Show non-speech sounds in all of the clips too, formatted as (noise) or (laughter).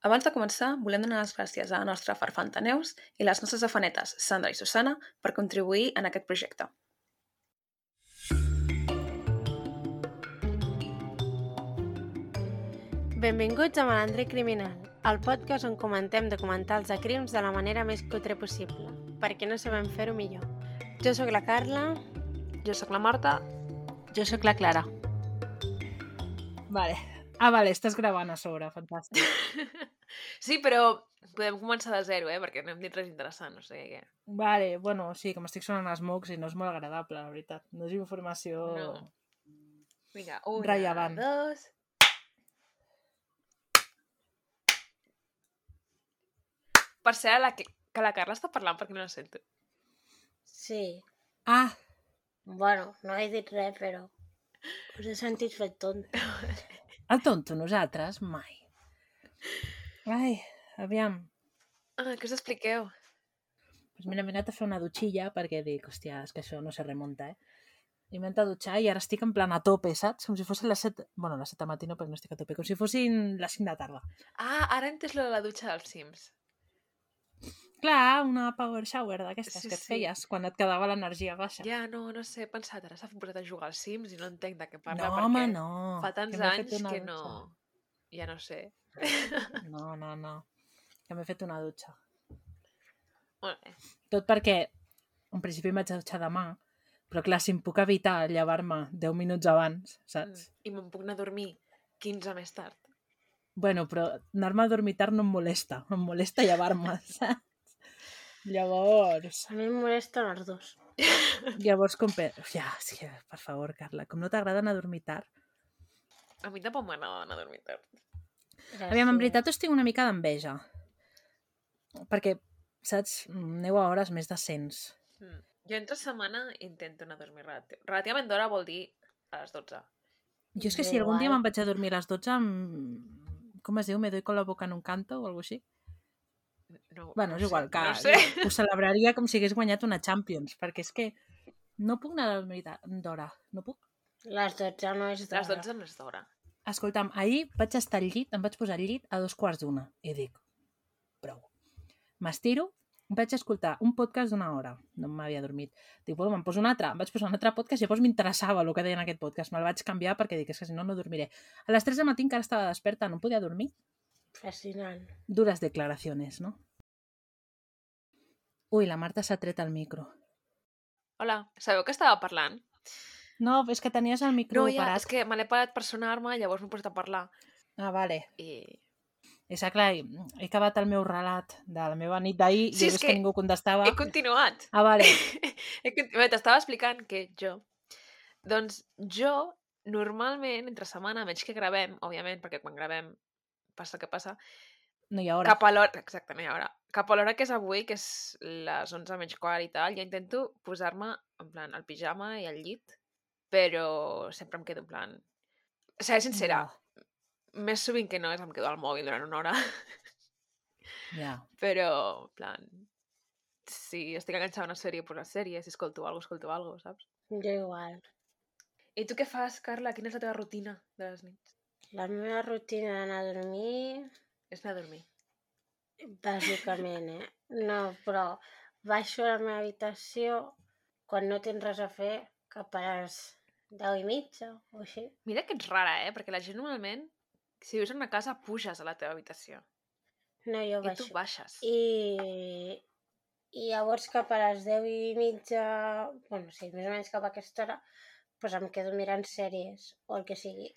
Abans de començar, volem donar les gràcies a la nostra farfanta Neus i les nostres afanetes, Sandra i Susana, per contribuir en aquest projecte. Benvinguts a Malandre Criminal, el podcast on comentem documentals de crims de la manera més cutre possible, perquè no sabem fer-ho millor. Jo sóc la Carla. Jo sóc la Marta. Jo sóc la Clara. Vale. Ah, vale, estàs gravant a sobre, fantàstic. (laughs) sí, però podem començar de zero, eh? Perquè no hem dit res interessant, no sé què. Vale, bueno, sí, que m'estic sonant els mocs i no és molt agradable, la veritat. No és informació... No. Vinga, una, Rellevant. dos... Per cert, la, que que la Carla està parlant perquè no la sento. Sí. Ah, Bueno, no he dit res, però us he sentit fet tonta. (laughs) el tonto, nosaltres, mai. Ai, aviam. Ah, què us expliqueu? Pues mira, m'he anat a fer una dutxilla perquè dic, hòstia, és que això no se remunta, eh? I m'he anat a dutxar i ara estic en plan a tope, saps? Com si fossin les 7... Bueno, les 7 de matí no, perquè no estic a tope. Com si fossin les 5 de tarda. Ah, ara he entès lo de la dutxa dels Sims. Clar, una power shower d'aquestes Sí, que et sí. feies quan et quedava l'energia baixa. Ja, no, no sé, he pensat, ara s'ha posat a jugar als Sims i no entenc de què no, parla home, perquè no. fa tants que anys que no... dutxa. Ja no sé. No, (laughs) no, no. Que m'he fet una dutxa. Molt bé. Tot perquè en principi em vaig a dutxar demà, però clar, si em puc evitar llevar-me 10 minuts abans, saps? Mm. I me'n puc anar a dormir 15 més tard. Bueno, però anar-me a dormir tard no em molesta, (laughs) em molesta llevar-me, (laughs) saps? Llavors, A mi em molesten els dos. (laughs) llavors com... pe- Ja, sí, per favor, Carla, com no t'agrada anar a dormir tard? A mi tampoc m'agrada anar a dormir tard. Aviam, en veritat us tinc una mica d'enveja. Perquè, saps, aneu a hores més decents. Mm. Jo entre setmana intento anar a dormir relativ... relativament d'hora vol dir a les 12. Jo és que si algun dia me'n vaig a dormir a les 12, em... com es diu, me doy con la boca en un canto o alguna així. No, Bueno, no és igual, sé, que No sé. ho celebraria com si hagués guanyat una Champions, perquè és que no puc anar a ta- d'hora, no puc. Les 12 no és Les d'hora. 12 no és d'hora. Escolta'm, ahir vaig estar al llit, em vaig posar al llit a dos quarts d'una, i dic, prou. M'estiro, vaig escoltar un podcast d'una hora, no m'havia dormit. Dic, bueno, me'n poso un altre, em vaig posar un altre podcast, llavors m'interessava el que deien en aquest podcast, me'l vaig canviar perquè dic, és que si no, no dormiré. A les 3 del matí encara estava desperta, no podia dormir. Fascinant. Duras declaraciones, no? Ui, la Marta s'ha tret el micro. Hola, sabeu que estava parlant? No, és que tenies el micro No, ja, parat. és que me l'he parat per sonar-me, llavors m'he posat a parlar. Ah, vale. I... És que, clar, he acabat el meu relat de la meva nit d'ahir Sí, i és que que ningú contestava. He continuat. Ah, vale. (laughs) T'estava explicant que jo... Doncs jo, normalment, entre setmana, menys que gravem, òbviament, perquè quan gravem passa el que passa, No hi ha hora. cap a l'hora... Exacte, no hi ha hora. Cap a l'hora que és avui, que és les 11 menys quart i tal, ja intento posar-me, en plan, el pijama i el llit, però sempre em quedo en plan... Seré sincera, Ja, més sovint que no és em quedo al mòbil durant una hora, (laughs) ja. però, en plan, si estic enganxada a una sèrie, pues una sèrie, si escolto alguna cosa, escolto alguna cosa, saps? Jo igual. I tu què fas, Carla? Quina és la teva rutina de les nits? La meva rutina d'anar a dormir, És anar a dormir. bàsicament, eh? No, però baixo a la meva habitació quan no tens res a fer cap a les 10 i mitja o així. Mira que ets rara, eh? Perquè la gent normalment, si vius en una casa, puges a la teva habitació. No, jo I tu baixo. baixes. I, i llavors cap a les 10 i mitja, bueno, sí, més o menys cap a aquesta hora, doncs em quedo mirant sèries o el que sigui.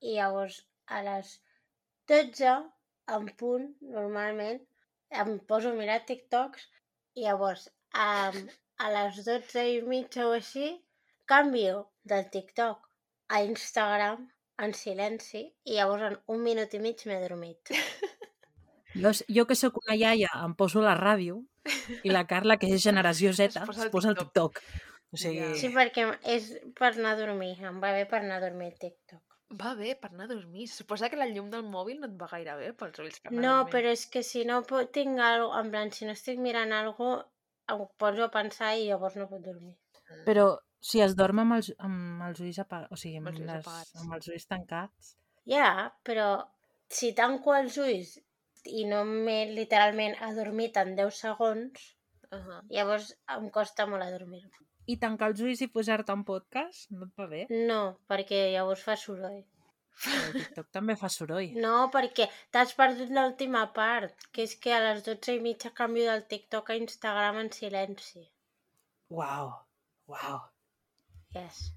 I llavors a les 12, en punt, normalment, em poso a mirar TikToks i llavors a, a les 12 i mitja o així, canvio del TikTok a Instagram en silenci i llavors en un minut i mig m'he dormit. Jo, (laughs) jo que sóc una iaia em poso la ràdio i la Carla, que és generació (laughs) Z, Es posa es el posa el TikTok. TikTok. O sigui. Sí, perquè és per anar a dormir. Em va bé per anar a dormir el TikTok. Va bé per anar a dormir. Suposa que la llum del mòbil no et va gaire bé pels ulls per No, però és que si no tinc algo, en plan, si no estic mirant algo, em poso a pensar i llavors no puc dormir. però si es dorm amb els, amb els ulls apagats, o sigui, amb, Amb els les, apagats. amb els ulls tancats, Ja, però si tanco els ulls i no m'he literalment adormit en 10 segons, Uh -huh. llavors em costa molt adormir-me. I tancar els ulls i posar-te un podcast no et va bé? No, perquè llavors fa soroll. El TikTok també fa soroll. (laughs) No, perquè t'has perdut l'última part, que és que a les 12 i mitja canvio del TikTok a Instagram en silenci. Uau, uau. Yes.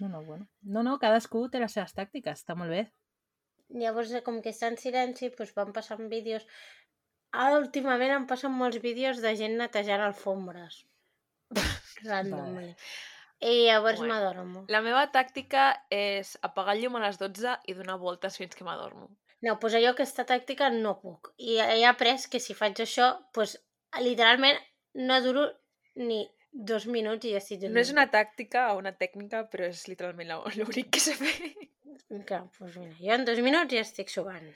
No, no, bueno. No, no, cadascú té les seves tàctiques, està molt bé. Llavors, eh, com que està en silenci, doncs van passant vídeos... Ara, últimament, em passen molts vídeos de gent netejant alfombres. (laughs) Randomly. I llavors Bueno. m'adormo. La meva tàctica és apagar el llum a les 12 i donar voltes fins que m'adormo. No, doncs jo aquesta tàctica no puc. I he après que si faig això, doncs literalment no duro ni dos minuts i ja estic dormint. No és una tàctica o una tècnica, però és literalment la- (laughs) l'únic que sé fer. Clar, doncs mira, jo en dos minuts ja estic suant.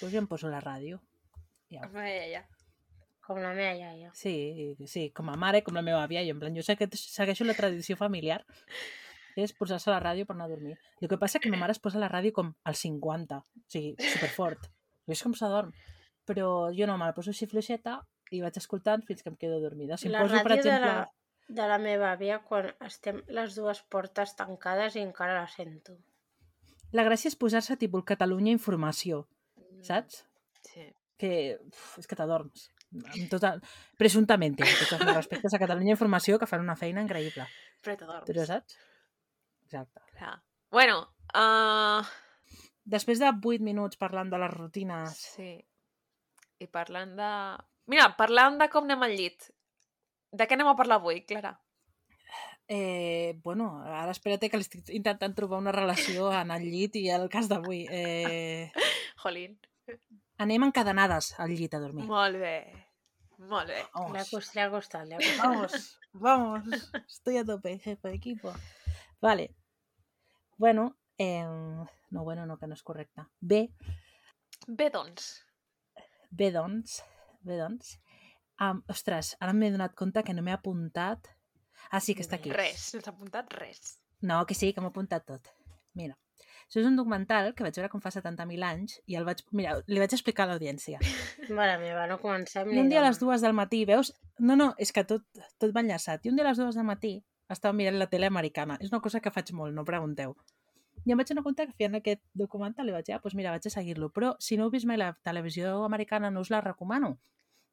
Doncs jo em poso la ràdio. Ja. Ja, ja, ja. Com la meva iaia. Sí, sí, com a mare, com la meva àvia, i en plan, jo sé que segueixo la tradició familiar, és posar-se la ràdio per anar a dormir. El que passa que ma mare es posa la ràdio com al 50, o sigui, superfort. I és com s'adorm. Però jo no, me la poso així fluixeta i vaig escoltant fins que em quedo dormida. Si em la poso, per exemple... de, la, de la meva àvia quan estem les dues portes tancades i encara la sento. La gràcia és posar-se tipus Catalunya Informació, saps? Sí. Que uf, és que t'adorms. Tota... Presuntament, amb tots els respectes a Catalunya Informació, que fan una feina increïble. Però t'adorms. Però saps? Exacte. Clar. Bueno, uh, Després de 8 minuts parlant de les rutines... sí. I parlant de... Mira, parlant de com anem al llit. De què anem a parlar avui, Clara? Eh, bueno, ara espera't que l'estic intentant trobar una relació en el llit i el cas d'avui. Eh, (laughs) Jolín. anem encadenades al llit a dormir. Molt bé. Molt bé. Le ha, Vamos, cost, le ha costat, le ha costat. vamos, vamos. Estoy a tope, jefe de equipo. Vale. Bueno, eh, no, bueno, no, que no és correcte. Bé, Bé, doncs. bé, doncs, bé, doncs. Um, ostres, ara m'he donat compte que no m'he apuntat... Ah, sí, que està aquí. Res. No s'ha apuntat res. No, que sí, que m'ho he apuntat tot. Mira, això és un documental que vaig veure com fa 70.000 anys i el vaig... Mira, li vaig explicar a l'audiència. (laughs) Mare meva, no comencem I un dia a les dues del matí, veus? No, no, és que tot, tot va enllaçat. I un dia a les dues del matí estava mirant la tele americana. És una cosa que faig molt, no pregunteu. I em vaig donar compte que feien aquest documental i vaig dir, ah, doncs mira, vaig a seguir-lo. Però si no heu vist mai la televisió americana no us la recomano.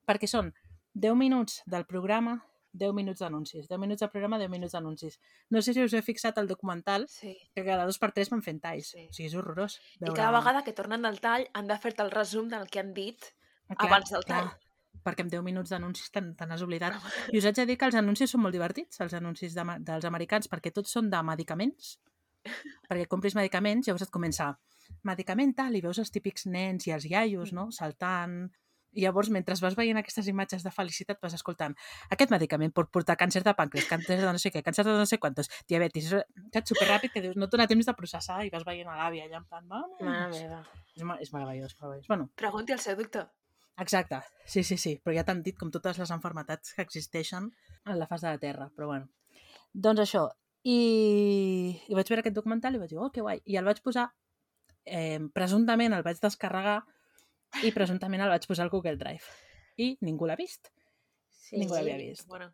Perquè són 10 minuts del programa, 10 minuts d'anuncis. 10 minuts del programa, 10 minuts d'anuncis. No sé si us he fixat el documental, Sí. que cada dos per tres van fent talls. Sí. O sigui, és horrorós. I cada vegada que tornen del tall han de fer-te el resum del que han dit. Ah, abans del tall. perquè amb 10 minuts d'anuncis te te n'has oblidat. I us haig de dir que els anuncis són molt divertits, els anuncis de, dels americans, perquè tots són de medicaments. (laughs) perquè compris medicaments, llavors et comença medicament tal, i veus els típics nens i els iaios, no?, saltant... I llavors, mentre vas veient aquestes imatges de felicitat, vas escoltant aquest medicament pot portar càncer de pàncreas, càncer de no sé què, càncer de no sé quantos, diabetis, saps? Superràpid, que dius, no et dona temps de processar i vas veient a l'àvia allà en plan, vamos. Mare meva. És, és meravellós, meravellós. Bueno, Pregunti al seu doctor. Exacte, sí, sí, sí, però ja t'han dit com totes les enfermetats que existeixen en la fase de la Terra, però bueno. Doncs això, i, i vaig veure aquest documental i vaig dir, oh, que guai, i el vaig posar, eh, presumptament el vaig descarregar i presumptament el vaig posar al Google Drive. I ningú l'ha vist. Sí, Ningú l'havia vist. Bueno,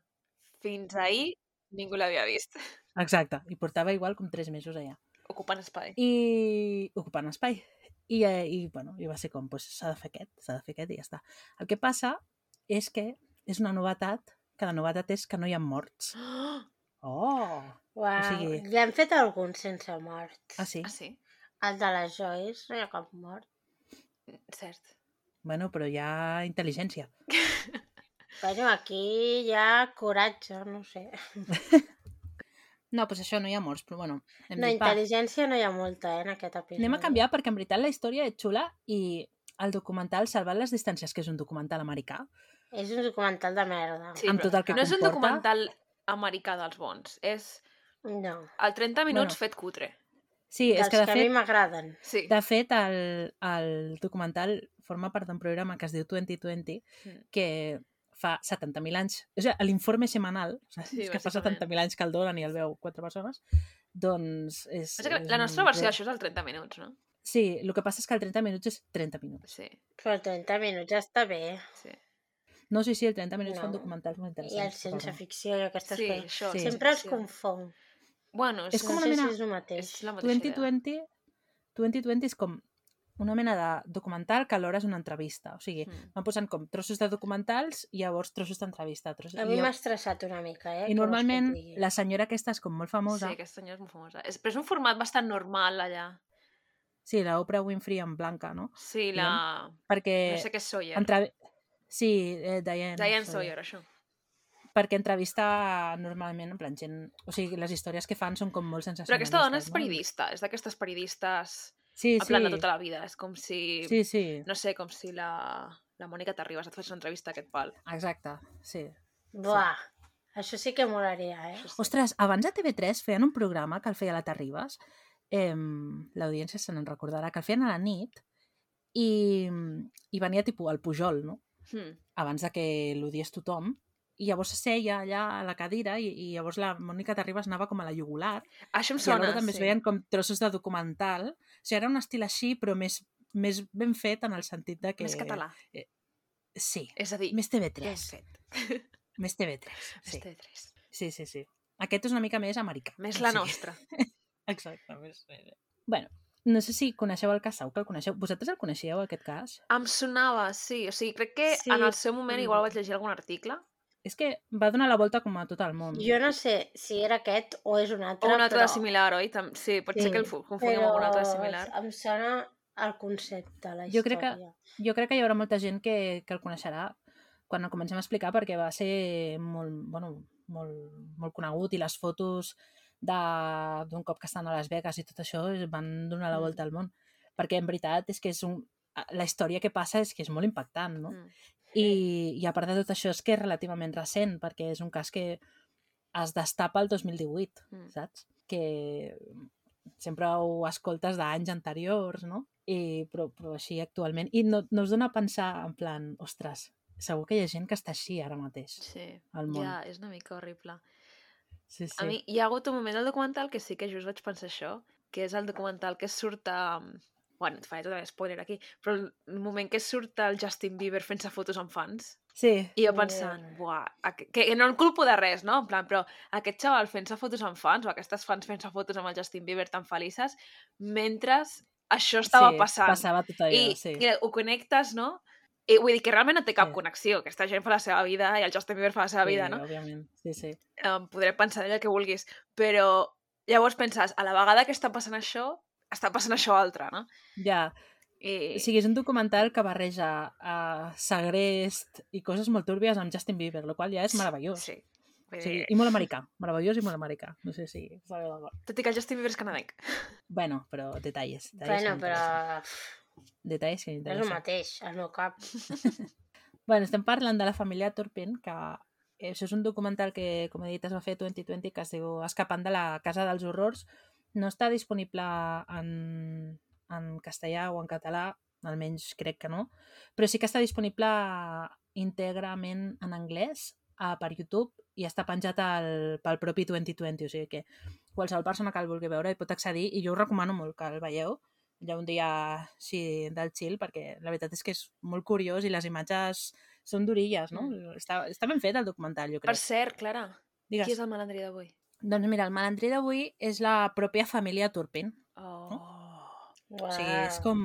fins ahir ningú l'havia vist. Exacte, i portava igual com tres mesos allà. Ocupant espai. i ocupant espai. I, eh, i bueno, i va ser com, doncs s'ha de fer aquest, s'ha de fer aquest i ja està. El que passa és que és una novetat, que la novetat és que no hi ha morts. (gasps) Oh! Uau, O sigui- L'hem fet algun sense morts. Ah, sí? Ah, sí? El de les Joyce no hi ha cap mort. Cert. Bueno, però hi ha intel·ligència. (laughs) Bueno, aquí hi ha coratge, no sé. (laughs) No, doncs això, no hi ha morts, però bueno, hem No, dit, va, intel·ligència no hi ha molta, eh, en aquest episodi. anem a canviar perquè en veritat la història és xula i el documental Salvant les distàncies, que és un documental americà, És un documental de merda. Sí, amb però tot el que no és un comporta. documental americà dels bons. És No, el 30 minuts Bueno. fet cutre. Sí, és que de que a mi fet, m'agraden. Sí. de fet el, el documental forma part d'un programa que es diu 2020 Mm. que fa 70.000 anys, o sigui, l'informe sigui, Sí, és que fa bàsicament. 70.000 anys que el donen i el veu quatre persones, doncs és... Passa que és la nostra versió d'això és el 30 minuts, no? Sí, el que passa és que el 30 minuts és 30 minuts. Sí, Però 30 minuts està bé. sí. No, sí, sí, el 30 minuts No. fan documentals molt I interessants. el sense ficció i aquestes Sí, coses. això. Sí. Sempre els sí. confon. Bueno, és, És com no una sé mena- si és el mateix. és la mateixa idea. 2020, 2020 és com una mena de documental que alhora és una entrevista. O sigui, Mm. van posant com trossos de documentals i llavors trossos d'entrevista. Trossos... A mi llavors- m'ha estressat una mica, eh? I normalment la senyora aquesta és com molt famosa. Sí, aquesta senyora és molt famosa. És, però és un format bastant normal allà. Sí, la Oprah Winfrey en blanca, no? Sí, la... Perquè... No sé què és Sawyer. Entrev... Sí, eh, Diane. Diane Sawyer. Sawyer, això. Perquè entrevista normalment, en plan, gent... O sigui, les històries que fan són com molt Però sensacionalistes. aquesta dona és no? periodista, és d'aquestes periodistes Sí, en sí. plan de tota la vida. És com si... Sí, sí, No sé, com si la, la Mònica Terribas et fes una entrevista a aquest pal. exacte, sí. Buah, això sí que molaria, eh? Sí. Ostres, abans a TV3 feien un programa que el feia la Terribas, eh, l'audiència se n'en recordarà, que el feien a la nit i, i venia tipus al Pujol, no? Hmm. abans de que l'odiés tothom, i llavors seia allà a la cadira i, i llavors la Mònica Terribas anava com a la jugular Això em i sona, alhora també es sí. veien com trossos de documental. O sigui, era un estil així, però més, més ben fet en el sentit de que... Més català. Sí, És a dir, més ben TV3. fet. (laughs) Més TV3, Més sí. TV3. Sí, sí, sí. Aquest és una mica més americà. Més la sigui, nostra. (laughs) Exacte, més... Bueno, no sé si coneixeu el Casau, que el coneixeu. Vosaltres el coneixíeu, aquest cas? Em sonava, sí. O sigui, crec que Sí, en el seu moment igual vaig llegir algun article. És que va donar la volta com a tot el món. Jo no sé si era aquest o és un altre, O un altre però... similar, oi? Tam- Sí, pot ser que el confonguem amb un altre similar. em sona el concepte, la Jo crec que- història. Jo crec que hi haurà molta gent que, que el coneixerà quan el comencem a explicar perquè va ser molt, bueno, molt, molt conegut i les fotos de- d'un cop que estan a Las Vegas i tot això es van donar la Mm. volta al món. Perquè en veritat és que és un... la història que passa és que és molt impactant, no? Mm. I, I a part de tot això és que és relativament recent, perquè és un cas que es destapa el 2018, Mm. saps? Que sempre ho escoltes d'anys anteriors, no? I, però, però així actualment. I no, no us dona a pensar en plan, ostres, segur que hi ha gent que està així ara mateix Sí, al món. ja, és una mica horrible. Sí, sí. A mi hi ha hagut un moment del documental que sí que just vaig pensar això, que és el documental que surt a... Bueno, et faré tot spoiler aquí, però el moment que surt el Justin Bieber fent-se fotos amb fans, Sí, i jo pensant, buah, aqu- que no en culpo de res, no? En plan, però aquest xaval fent-se fotos amb fans, o aquestes fans fent-se fotos amb el Justin Bieber tan felices, mentre això estava sí, passant. Passava tot allò, I, sí. I ho connectes, no? I vull dir que realment no té cap Sí. connexió. Aquesta gent fa la seva vida i el Justin Bieber fa la seva sí, vida, no? òbviament. Sí, sí. um, podré pensar el que vulguis, però llavors penses, a la vegada que està passant això, està passant això altre, no? Ja, I... o sigui, és un documental que barreja uh, segrest i coses molt túrbies amb Justin Bieber, el qual ja és meravellós. Sí. Vull O sigui, I molt americà. Meravellós i molt americà. No sé si tot i que el Justin Bieber és canadenc. Bueno, però detalles. detalles Bueno, que però m'interessen. Detalls que és el m'interessen. mateix, al meu cap. (laughs) Bueno, estem parlant de la família Turpin, que això és un documental que, com he dit, es va fer 2020, que es diu Escapant de la Casa dels Horrors. No està disponible en, en castellà o en català, almenys crec que no, però sí que està disponible íntegrament en anglès uh, per YouTube i està penjat al, pel propi 2020, o sigui que qualsevol persona que el vulgui veure hi pot accedir i jo us recomano molt que el veieu ja un dia així del chill, perquè la veritat és que és molt curiós i les imatges són d'orilles, no? Mm. Està, està ben fet el documental, jo Per crec. cert, Clara, Digues. qui és el malandrí d'avui? Doncs mira, el malandrí d'avui és la pròpia família Turpin. Oh. Uau. O sigui, és com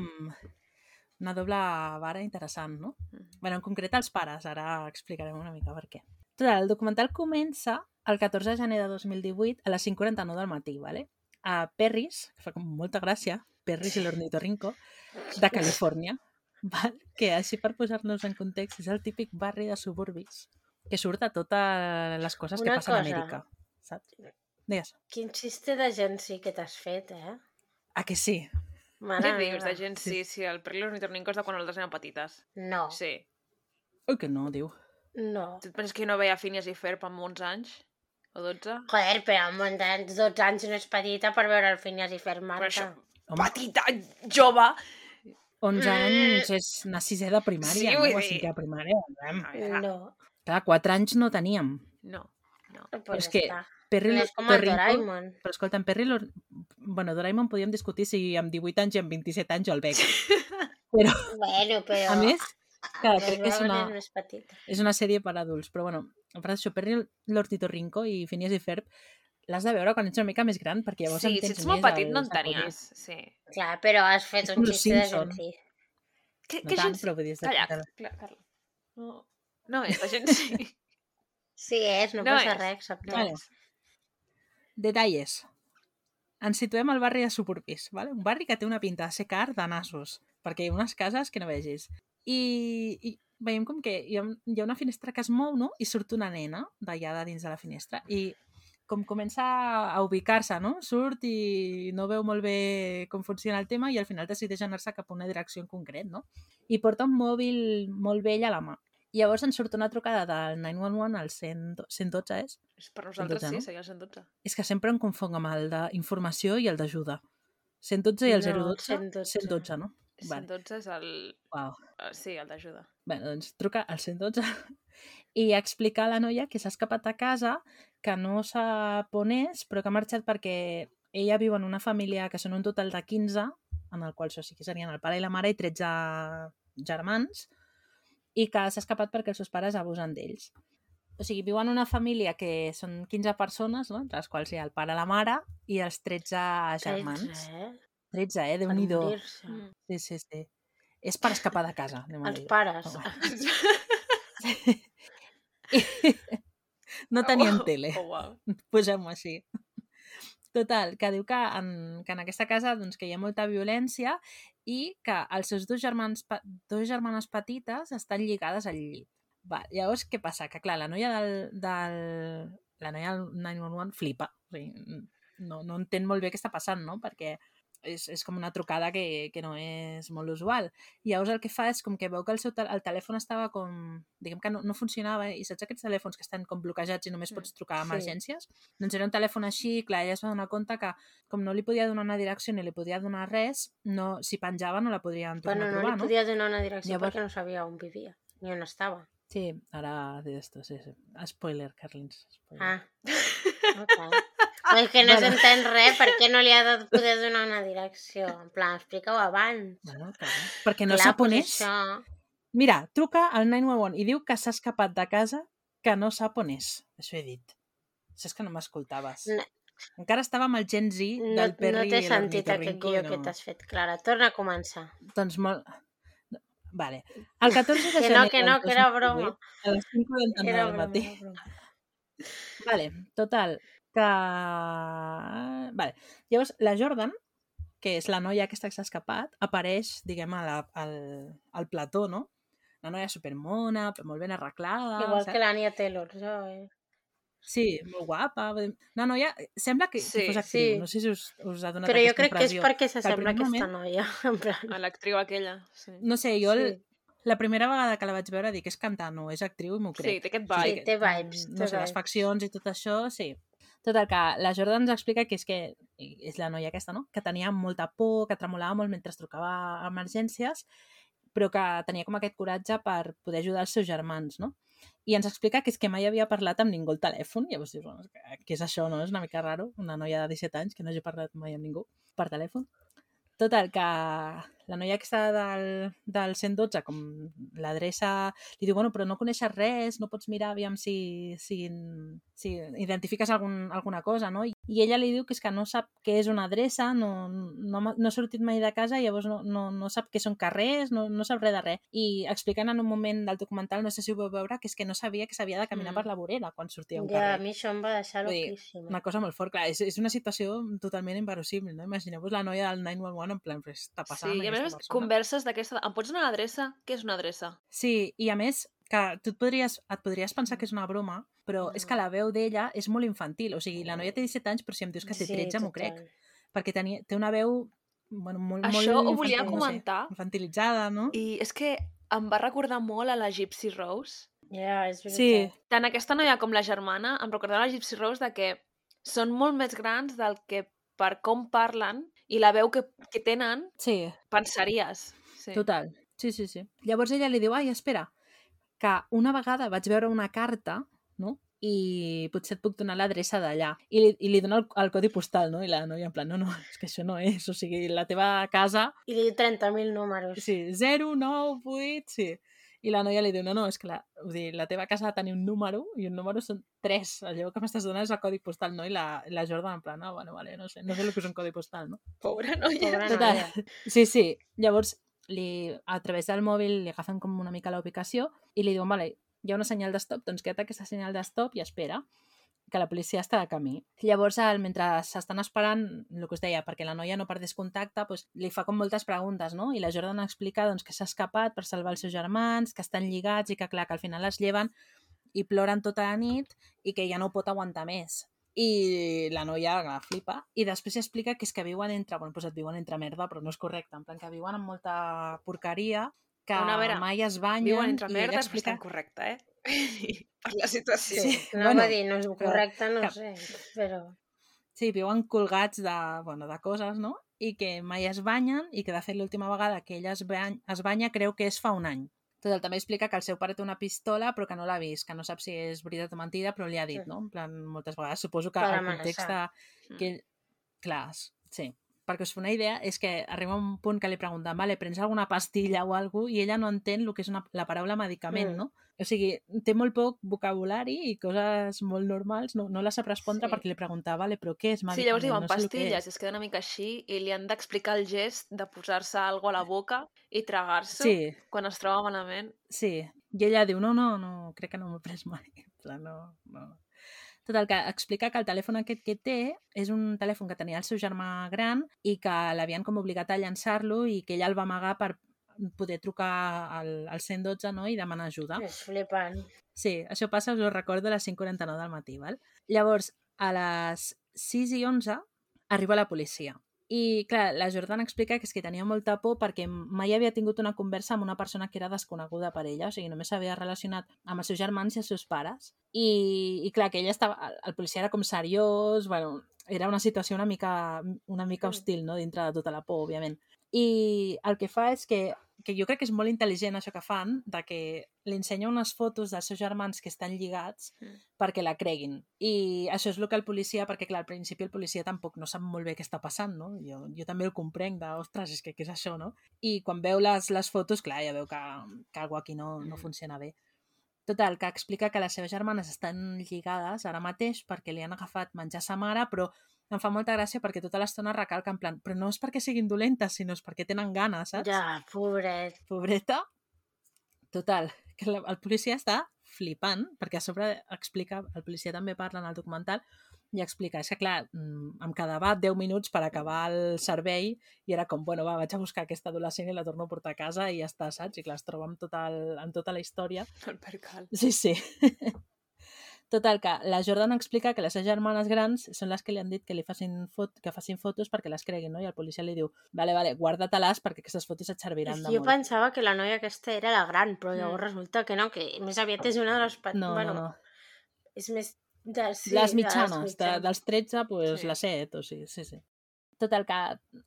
una doble vara interessant, no? Mm. bueno, en concret els pares, ara explicarem una mica per què. Total, el documental comença el 14 de gener de 2018 a les 5.49 del matí, ¿vale? a Perris, que fa com molta gràcia, Perris i l'ornitorrinco, de Califòrnia, val? que així per posar-nos en context és el típic barri de suburbis que surt a totes les coses que Una passen a cosa. Amèrica, saps? Digues. Quin xiste de gent sí que t'has fet, eh? Ah, que sí? Mare Què dius de gent? Sí, sí, el Perry i l'ornitorrinco és de quan nosaltres érem petites. No, Sí. Ui, que no, diu. no. Tu et penses que jo no veia Phineas i Ferb amb 11 anys? O 12? Joder, però amb 11 anys, 12 anys no és petita per veure el Phineas i Ferb, Però Marta. això, Home, petita, jove! 11 Mm. anys és anar a sisè de primària, Sí, no? vull O cinquè de primària. No. Clar, 4 anys no teníem. No. Pues és que. Perry, No és com el Perry- Doraemon. Però escolta, en Perry... Bueno, Doraemon podíem discutir si amb 18 anys i amb 27 anys el veig. (laughs) Però, Bueno, (laughs) però... a més, clar, però crec que és una- és petita. és una sèrie per adults. Però, bueno, a part d'això, Perry l'Ornitorrinco i Phineas i Ferb l'has de veure quan ets una mica més gran, perquè llavors Sí, si entens ets molt petit no en tenies. Sí. Clar, però has fet un xiste de gent sí. Que, No que tant, gent... però de- Calla, de- Cla- Carla. No, no és, la gent sí. Sí, és, no, No passa és. res, acceptem. Vale. Detalles. Ens situem al barri de Suburbis, vale? un barri que té una pinta de ser car de nassos, perquè hi ha unes cases que no vegis. I, i veiem com que hi ha, hi ha una finestra que es mou, no? I surt una nena d'allà de dins de la finestra. I com comença a ubicar-se, no? Surt i no veu molt bé com funciona el tema i al final decideix anar-se cap a una direcció en concret, no? I porta un mòbil molt vell a la mà. I llavors ens surt una trucada del 911 al 100, 112, és? És per nosaltres 112, sí, no? seria el 112. És que sempre em confonc amb el d'informació i el d'ajuda. 112 i el No, 012? 112. 112, no? Vale. 112 és el... Uau. eh, Sí, el d'ajuda. Bé, doncs truca al 112 (laughs) i explica a la noia que s'ha escapat a casa, que no sap on és, però que ha marxat perquè ella viu en una família que són un total de 15, en el qual això sí que serien el pare i la mare i 13 germans, i que s'ha escapat perquè els seus pares abusen d'ells. O sigui, viu en una família que són 15 persones, no? entre les quals hi ha el pare, la mare i els 13 germans. 13, eh? 13, eh? Déu-n'hi-do. Mm. Sí, sí, sí. És per escapar de casa. Els pares. Home. (laughs) (laughs) no tenien Oh, tele, Oh, wow. posem-ho així. Total, que diu que en, que en aquesta casa doncs, que hi ha molta violència i que els seus dos, germans, dos germanes petites estan lligades al llit. Va, llavors, què passa? Que, clar, la noia del... del la noia del 911 flipa. O sigui, no, no entén molt bé què està passant, no? Perquè és, és com una trucada que, que no és molt usual. I llavors el que fa és com que veu que el, seu tel el telèfon estava com... Diguem que no, no funcionava i saps aquests telèfons que estan com bloquejats i només Mm, pots trucar a sí. emergències? Doncs era un telèfon així, clar, ella es va donar compte que com no li podia donar una direcció ni li podia donar res, no, si penjava no la podrien tornar Bueno, a no trobar, li no? podia donar una direcció Llavors- perquè no sabia on vivia ni on estava. Sí, ara de esto, sí, sí. Spoiler, Carlins. Spoiler. Ah, (laughs) ok. Però és que no Bueno. s'entén res, per què no li ha de poder donar una direcció? En plan, explica-ho abans. Bueno, clar, perquè no Clar, sap on és. Això... Mira, truca al 911 i diu que s'ha escapat de casa que no sap on és. Això he dit. Si és que no m'escoltaves. No. Encara estava amb el Gen Z No, del Perry no i sentit aquest guió i que no... t'has fet, Clara. Torna a començar. Doncs molt... Vale. El 14 de Que gener no, que no, que era 2018, broma. A les 5.49 Era del matí. broma. Vale, total, que... Vale. Llavors, la Jordan, que és la noia aquesta que s'ha escapat, apareix, diguem, a la, al, al plató, no? Una noia supermona, però molt ben arreglada. Igual saps? que l'Ània Taylor, Joy. Sí, molt guapa. Una noia... Sembla que, Sí, que fos actriu. sí. No sé si us, us ha donat Però jo crec que és impressió. perquè s'assembla a aquesta moment- noia. (laughs) En plan... A l'actriu aquella, sí. No sé, jo el, Sí. La primera vegada que la vaig veure dic és cantant o és actriu i m'ho Sí, crec. té aquest Sí, vibe. té vibes. no té sé, les faccions i tot això, sí. Total, que la Jordan ens explica que és que és la noia aquesta, no? Que tenia molta por, que tremolava molt mentre trucava a emergències, però que tenia com aquest coratge per poder ajudar els seus germans, no? I ens explica que és que mai havia parlat amb ningú al telèfon. I llavors dius, bueno, què és això, no? És una mica raro, una noia de 17 anys que no hagi parlat mai amb ningú per telèfon. Total, que la noia aquesta del, del 112, com l'adreça, li diu, bueno, però no coneixes res, no pots mirar aviam si, si, si identifiques algun, alguna cosa, no? I ella li diu que és que no sap què és una adreça, no, no, no ha sortit mai de casa, llavors no, no, no sap què són carrers, no, no sap res de res. I expliquen en un moment del documental, no sé si ho vau veure, que és que no sabia que s'havia de caminar Mm. per la vorera quan sortia a un Ja, a carrer. mi això em va deixar loquíssima. Una cosa molt fort, clar, és, és una situació totalment inverosímil, no? Imagineu-vos la noia del 911 en plan, però està passant Sí, aquesta persona? converses d'aquesta... Em pots donar l'adreça? Què és una adreça? Sí, i a més, que tu et podries, et podries pensar que és una broma, però és que la veu d'ella és molt infantil. O sigui, la noia té 17 anys, però si em dius que té 13 m'ho crec. Perquè tenia, té una veu bueno, molt, Això molt ho volia infantil, comentar. No sé, infantilitzada, no? I és que em va recordar molt a la Gypsy Rose. Ja, és veritat. Sí, Tant aquesta noia com la germana em recordava la Gypsy Rose de que són molt més grans del que per com parlen i la veu que, que tenen sí, pensaries. Sí. total. Sí, sí, sí. Llavors ella li diu, ai, espera, que una vegada vaig veure una carta, no? i potser et puc donar l'adreça d'allà. I, li, I li dona el, el codi postal, no? I la noia en plan, no, no, és que això no és. O sigui, la teva casa... I li diu 30.000 números. Sí, 0, 9, 8, sí. I la noia li diu, no, no, és que la, dir, la teva casa ha de tenir un número i un número són 3. Allò que m'estàs donant és el codi postal, no? I la, la Jordan en plan, no, bueno, vale, no sé, no sé el que és un codi postal, no? Pobra noia. Pobra Total. noia. Sí, sí. Llavors, li, a través del mòbil li agafen com una mica la ubicació i li diuen, vale, hi ha una senyal de stop, doncs queda't aquesta senyal de stop i espera que la policia està de camí. Llavors, el, mentre s'estan esperant, el que us deia, perquè la noia no perdés contacte, doncs, li fa com moltes preguntes, no? I la Jordan explica doncs, que s'ha escapat per salvar els seus germans, que estan lligats i que, clar, que al final es lleven i ploren tota la nit i que ja no pot aguantar més. I la noia la flipa i després explica que és que viuen entre, bueno, doncs et viuen entre merda, però no és correcte, en plan que viuen amb molta porqueria, que Una vera, mai es banyen Viuen entre i ella merdes, explica... bastant correcte, eh? (laughs) per la situació. Sí, Sí. no bueno, va dir, no és correcte, no cap- sé, però... Sí, viuen colgats de, bueno, de coses, no? I que mai es banyen i que, de fet, l'última vegada que ella es banya, es banya creu que és fa un any. Total, també explica que el seu pare té una pistola però que no l'ha vist, que no sap si és veritat o mentida, però li ha dit, Sí. no? En plan, moltes vegades. Suposo que Per el context de... amenaçar. Que ell... Clar, sí. Perquè us fa una idea, és que arriba un punt que li pregunten, vale, prens alguna pastilla o alguna i ella no entén el que és una, la paraula medicament, Mm. no? O sigui, té molt poc vocabulari i coses molt normals, no, no les sap respondre Sí. perquè li preguntava, vale, però què és medicament? Sí, llavors diuen no pastilles, és. es queda una mica així i li han d'explicar el gest de posar-se algo a la boca i tragar-s'ho Sí, quan es troba malament. sí. I ella diu, no, no, no, crec que no m'ho he pres mai. En plan, no, no. Total, que explica que el telèfon aquest que té és un telèfon que tenia el seu germà gran i que l'havien com obligat a llançar-lo i que ella el va amagar per poder trucar al, al 112 no? i demanar ajuda. És flipant. Sí, això passa, us ho recordo, a les 5.49 del matí. Val? Llavors, a les 6 i 11 arriba la policia. I, clar, la Jordana explica que és que tenia molta por perquè mai havia tingut una conversa amb una persona que era desconeguda per ella, o sigui, només s'havia relacionat amb els seus germans i els seus pares. I, i clar, que ella estava... El, policia era com seriós, bueno, era una situació una mica, una mica hostil, no?, dintre de tota la por, òbviament. I el que fa és que, que jo crec que és molt intel·ligent això que fan, de que li ensenya unes fotos dels seus germans que estan lligats Mm. perquè la creguin. I això és el que el policia, perquè clar, al principi el policia tampoc no sap molt bé què està passant, no? Jo, jo també el comprenc de, ostres, és que què és això, no? I quan veu les, les fotos, clar, ja veu que, que alguna aquí no, no Mm. funciona bé. Total, que explica que les seves germanes estan lligades ara mateix perquè li han agafat menjar a sa mare, però em fa molta gràcia perquè tota l'estona recalca en plan, però no és perquè siguin dolentes, sinó és perquè tenen ganes, saps? Ja, pobret. Pobreta. Total, que la, el policia està flipant, perquè a sobre explica, el policia també parla en el documental, i explica, és que clar, mm, em quedava 10 minuts per acabar el servei i era com, bueno, va, vaig a buscar aquesta adolescent i la torno a portar a casa i ja està, saps? I clar, es troba amb, tot el, amb tota la història El percal. Sí, sí. (laughs) Total, que la Jordan explica que les seves germanes grans són les que li han dit que li facin, fot que facin fotos perquè les creguin, no? I el policia li diu, vale, vale, guarda-te-les perquè aquestes fotos et serviran de jo molt. pensava que la noia aquesta era la gran, però llavors Mm. resulta que no, que més aviat és una de les... No, bueno, no, no. És més... De, sí, les de mitjanes, de, dels 13, pues, Sí. la 7, o sigui, sí, sí. Tot el que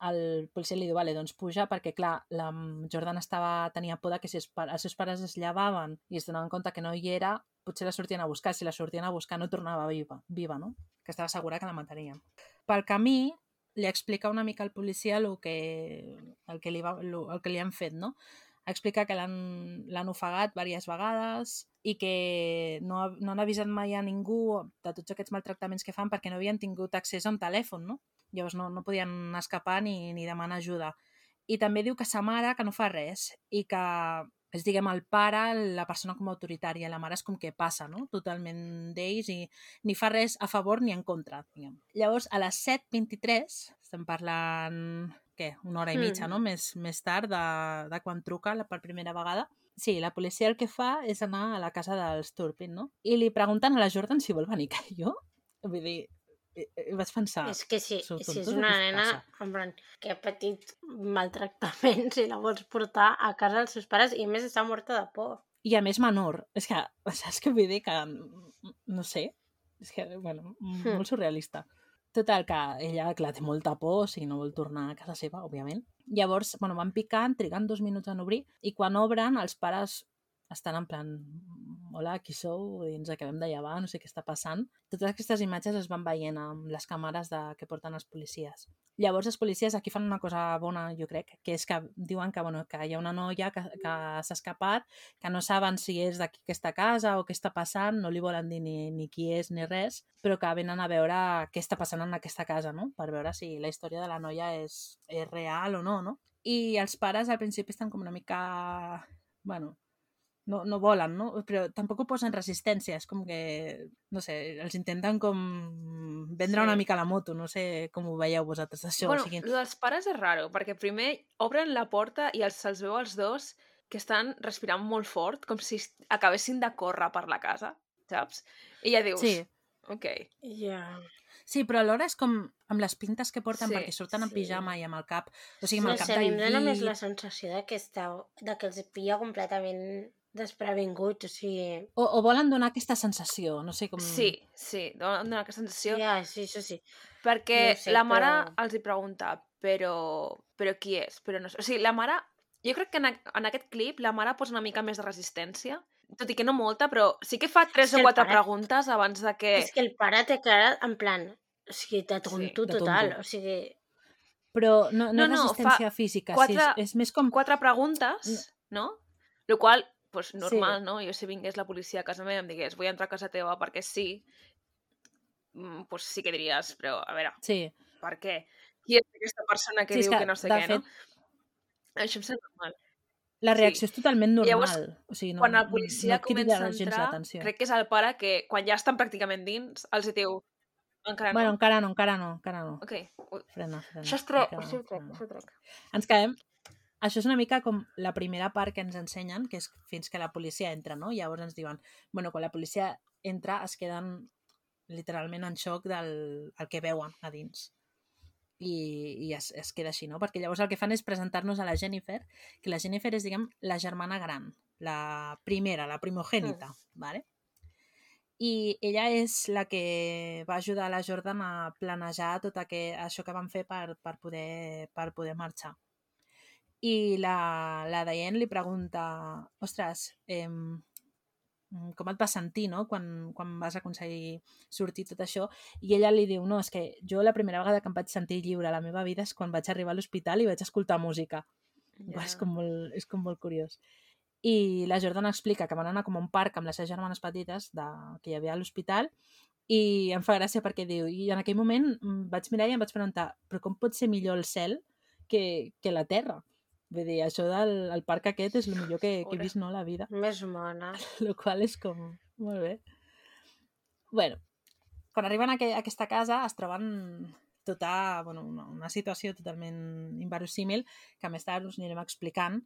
el policia li diu, vale, doncs puja, perquè clar, la Jordan estava, tenia por que si els, seus pares es llevaven i es donaven compte que no hi era, potser la sortien a buscar. Si la sortien a buscar no tornava viva, viva no? Que estava segura que la matarien. Pel camí li explica una mica al policia el que, el que, li, va, el que li han fet, no? Explica que l'han ofegat diverses vegades i que no, no han avisat mai a ningú de tots aquests maltractaments que fan perquè no havien tingut accés a un telèfon, no? Llavors no, no podien escapar ni, ni demanar ajuda. I també diu que sa mare que no fa res i que és, diguem, el pare, la persona com a autoritària, la mare és com que passa, no? Totalment d'ells i ni fa res a favor ni en contra, diguem. Llavors, a les 7.23, estem parlant, què, una hora i mitja, Mm. no? Més, més tard de, de quan truca la, per primera vegada, Sí, la policia el que fa és anar a la casa dels Turpin, no? I li pregunten a la Jordan si vol venir, que jo, vull dir, vaig pensar... És que si, sou si és una nena en plan, que ha patit maltractaments (laughs) i la vols portar a casa dels seus pares i a més està morta de por. I a més menor. És que, (laughs) saps què vull dir? Que, mm, no sé, és que, bueno, Hmm. molt surrealista. Total, que ella, clar, té molta por, o sigui, no vol tornar a casa seva, òbviament. Llavors, bueno, van picant, trigant dos minuts en obrir, i quan obren, els pares estan en plan hola, qui sou? I ens acabem de llevar, no sé què està passant. Totes aquestes imatges es van veient amb les càmeres de, que porten els policies. Llavors, els policies aquí fan una cosa bona, jo crec, que és que diuen que, bueno, que hi ha una noia que, que s'ha escapat, que no saben si és d'aquí aquesta casa o què està passant, no li volen dir ni, ni qui és ni res, però que venen a veure què està passant en aquesta casa, no? Per veure si la història de la noia és, és real o no, no? I els pares al principi estan com una mica... Bueno, no, no volen, no? Però tampoc ho posen resistència, és com que, no sé, els intenten com vendre Sí. una mica la moto, no sé com ho veieu vosaltres, això. bueno, o sigui, dels pares és raro, perquè primer obren la porta i els, se'ls veu els dos que estan respirant molt fort, com si acabessin de córrer per la casa, saps? I ja dius, sí, ok, Ja. sí, però alhora és com amb les pintes que porten Sí, perquè surten en sí. pijama i amb el cap, o sigui, amb No el cap sé, a mi em dóna més la sensació de que, està, de que els pilla completament desprevinguts, o sigui... o, o volen donar aquesta sensació, no sé com... sí, sí, dona dona aquesta sensació, Ja, sí, això sí. perquè no sé, la mare però- els hi pregunta, però, però qui és? Però no sé. O sigui, la mare, jo crec que en, en aquest clip la mare posa una mica més de resistència, tot i que no molta, però sí que fa tres o quatre pare- preguntes abans de que... És que el pare té cara en plan... O sigui, de tonto de total. tonto. O sigui, Però no, no, No, no, fa resistència física, sí, quatre- és, és més com... quatre preguntes, no? Lo qual, pues, Sí. normal, no? Jo si vingués la policia a casa meva i em digués vull entrar a casa teva perquè sí, mm, pues sí que diries, però a veure, Sí, per què? Qui és aquesta persona que Sí, diu que, que, no sé què, no? Això em sembla normal. la Sí. reacció és totalment normal. Llavors, o sigui, no, quan el no- policia no, comença a entrar, crec que és el pare que, quan ja estan pràcticament dins, els diu... Encara Bueno, no? encara no, encara no, encara no. Ok. Frena, frena. Això trec, encara això no, ho això trec. Ens quedem... Això és una mica com la primera part que ens ensenyen, que és fins que la policia entra, no? Llavors ens diuen, bueno, quan la policia entra es queden literalment en xoc del el que veuen a dins. I, i es, es queda així, no? Perquè llavors el que fan és presentar-nos a la Jennifer, que la Jennifer és, diguem, la germana gran, la primera, la primogènita, vale? I ella és la que va ajudar la Jordan a planejar tot aqu això que van fer per, per, poder, per poder marxar. I la, la Diane li pregunta, ostres, eh, com et vas sentir, no?, quan, quan vas aconseguir sortir tot això, i ella li diu, no, és que jo la primera vegada que em vaig sentir lliure a la meva vida és quan vaig arribar a l'hospital i vaig escoltar música. Ja. És, com molt, és com molt curiós. I la Jordan explica que van anar com a un parc amb les seves germanes petites de, que hi havia a l'hospital i em fa gràcia perquè diu, i en aquell moment mm, vaig mirar i em vaig preguntar, però com pot ser millor el cel que, que la terra? Vull dir, això del el parc aquest és el millor que, que he vist no, la vida, més mona. el (laughs) qual és com... Molt bé. bueno, quan arriben a, aqu a aquesta casa es troben tota, bueno, una, una situació totalment inverosímil que més tard us anirem explicant,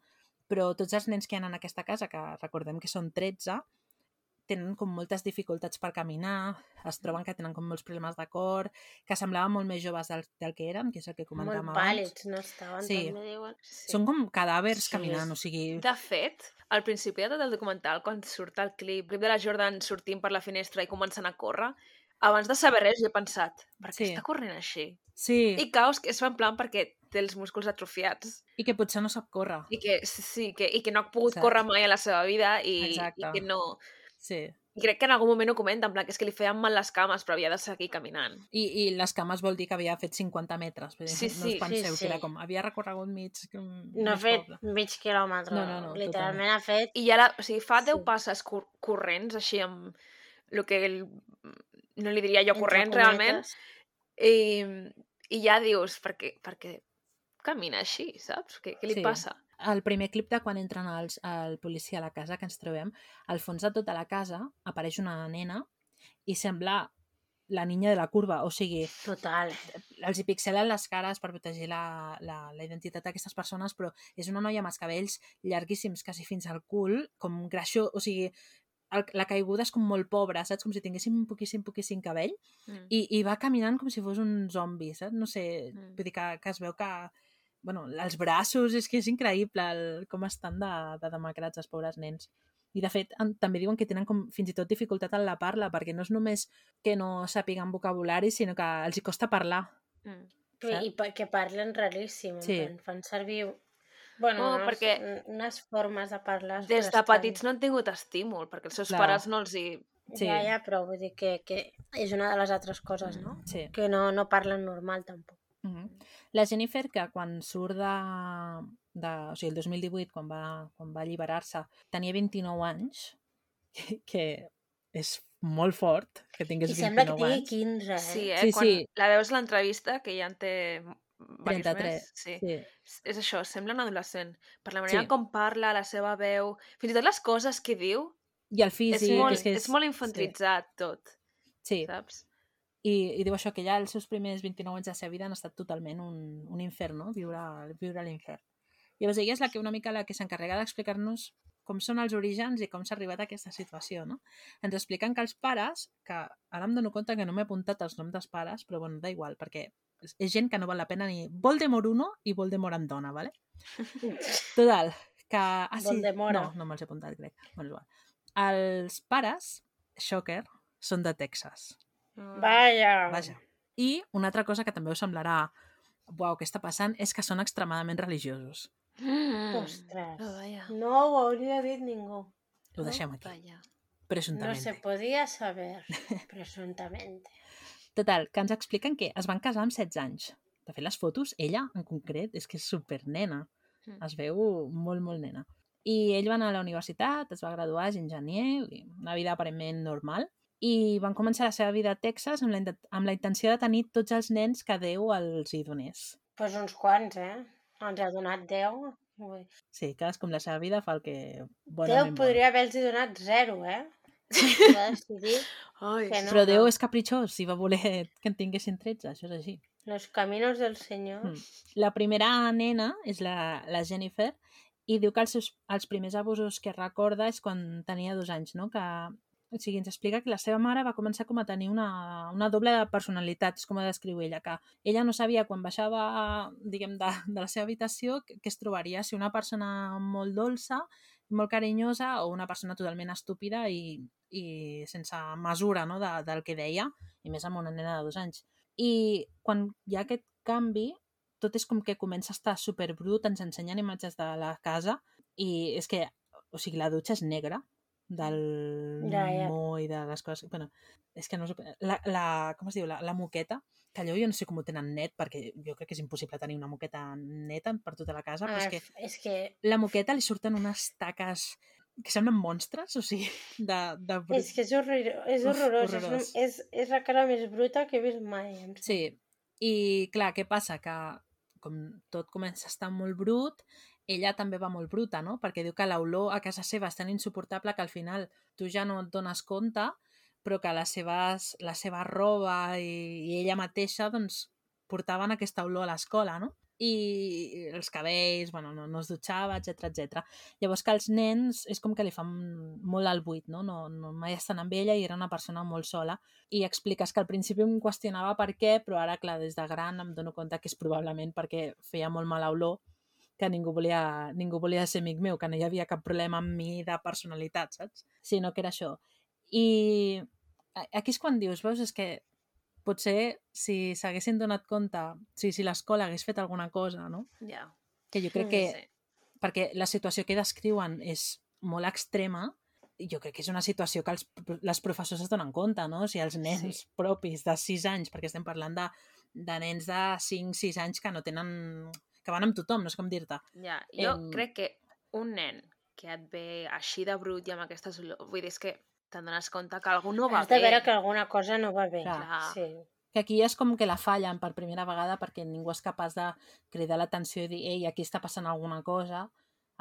però tots els nens que hi ha en aquesta casa, que recordem que són 13, tenen com moltes dificultats per caminar, es troben que tenen com molts problemes de cor, que semblaven molt més joves del, del que eren, que és el que comentàvem Molt abans. pàl·lids, no estaven, Sí. també diuen. Sí. Són com cadàvers Sí. caminant, o sigui... De fet, al principi de tot el documental, quan surt el clip, clip de la Jordan sortint per la finestra i començant a córrer, abans de saber res jo he pensat, per què Sí. està corrent així? Sí, I caos que es fa en plan perquè té els músculs atrofiats i que potser no sap córrer. i que, sí, sí, que, i que no ha pogut Exacte. córrer mai a la seva vida i, Exacte. i que no... Sí. I crec que en algun moment ho comenta, en plan que és que li feien mal les cames però havia de seguir caminant. I, I les cames vol dir que havia fet 50 metres. Vull dir, Sí, no sí, us penseu sí, que era sí. com... Havia recorregut mig... com No ha fet poble. mig quilòmetre. No, no, no, Literalment ha fet... I ja, la, o sigui, fa 10 Sí. passes cor corrents, així amb el que el, no li diria jo entre corrent realment, i, i ja dius, per què, per què camina així, saps? Què, què li Sí. passa? El primer clip de quan entren els, el policia a la casa que ens trobem, al fons de tota la casa apareix una nena i sembla la niña de la curva, o sigui, Total. els hi pixelen les cares per protegir la, la, la identitat d'aquestes persones, però és una noia amb els cabells llarguíssims, quasi fins al cul, com greixó, o sigui, el, la caiguda és com molt pobra, saps? Com si tinguéssim poquíssim, poquíssim cabell, Mm. i, i va caminant com si fos un zombi, saps? No sé, Mm. vull dir que, que es veu que... Bueno, els braços, és que és increïble el, com estan de, de demacrats els pobres nens. I, de fet, en, també diuen que tenen com fins i tot dificultat en la parla, perquè no és només que no sàpiguen vocabulari, sinó que els hi costa parlar. Mm. Saps? I que parlen raríssim. Sí. Fan servir Bueno, No, unes, perquè unes formes de parlar Des de petits no han tingut estímul, perquè els seus Clar. pares no els hi... Sí. Ja, ja, però vull dir que, que és una de les altres coses, no? Sí. Que no, no parlen normal, tampoc. Mm -hmm. La Jennifer, que quan surt de, de... O sigui, el 2018, quan va, quan va alliberar-se, tenia 29 anys, que, (laughs) que és molt fort que tingués I 29 sembla que tingui anys. 15, eh? Sí, eh? Sí, Quan sí. la veus a l'entrevista, que ja en té diversos 33, més, sí. Sí. És això, sembla un adolescent. Per la manera Sí. com parla, la seva veu... Fins i tot les coses que diu, I el és, físic... molt, és, que és molt infantilitzat tot, Sí, saps? I, i diu això, que ja els seus primers 29 anys de la seva vida han estat totalment un, un infern, no? Viure, viure a l'infern. Llavors ella és la que una mica la que s'encarrega d'explicar-nos com són els orígens i com s'ha arribat a aquesta situació, no? Ens expliquen que els pares, que ara em dono compte que no m'he apuntat els noms dels pares, però bueno, da igual, perquè és, gent que no val la pena ni Voldemort 1 i Voldemort en dona, ¿vale? (laughs) Total, que... Ah, sí, Voldemora. no, no me'ls he apuntat, crec. Bueno, igual. Els pares, Shocker, són de Texas. Mm. Vaja! Vaja. I una altra cosa que també us semblarà uau, què està passant, és que són extremadament religiosos. Mm. Ostres. Oh. No ho hauria dit ningú. Ho deixem aquí, Vaja. No presumptament. se podia saber, (laughs) presuntamente. Total, que ens expliquen que es van casar amb 16 anys. De fet, les fotos, ella en concret, és que és supernena. Mm. Es veu molt, molt nena. I ell va anar a la universitat, es va graduar, és enginyer, i una vida aparentment normal, i van començar la seva vida a Texas amb la, amb la intenció de tenir tots els nens que Déu els hi donés. Pues uns quants, eh? Ens ha donat Déu. Ui. Sí, cadascú amb la seva vida fa el que Déu podria haver-los donat zero, eh? Va decidir (laughs) Ai, que no. Però Déu és capritxós i va voler que en tinguessin 13, això és així. Los caminos del Senyor. Mm. La primera nena és la, la Jennifer i diu que els, seus, els primers abusos que recorda és quan tenia dos anys, no? Que, o sigui, ens explica que la seva mare va començar com a tenir una, una doble de personalitat, és com a descriu ella, que ella no sabia quan baixava, diguem, de, de la seva habitació que, es trobaria si una persona molt dolça, molt carinyosa o una persona totalment estúpida i, i sense mesura no? de, del que deia, i més amb una nena de dos anys. I quan hi ha aquest canvi, tot és com que comença a estar superbrut, ens ensenyen imatges de la casa i és que, o sigui, la dutxa és negra del Ja, ja. mo i de les coses... Bueno, és que no sé... La, la, com es diu? La, la moqueta, que allò jo no sé com ho tenen net, perquè jo crec que és impossible tenir una moqueta neta per tota la casa, però Ah, és que és que la moqueta li surten unes taques que semblen monstres, o sigui, (laughs) de... de. És que és, horror, és Uf, horrorós. horrorós. És, és, és la cara més bruta que he vist mai. Sí, i clar, què passa? Que com tot comença a estar molt brut, ella també va molt bruta, no? Perquè diu que l'olor a casa seva és tan insuportable que al final tu ja no et dones compte, però que les seves, la seva roba i, i ella mateixa doncs, portaven aquesta olor a l'escola, no? I els cabells, bueno, no, no es dutxava, etc etc. Llavors que els nens és com que li fan molt al buit, no? no, no mai estan amb ella i era una persona molt sola i expliques que al principi em qüestionava per què, però ara, clar, des de gran em dono compte que és probablement perquè feia molt mala olor que ningú volia, ningú volia ser amic meu, que no hi havia cap problema amb mi de personalitat, saps? Sinó que era això. I aquí és quan dius, veus, és que potser si s'haguessin donat compte, si, si l'escola hagués fet alguna cosa, no? Ja. Que jo crec que, Sí. perquè la situació que descriuen és molt extrema, jo crec que és una situació que els, les professors es donen compte, no? O sigui, els nens sí. propis de 6 anys, perquè estem parlant de, de nens de 5-6 anys que no tenen... que van amb tothom, no és com dir-te. Ja, jo Em- crec que un nen que et ve així de brut i amb aquestes olors... Vull dir, és que te'n dones compte que algú no va Has de bé. veure que alguna cosa no va bé. Clar. Sí. Que aquí és com que la fallen per primera vegada perquè ningú és capaç de cridar l'atenció i dir ei, aquí està passant alguna cosa,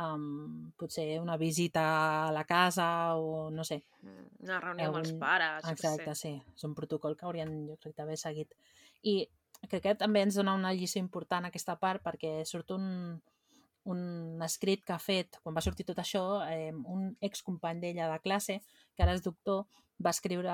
um, potser una visita a la casa o no sé. Mm, Una reunió amb els Algun- pares, Exacte, sé. sí. És un protocol que haurien, jo crec, d'haver seguit. I crec que també ens dona una lliçó important aquesta part perquè surt un, un escrit que ha fet, quan va sortir tot això, eh, un excompany d'ella de classe, que ara és doctor, va escriure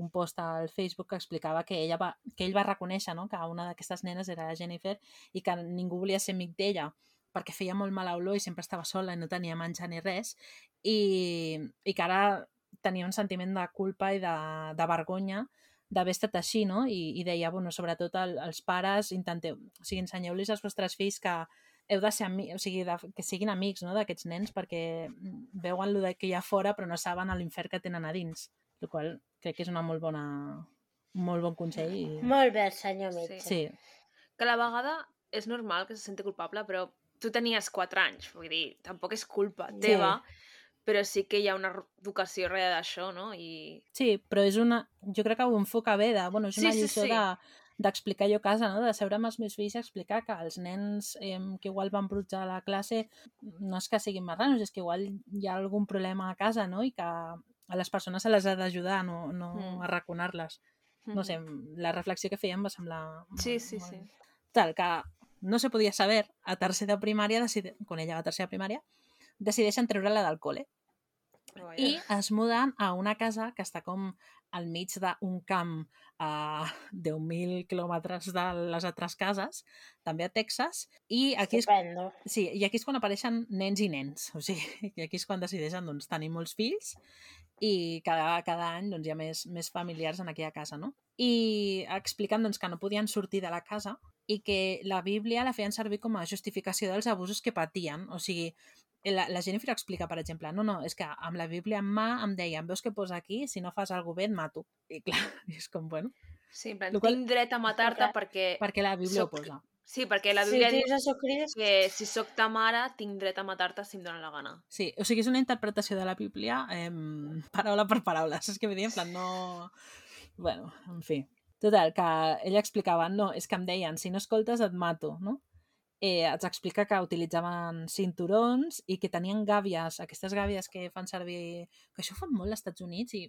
un post al Facebook que explicava que, ella va, que ell va reconèixer no? que una d'aquestes nenes era la Jennifer i que ningú volia ser amic d'ella perquè feia molt mala olor i sempre estava sola i no tenia menjar ni res i, i que ara tenia un sentiment de culpa i de, de vergonya d'haver estat així, no? I, i deia, bueno, sobretot el, els pares, intenteu, o sigui, ensenyeu-los als vostres fills que, heu de ser amics, o sigui, de, que siguin amics no, d'aquests nens perquè veuen el que hi ha fora però no saben l'infern que tenen a dins. El qual crec que és una molt bona molt bon consell. I... Molt bé, senyor Sí. metge. Sí, Que a la vegada és normal que se senti culpable, però tu tenies 4 anys, vull dir, tampoc és culpa Sí. teva, però sí que hi ha una educació darrere d'això, no? I... sí, però és una... Jo crec que ho enfoca bé, de, bueno, és Sí, una sí, lliçó sí. de d'explicar jo a casa, no? de seure amb els meus fills i explicar que els nens eh, que igual van brutjar a la classe no és que siguin marranos, és que igual hi ha algun problema a casa no? i que a les persones se les ha d'ajudar, no, no Mm. a raconar-les. No sé, la reflexió que em va semblar... Sí, sí, molt- sí. Tal, que no se podia saber, a tercer de primària, decide... quan ella va a tercer de primària, decideixen treure-la del col·le Vaja. i es muden a una casa que està com al mig d'un camp a 10.000 quilòmetres de les altres cases, també a Texas, i aquí és, sí, i aquí és quan apareixen nens i nens, o sigui, (laughs) i aquí és quan decideixen doncs, tenir molts fills i cada, cada any doncs, hi ha més, més familiars en aquella casa, no? I expliquen doncs, que no podien sortir de la casa i que la Bíblia la feien servir com a justificació dels abusos que patien. O sigui, la, la Jennifer explica, per exemple, no, no, és que amb la Bíblia en mà em deien, veus què posa aquí? Si no fas alguna bé et mato. I clar, (laughs) és com, bueno, Sí, en qual- tinc dret a matar-te perquè... perquè la Bíblia Soc- ho posa. Sí, perquè la Bíblia dius diu a Jesucrist, que si sóc ta mare tinc dret a matar-te si em dóna la gana. Sí, o sigui, és una interpretació de la Bíblia eh, (laughs) paraula per paraula, saps què vull dir? En plan, no... Bueno, en fi. Total, que ella explicava, no, és que em deien, si no escoltes et mato, no? Eh, ens explica que utilitzaven cinturons i que tenien gàbies, aquestes gàbies que fan servir... que això ho fan molt als Estats Units i,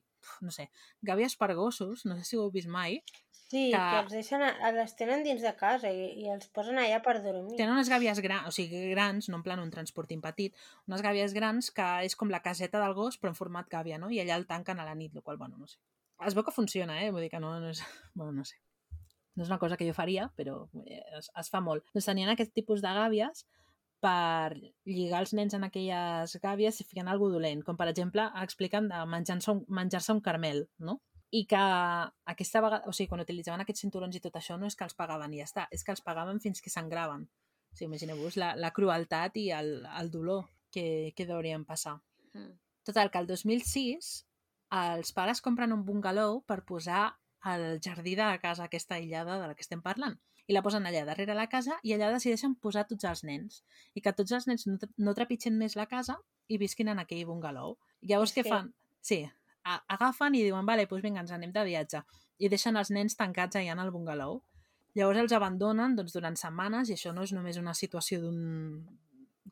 no sé, gàbies per gossos, no sé si ho heu vist mai, sí, que- que els deixen, a, les tenen dins de casa i, i els posen allà per dormir. Tenen unes gàbies grans, o sigui, grans, no en plan un transportin petit, unes gàbies grans que és com la caseta del gos, però en format gàbia, no? I allà el tanquen a la nit, el qual, bueno, no sé. Es veu que funciona, eh? Vull dir que no, no és... (laughs) Bueno, no sé. No és una cosa que jo faria, però eh, es, es fa molt. Doncs tenien aquest tipus de gàbies per lligar els nens en aquelles gàbies si feien alguna dolent, com per exemple expliquen de menjar-se un, menjar un carmel, no? I que aquesta vegada, o sigui, quan utilitzaven aquests cinturons i tot això, no és que els pagaven i ja està, és que els pagaven fins que sangraven. O sigui, imagineu-vos la, la crueltat i el, el dolor que, que deurien passar. Mm. Total, que el 2006 els pares compren un bungalow per posar al jardí de la casa aquesta aïllada de la que estem parlant. I la posen allà darrere la casa i allà decideixen posar tots els nens. I que tots els nens no, trepitgen més la casa i visquin en aquell bungalow. Llavors És què fan? Sí, agafen i diuen, vale, doncs vinga, ens anem de viatge. I deixen els nens tancats allà en el bungalow. Llavors els abandonen doncs, durant setmanes i això no és només una situació d'un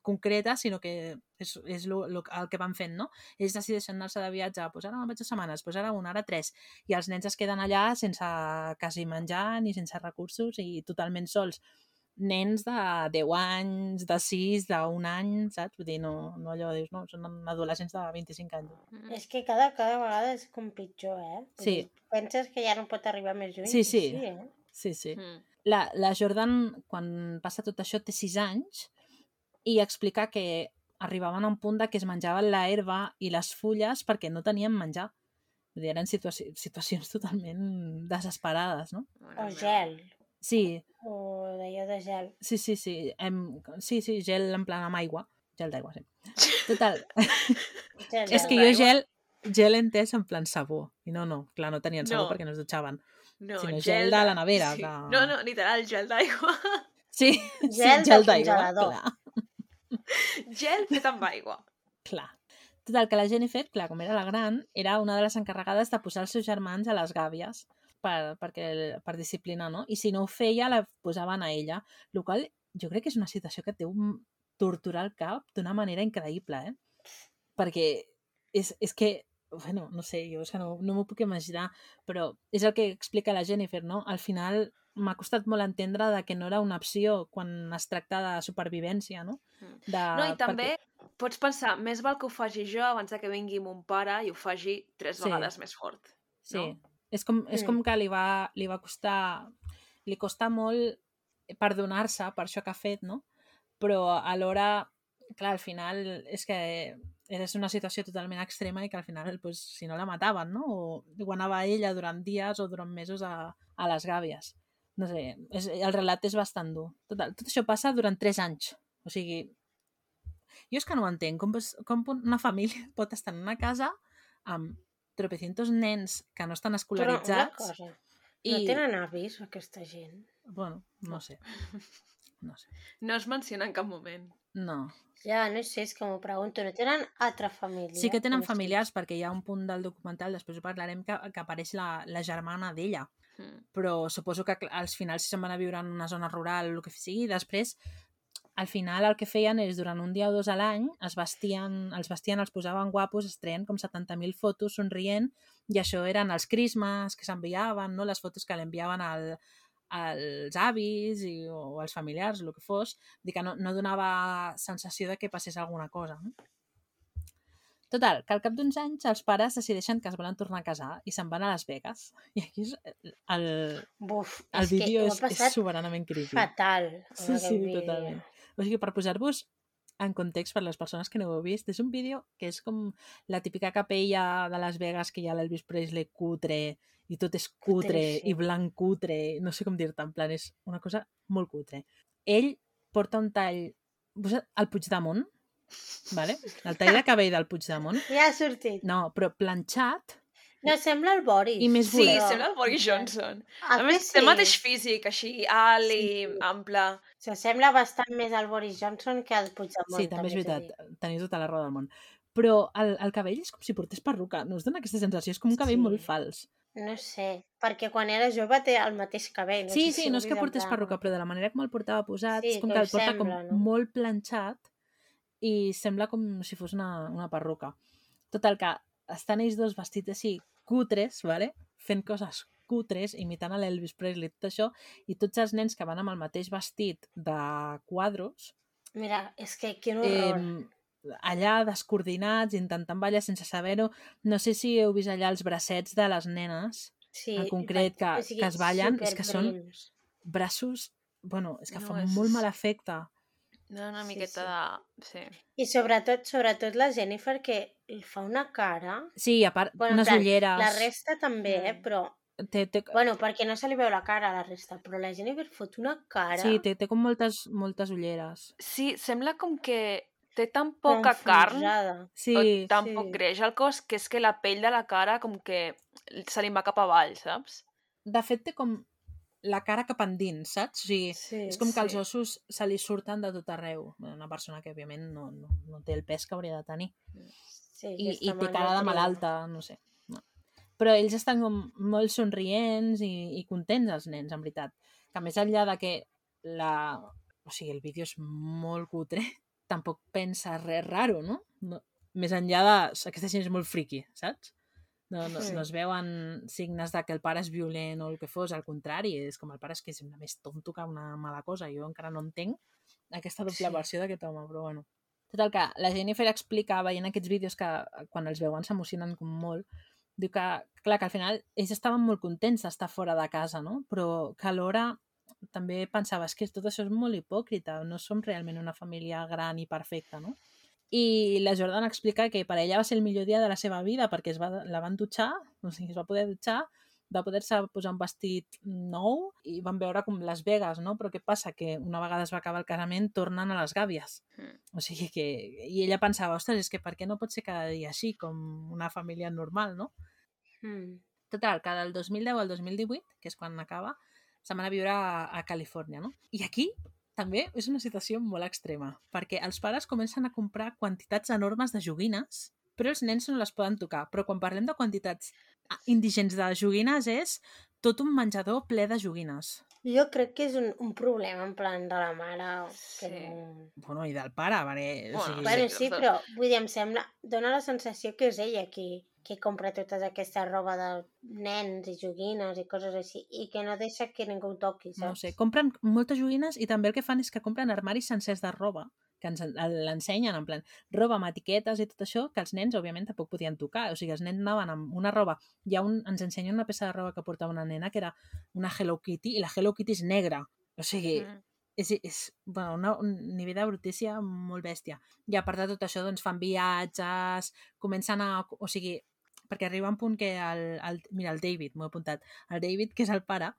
concreta, sinó que és, és lo, lo, el que van fent, no? Ells decideixen anar-se de viatge, doncs ara me'n vaig a setmanes, doncs ara una, ara tres, i els nens es queden allà sense quasi menjar ni sense recursos i totalment sols. Nens de 10 anys, de 6, d'un any, saps? Vull dir, no, no allò, dius, no, són adolescents de 25 anys. Mm. És que cada, cada vegada és com pitjor, eh? Sí. dir, Penses que ja no pot arribar més lluny? Sí, sí. sí eh? Sí, sí. Mm. La, la Jordan, quan passa tot això, té 6 anys i explica que arribaven a un punt de que es menjaven la herba i les fulles perquè no tenien menjar. Vull dir, eren situaci situacions totalment desesperades, no? O gel. Sí, O d'allò de gel. sí, sí, sí. Em, sí, sí, gel en plan amb aigua. Gel d'aigua, sí. Total. (laughs) gel és que jo gel, gel entès en plan sabó. I no, no, clar, no tenien sabó No. perquè no es dutxaven. No, sinó gel de la nevera, Sí. de- No, no, literal, gel d'aigua. Sí, Gel sí, gel d'aigua, clar. Gel fet amb aigua. Clar. Total, que la Jennifer, clar, com era la gran, era una de les encarregades de posar els seus germans a les gàbies per, perquè, per disciplinar, no? I si no ho feia, la posaven a ella. El qual jo crec que és una situació que et deu torturar el cap d'una manera increïble, eh? Perquè és, és que, bueno, no sé, jo és que no, no m'ho puc imaginar, però és el que explica la Jennifer, no? Al final m'ha costat molt entendre de que no era una opció quan es tracta de supervivència, no? Mm. De, No, i també Perquè, pots pensar, més val que ho faci jo abans de que vingui mon pare i ho faci tres Sí. vegades més fort. Sí, no? és com, és Mm. com que li va, li va costar... Li costa molt perdonar-se per això que ha fet, no? Però alhora, clar, al final és que és una situació totalment extrema i que al final, pues, si no la mataven, no? O, o anava ella durant dies o durant mesos a, a les gàbies. No sé, és, el relat és bastant dur. Total, tot això passa durant 3 anys. O sigui, jo és que no ho entenc. Com, com una família (laughs) pot estar en una casa amb tropecientos nens que no estan Però una escolaritzats cosa, no tenen avis aquesta gent? Bueno, no sé. (laughs) No sé. No es menciona en cap moment. No. Ja, no sé, és que m'ho pregunto. No tenen altra família? Sí que tenen Com familiars perquè hi ha un punt del documental, després ho parlarem, que, que apareix la, la germana d'ella. Mm. Però suposo que als finals si se'n van a viure en una zona rural o el que sigui, després al final el que feien és durant un dia o dos a l'any es vestien, els vestien, els posaven guapos, es treien com 70.000 fotos somrient i això eren els crismes que s'enviaven, no? les fotos que li enviaven al, als avis i, o als familiars, el que fos, dir que no, no donava sensació de que passés alguna cosa. No? Total, que al cap d'uns anys els pares decideixen que es volen tornar a casar i se'n van a Las Vegas. (laughs) I aquí és el, Buf, el és vídeo és, és soberanament creepy. fatal. Sí, sí, vídeo. totalment. O sigui, per posar-vos en context per les persones que no ho heu vist, és un vídeo que és com la típica capella de Las Vegas que hi ha l'Elvis Presley cutre i tot és cutre Sí. i blanc cutre, no sé com dir-te, en plan, és una cosa molt cutre. Ell porta un tall, el Puigdemont, vale? el tall de cabell del Puigdemont, Ja ha sortit. no, però planxat No, sembla el Boris. I més Sí, bolet. sembla el Boris Johnson. A, A més, té el mateix físic, així, alt i ample. S'assembla bastant més al Boris Johnson que al Puigdemont. Sí, també és veritat, teniu tota la raó del món. Però el, el cabell és com si portés perruca, no us dona aquesta sensació? És com un cabell Sí. molt fals. No sé, perquè quan era jove té el mateix cabell. No Sí, sé sí, si no és que portés perruca, però de la manera com el portava posat, Sí, és com que que el porta sembla, com no? molt planxat i sembla com si fos una, una perruca. Total, que estan ells dos vestits així cutres, vale? fent coses cutres, imitant a l'Elvis Presley, tot això, i tots els nens que van amb el mateix vestit de quadros, Mira, és que quin horror. eh, allà descoordinats, intentant ballar sense saber-ho. No sé si heu vist allà els bracets de les nenes, sí, en concret, que- o sigui, que es ballen, és que són- braços... Bueno, és que No, fa és- molt mal efecte. No, una Sí, miqueta de... Sí. I sobretot, sobretot la Jennifer, que li fa una cara... Sí, a part, Bueno, en unes plan, ulleres... La resta també, eh? Mm. Però... Té, té, Bueno, perquè no se li veu la cara a la resta, però la Jennifer fot una cara... sí, té, té com moltes, moltes ulleres. Sí, sembla com que té tan poca carn enfonsada. Sí, o tan sí. poc greix al cos que és que la pell de la cara com que se li va cap avall, saps? de fet té com la cara cap endins, saps? O sigui, Sí, és com que els sí. ossos se li surten de tot arreu. Una persona que, òbviament, no, no, no té el pes que hauria de tenir. sí, I, i té cara de malalta, no sé. No. Però ells estan com molt somrients i, i contents, els nens, en veritat. Que més enllà de que la... O sigui, el vídeo és molt cutre, tampoc pensa res raro, no? no més enllà de... Aquesta gent és molt friqui, saps? No, no, Sí. no es veuen signes de que el pare és violent o el que fos, al contrari, és com el pare és que sembla més tonto que una mala cosa. Jo encara no entenc aquesta doble Sí. versió d'aquest home, però bueno. Total, que la Jennifer explica, veient aquests vídeos que quan els veuen s'emocionen com molt, diu que, clar, que al final ells estaven molt contents d'estar fora de casa, no? Però que alhora també pensava, és que tot això és molt hipòcrita, no som realment una família gran i perfecta, no? I la Jordan explica que per ella va ser el millor dia de la seva vida perquè es va, la van dutxar, o sigui, es va poder dutxar, va poder-se posar un vestit nou i van veure com Las Vegas, no? Però què passa? Que una vegada es va acabar el casament tornen a les gàbies. Mm. O sigui que... I ella pensava, ostres, és que per què no pot ser cada dia així, com una família normal, no? Mm. Total, que del 2010 al 2018, que és quan acaba, se'n van a viure a, a Califòrnia, no? I aquí també és una situació molt extrema, perquè els pares comencen a comprar quantitats enormes de joguines, però els nens no les poden tocar. Però quan parlem de quantitats ah, indigents de joguines és tot un menjador ple de joguines. Jo crec que és un, un problema en plan de la mare que Sí. no... Bueno, i del pare, perquè... O Bueno, sigui, Bueno, sí, sí, però vull dir, em sembla... Dóna la sensació que és ella qui, qui compra tota aquesta roba de nens i joguines i coses així i que no deixa que ningú toqui, saps? no sé, compren moltes joguines i també el que fan és que compren armaris sencers de roba que ens en- l'ensenyen, en plan, roba amb etiquetes i tot això, que els nens, òbviament, tampoc podien tocar. O sigui, els nens anaven amb una roba... Hi ha un, ens ensenyen una peça de roba que portava una nena que era una Hello Kitty i la Hello Kitty és negra. O sigui, Mm. és, és bueno, una, un nivell de brutícia molt bèstia. I a part de tot això, doncs, fan viatges, comencen a... O sigui, perquè arriba un punt que el, el mira, el David, m'ho he apuntat, el David, que és el pare,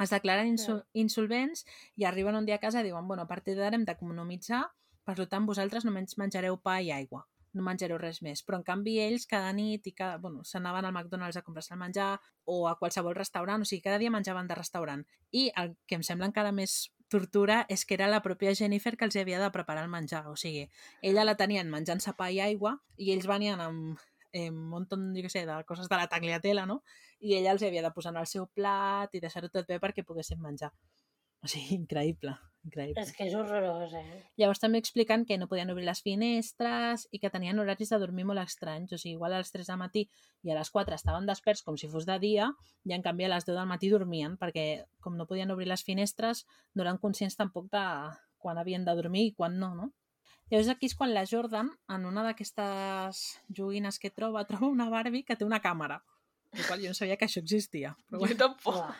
es declaren insul insolvents i arriben un dia a casa i diuen, bueno, a partir d'ara hem d'economitzar per tant vosaltres només menjareu pa i aigua no menjareu res més. Però, en canvi, ells cada nit i cada, bueno, s'anaven al McDonald's a comprar-se el menjar o a qualsevol restaurant, o sigui, cada dia menjaven de restaurant. I el que em sembla encara més tortura és que era la pròpia Jennifer que els havia de preparar el menjar. O sigui, ella la tenien menjant-se pa i aigua i ells venien amb eh, un munt, jo què sé, de coses de la tagliatella, no? I ella els havia de posar en el seu plat i deixar-ho tot bé perquè poguessin menjar. O sigui, (laughs) increïble, increïble. És que és horrorós, eh? Llavors també expliquen que no podien obrir les finestres i que tenien horaris de dormir molt estranys. O sigui, igual a les 3 del matí i a les 4 estaven desperts com si fos de dia i en canvi a les 10 del matí dormien perquè com no podien obrir les finestres no eren conscients tampoc de quan havien de dormir i quan no, no? Llavors aquí és quan la Jordan, en una d'aquestes joguines que troba, (laughs) troba una Barbie que té una càmera. El qual jo no sabia que això existia. Però Jo bueno. tampoc. Uah.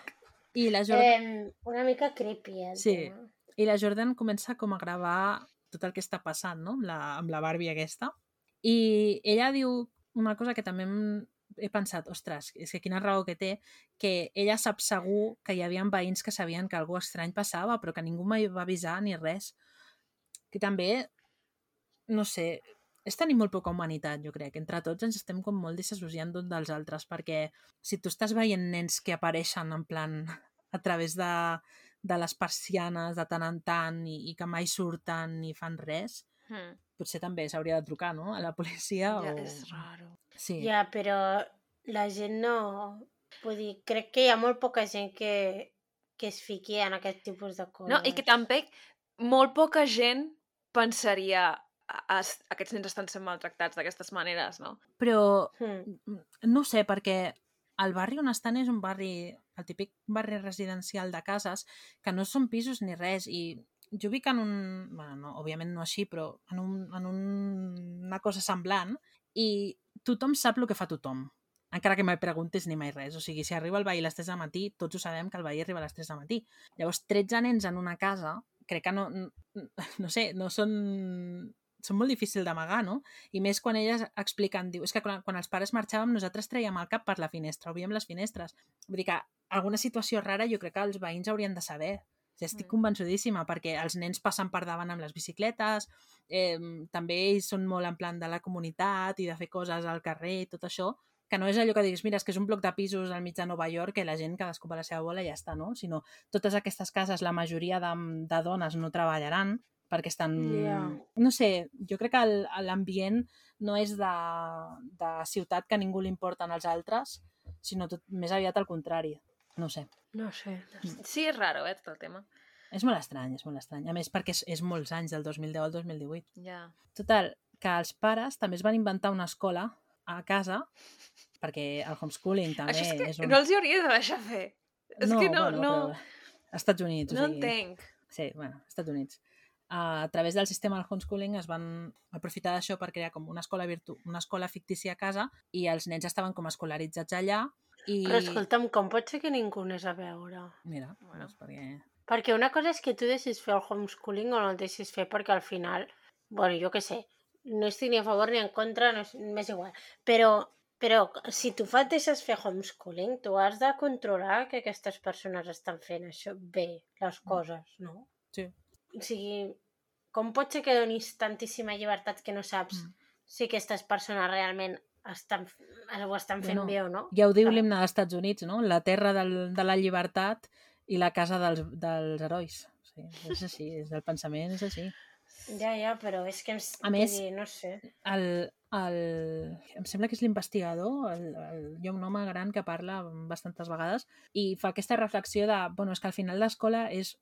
I la Jordan... Eh, una mica creepy, eh, Sí. tema. I la Jordan comença com a gravar tot el que està passant, no? Amb la, amb la Barbie aquesta. I ella diu una cosa que també he pensat, ostres, és que quina raó que té, que ella sap segur que hi havia veïns que sabien que algú estrany passava, però que ningú mai va avisar ni res. Que també, no sé, és tenir molt poca humanitat, jo crec. Entre tots ens estem com molt disassociant d'un dels altres, perquè si tu estàs veient nens que apareixen en plan a través de, de les persianes de tant en tant i, i que mai surten ni fan res, Hmm. potser també s'hauria de trucar, no?, a la policia Ja, o... és raro. Sí. Ja, però la gent no... Vull dir, crec que hi ha molt poca gent que, que es fiqui en aquest tipus de coses. No, i que també molt poca gent pensaria "A- a- aquests nens estan sent maltractats d'aquestes maneres, no? Però Hmm. no ho sé, perquè el barri on estan és un barri, el típic barri residencial de cases, que no són pisos ni res, i jo vic en un... Bueno, no, òbviament no així, però en, un, en un, una cosa semblant, i tothom sap el que fa tothom, encara que mai preguntes ni mai res. O sigui, si arriba el veí a les 3 del matí, tots ho sabem que el veí arriba a les 3 del matí. Llavors, 13 nens en una casa, crec que no, no, no sé, no són són molt difícils d'amagar, no? I més quan elles expliquen, diu, és que quan, quan els pares marxàvem nosaltres traiem el cap per la finestra, obríem les finestres. Vull dir que alguna situació rara jo crec que els veïns haurien de saber. Ja estic Mm. convençudíssima, perquè els nens passen per davant amb les bicicletes, eh, també ells són molt en plan de la comunitat i de fer coses al carrer i tot això, que no és allò que diguis, mira, és que és un bloc de pisos al mig de Nova York que la gent cadascú per la seva bola i ja està, no? Sinó totes aquestes cases, la majoria de, de dones no treballaran perquè estan... Ja. No sé, jo crec que el- l'ambient no és de, de ciutat que a ningú li importen els altres, sinó tot, més aviat al contrari. No ho sé. No sé. Sí, és raro, eh, tot el tema. És molt estrany, és molt estrany. A més, perquè és, és molts anys, del 2010 al 2018. Ja. Total, que els pares també es van inventar una escola a casa, perquè el homeschooling també Això és que és un... no els hi hauria de deixar fer. És que no, bueno, no, però als Estats Units. no o sigui, entenc. Sí, bueno, als Estats Units. A través del sistema del homeschooling es van aprofitar d'això per crear com una escola virtu una escola fictícia a casa i els nens estaven com escolaritzats allà i... Però escolta'm, com pot ser que ningú anés a veure? Mira, Bueno. doncs perquè... Perquè una cosa és que tu deixis fer el homeschooling o no el deixis fer perquè al final, bueno, jo què sé, no estic ni a favor ni en contra, no és, m'és igual. Però, però si tu fa deixes fer homeschooling, tu has de controlar que aquestes persones estan fent això bé, les coses, no? O sigui, com pot ser que donis tantíssima llibertat que no saps Mm. si aquestes persones realment estan, ho estan fent Bueno, bé o no? Ja ho diu Ah. l'himne dels Estats Units, no? La terra del, de la llibertat i la casa dels, dels herois. Sí, és així, (laughs) és el pensament, és així. Ja, ja, però és que... Ens, A més, dir, no sé. El, el, em sembla que és l'investigador, el, el, hi ha un home gran que parla bastantes vegades i fa aquesta reflexió de, bueno, és que al final l'escola és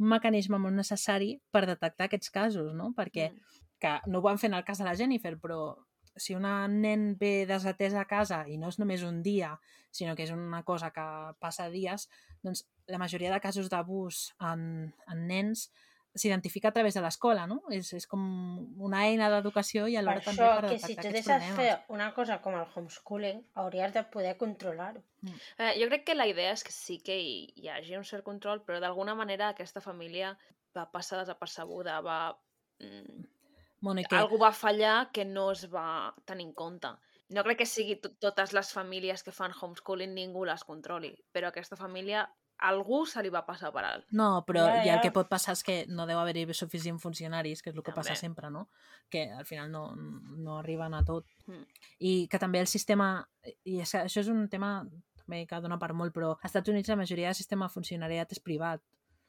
un mecanisme molt necessari per detectar aquests casos, no? Perquè Mm. que no ho van fer en el cas de la Jennifer, però si una nen ve desatesa a casa i no és només un dia, sinó que és una cosa que passa dies, doncs la majoria de casos d'abús en, en nens s'identifica a través de l'escola, no? És, és com una eina d'educació i Per alhora també això, per que si tu deixes problemes. fer una cosa com el homeschooling, hauries de poder controlar-ho. Eh, jo crec que la idea és que sí que hi, hi hagi un cert control, però d'alguna manera aquesta família va passar desapercebuda, va... Mm, Bueno, que, algú va fallar que no es va tenir en compte. No crec que sigui to totes les famílies que fan homeschooling ningú les controli, però aquesta família algú se li va passar per alt. No, però Ja, ja, el que pot passar és que no deu haver-hi suficients funcionaris, que és el que passa També. sempre, no? Que al final no, no arriben a tot. Mm. I que també el sistema... I és això és un tema també que dona per molt, però als Estats Units la majoria del sistema de funcionariat és privat.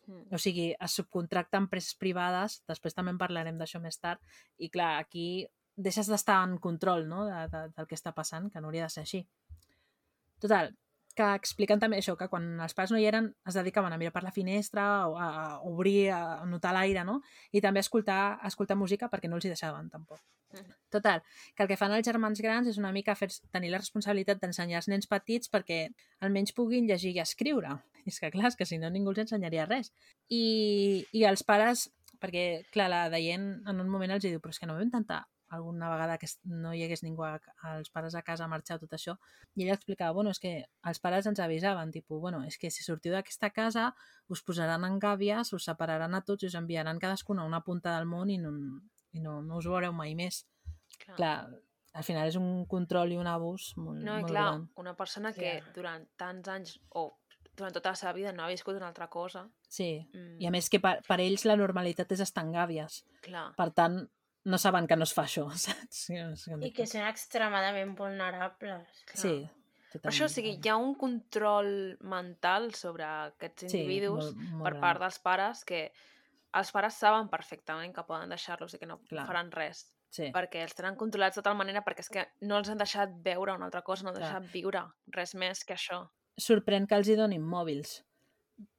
Mm. O sigui, es subcontracta empreses privades, després també en parlarem d'això més tard, i clar, aquí deixes d'estar en control no? de, de, del que està passant, que no hauria de ser així. Total, que expliquen també això, que quan els pares no hi eren es dedicaven a mirar per la finestra, o a, a obrir, a notar l'aire, no? I també a escoltar, a escoltar música perquè no els hi deixaven, tampoc. Total, que el que fan els germans grans és una mica fer, tenir la responsabilitat d'ensenyar als nens petits perquè almenys puguin llegir i escriure. I és que, clar, és que si no ningú els ensenyaria res. I, i els pares, perquè, clar, la Diane en un moment els diu però és que no vam intentar alguna vegada que no hi hagués ningú, a, als pares a casa a marxar tot això, i ella explicava, bueno, és que els pares ens avisaven, tipus, bueno, és que si sortiu d'aquesta casa us posaran en gàbies, us separaran a tots i us enviaran cadascun a una punta del món i no, i no, no us veureu mai més. Clar. Clar, al final és un control i un abús molt, No, i molt clar, gran. una persona que Clar. durant tants anys o durant tota la seva vida no ha viscut una altra cosa. Sí, Mm, i a més que per, per ells la normalitat és estar en gàbies. Clar. Per tant, no saben que no es fa això, (laughs) saps? Sí, I que són extremadament vulnerables. clar. Sí, Per això, o sigui, hi ha un control mental sobre aquests Sí, individus molt- molt per gran. part dels pares que els pares saben perfectament que poden deixar-los i que no Clar. faran res. Sí. perquè els tenen controlats de tal manera perquè és que no els han deixat veure una altra cosa, no els han Clar. deixat viure res més que això. Sorprèn que els hi donin mòbils.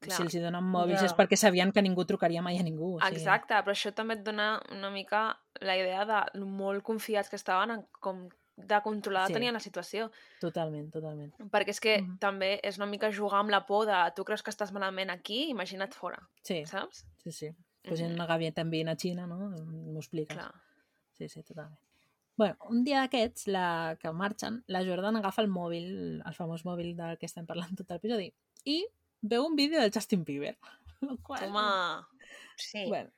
Clar. Si els hi donen mòbils Ja. és perquè sabien que ningú trucaria mai a ningú. O sigui, Exacte, però això també et dona una mica la idea de molt confiats que estaven en com de controlada Sí. tenien la situació. Totalment, totalment. Perquè és que Mhm. també és una mica jugar amb la por de tu creus que estàs malament aquí, imagina't fora, Sí, saps? sí, sí. Pues Mhm. en una gavieta envien a Xina, no? M'ho expliques. Clar. Sí, sí, totalment. Bueno, un dia d'aquests, la que marxen, la Jordan agafa el mòbil, el famós mòbil del que estem parlant tot l'episodi, i veu un vídeo del Justin Bieber. (laughs) Lo qual... Home, Sí, Bueno,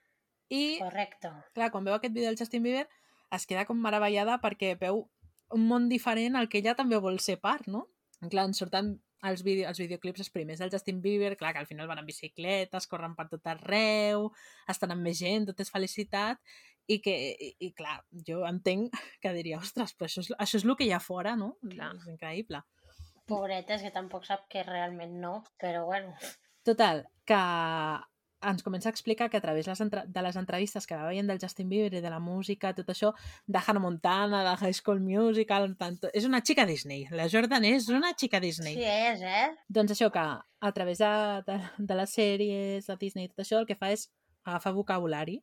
I, correcte. clar, quan veu aquest vídeo del Justin Bieber, es queda com meravellada perquè veu un món diferent al que ella també vol ser part, no? En clar, ens surten els, vídeo, els videoclips els primers del Justin Bieber, clar, que al final van en bicicletes, corren per tot arreu, estan amb més gent, tot és felicitat, i que, i, i clar, jo entenc que diria, ostres, però això és, això és el que hi ha fora, no? Clar. És increïble. Pobretes, que tampoc sap que realment no, però bueno. Total, que ens comença a explicar que a través les de les entrevistes que va veient del Justin Bieber i de la música, tot això, de Hannah Montana, de High School Musical, tant, és una xica Disney. La Jordan és una xica Disney. Sí és, eh? Doncs això que a través de, de, de les sèries de Disney i tot això, el que fa és agafar vocabulari,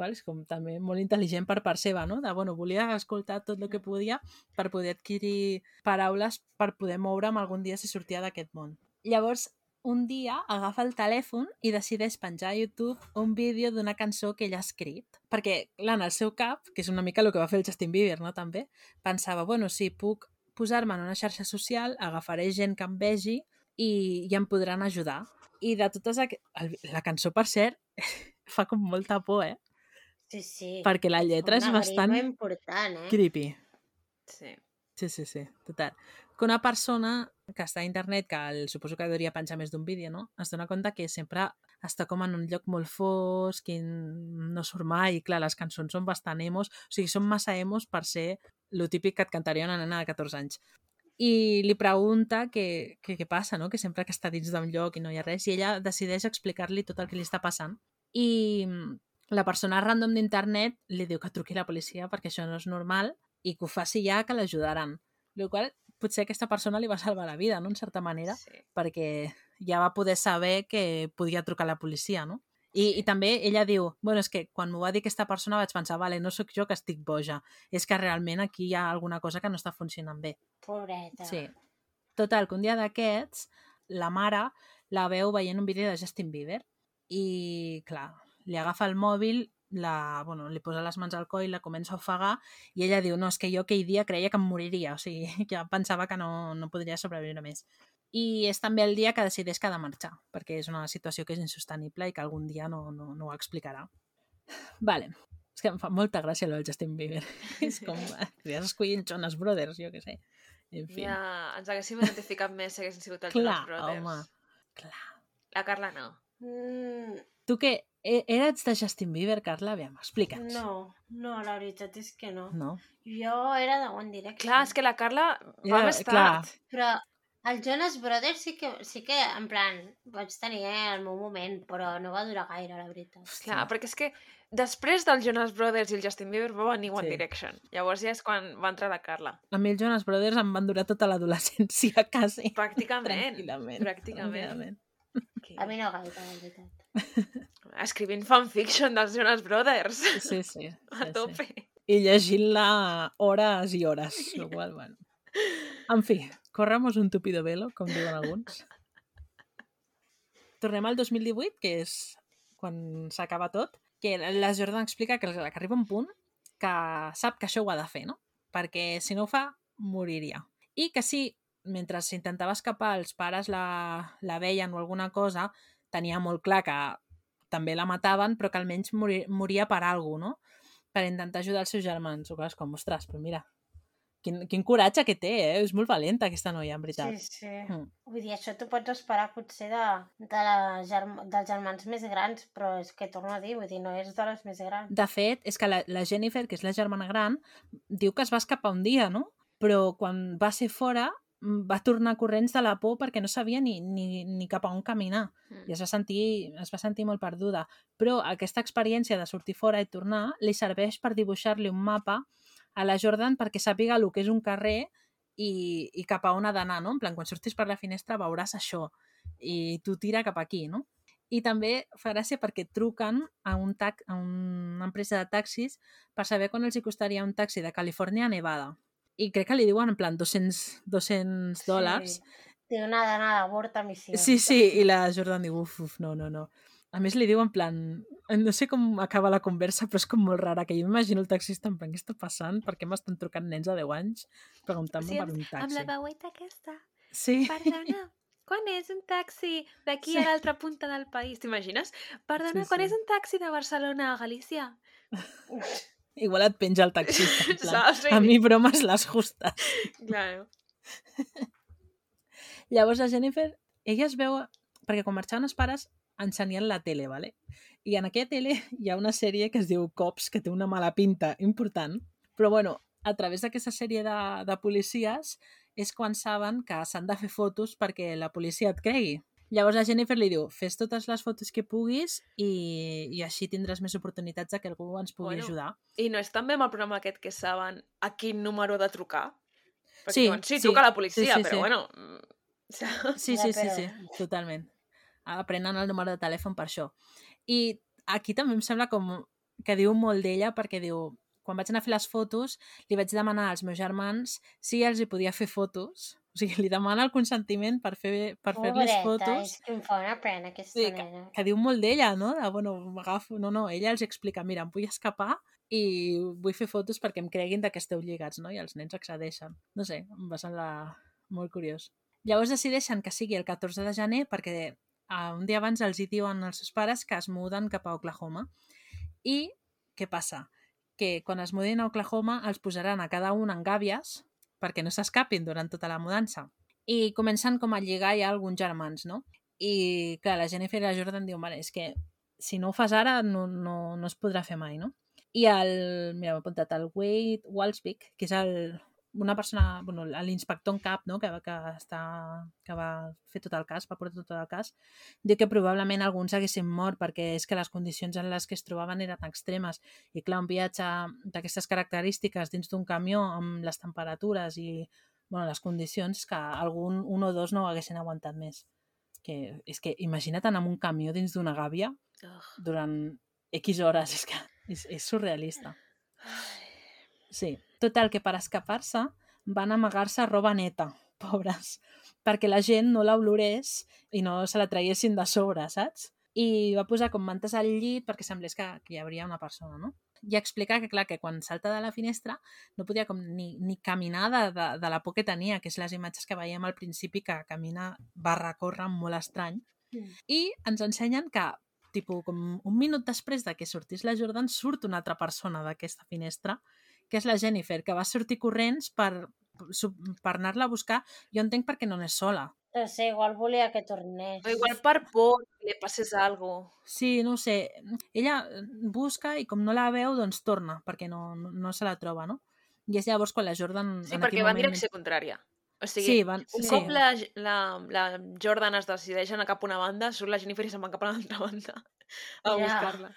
qual és com també molt intel·ligent per part seva, no? De, bueno, volia escoltar tot el que podia per poder adquirir paraules per poder moure'm algun dia si sortia d'aquest món. Llavors, un dia agafa el telèfon i decideix penjar a YouTube un vídeo d'una cançó que ell ha escrit. Perquè, clar, en el seu cap, que és una mica el que va fer el Justin Bieber, no?, també, pensava, bueno, si puc posar-me en una xarxa social, agafaré gent que em vegi i, i em podran ajudar. I de totes... Aqu... La cançó, per cert, (laughs) fa com molta por, eh? Sí, sí. Perquè la lletra és bastant important, eh? creepy. sí. Sí, sí, sí, total. Que una persona que està a internet, que el, suposo que hauria penjar més d'un vídeo, no? Es dona compte que sempre està com en un lloc molt fosc i no surt mai. I clar, les cançons són bastant emos, o sigui, són massa emos per ser lo típic que et cantaria una nena de 14 anys. I li pregunta què, què, què passa, no? Que sempre que està dins d'un lloc i no hi ha res, i ella decideix explicar-li tot el que li està passant. I la persona random d'internet li diu que truqui la policia perquè això no és normal i que ho faci ja, que l'ajudaran. El qual potser aquesta persona li va salvar la vida, no?, en certa manera, sí. perquè ja va poder saber que podia trucar a la policia, no? I, I també ella diu, bueno, és que quan m'ho va dir aquesta persona vaig pensar, vale, no sóc jo que estic boja, és que realment aquí hi ha alguna cosa que no està funcionant bé. Pobreta. Sí. Total, que un dia d'aquests, la mare la veu veient un vídeo de Justin Bieber i, clar, li agafa el mòbil, la, bueno, li posa les mans al coll, la comença a ofegar i ella diu, no, és que jo aquell dia creia que em moriria, o sigui, (laughs) ja pensava que no, no podria sobreviure més. I és també el dia que decideix que ha de marxar, perquè és una situació que és insostenible i que algun dia no, no, no ho explicarà. Vale. És que em fa molta gràcia el Justin Bieber. (laughs) és com, podries escollir el Jonas Brothers, jo què sé. En fi. Ja ens haguéssim identificat més si haguessin sigut els Clar, Jonas Brothers. home. Clar. La Carla no. Mm, Tu que e- eres de Justin Bieber, Carla? Aviam, explica'ns. no, no, la veritat és que no. No? Jo era de One Direction. Clar, és que la Carla va Ja, més clar. tard. Però els Jonas Brothers sí que, sí que, en plan, vaig tenir el meu moment, però no va durar gaire, la veritat. Clar, perquè és que després dels Jonas Brothers i el Justin Bieber va venir One Sí. Direction. Llavors ja és quan va entrar la Carla. A mi els Jonas Brothers em van durar tota l'adolescència, (laughs) quasi. Pràcticament. Tranquil·lament. Pràcticament. tranquil·lament. Que- A mi no gaire, la veritat. Escrivint fanfiction dels Jonas Brothers. Sí, sí. (laughs) A sí, tope. Sí. I llegint-la hores i hores. Lo qual, bueno. En fi, corramos un tupido velo, com diuen alguns. Tornem al 2018, que és quan s'acaba tot, que la Jordan explica que, que arriba un punt que sap que això ho ha de fer, no? Perquè si no ho fa, moriria. I que si, mentre s'intentava escapar, els pares la, la veien o alguna cosa, tenia molt clar que també la mataven, però que almenys morir, moria per alguna no? Per intentar ajudar els seus germans. O clar, és com, ostres, però mira, quin, quin coratge que té, eh? És molt valenta aquesta noia, en veritat. Sí, sí. Mm. Vull dir, això t'ho pots esperar potser de, de la germ dels germans més grans, però és que torno a dir, vull dir, no és de les més grans. De fet, és que la, la Jennifer, que és la germana gran, diu que es va escapar un dia, no? Però quan va ser fora va tornar corrents de la por perquè no sabia ni, ni, ni cap a on caminar Mm. i es va, sentir, es va sentir molt perduda. Però aquesta experiència de sortir fora i tornar li serveix per dibuixar-li un mapa a la Jordan perquè sàpiga el que és un carrer i, i cap a on ha d'anar, no? En plan, quan surtis per la finestra veuràs això i tu tira cap aquí, no? I també fa gràcia perquè truquen a, un tac, a una empresa de taxis per saber quan els hi costaria un taxi de Califòrnia a Nevada. I crec que li diuen en plan 200, 200 dòlars. Sí. Té una danada avorta missió. Sí, sí, i la Jordan diu, uf, uf, no, no, no. A més, li diu en plan... No sé com acaba la conversa, però és com molt rara, que jo m'imagino el taxista en plan, què està passant? Per què m'estan trucant nens de 10 anys preguntant-me Sí, per un Amb taxi? la veueta aquesta. Sí. Perdona, quan és un taxi d'aquí Sí. a l'altra punta del país? T'imagines? Perdona, Sí, quan sí. és un taxi de Barcelona a Galícia? (laughs) Igual et penja el taxista. En (laughs) plan, Saps? Sí. a mi bromes les justes. Claro. (laughs) Llavors la Jennifer, ella es veu... Perquè quan marxaven els pares ensenien la tele, ¿vale? I en aquella tele hi ha una sèrie que es diu Cops, que té una mala pinta important. Però bueno, a través d'aquesta sèrie de, de policies és quan saben que s'han de fer fotos perquè la policia et cregui. Llavors la Jennifer li diu, fes totes les fotos que puguis i, i així tindràs més oportunitats de que algú ens pugui Bueno, ajudar. I no és també amb el programa aquest que saben a quin número de trucar? Perquè Sí, diuen, sí, sí. truca a la Sí, policia, sí, però sí. bueno... mm? (laughs) Sí, sí, sí, sí, totalment. Aprenen el número de telèfon per això. I aquí també em sembla com que diu molt d'ella perquè diu quan vaig anar a fer les fotos li vaig demanar als meus germans si els hi podia fer fotos. O sigui, li demana el consentiment per fer per fer-les Pobreta, fotos. és que em fa una pena aquesta Sí, que, nena. que diu molt d'ella, no? De, bueno, m'agafo... No, no, ella els explica, mira, em vull escapar i vull fer fotos perquè em creguin que esteu lligats, no? I els nens accedeixen. No sé, em va semblar molt curiós. Llavors decideixen que sigui el 14 de gener perquè uh, un dia abans els hi diuen als seus pares que es muden cap a Oklahoma. I què passa? Que quan es mudin a Oklahoma els posaran a cada un en gàbies perquè no s'escapin durant tota la mudança. I comencen com a lligar ja alguns germans, no? I, clar, la Jennifer i la Jordan diuen, vale, és que si no ho fas ara no, no, no es podrà fer mai, no? I el, mira, m'he apuntat, el Wade Walsbeek, que és el, una persona, bueno, l'inspector en cap, no?, que, que, està, que va fer tot el cas, va portar tot el cas, diu que probablement alguns haguessin mort perquè és que les condicions en les que es trobaven eren extremes. I clar, un viatge d'aquestes característiques dins d'un camió amb les temperatures i bueno, les condicions que algun, un o dos no ho haguessin aguantat més. Que, és que imagina't anar amb un camió dins d'una gàbia durant X hores, és que és, és surrealista. Sí. Total, que per escapar-se van amagar-se roba neta, (laughs) pobres, perquè la gent no l'olorés i no se la traiessin de sobre, saps? I va posar com mantes al llit perquè semblés que, que hi hauria una persona, no? I explicar que, clar, que quan salta de la finestra no podia com ni, ni caminar de, de, de la por que tenia, que és les imatges que veiem al principi, que camina, va recórrer molt estrany. Mm. I ens ensenyen que tipus, com un minut després de que sortís la Jordan, surt una altra persona d'aquesta finestra, que és la Jennifer, que va sortir corrents per, per anar-la a buscar. Jo entenc perquè no n'és sola. No sé, igual volia que tornés. O igual per por que li passés alguna cosa. Sí, no ho sé. Ella busca i com no la veu, doncs torna, perquè no, no, no se la troba, no? I és llavors quan la Jordan... Sí, en perquè va en moment- direcció contrària. O sigui, Sí, van, un sí. cop la, la, la Jordan es decideix anar cap a una banda, surt la Jennifer i se'n va cap a l'altra banda a Ja. buscar-la.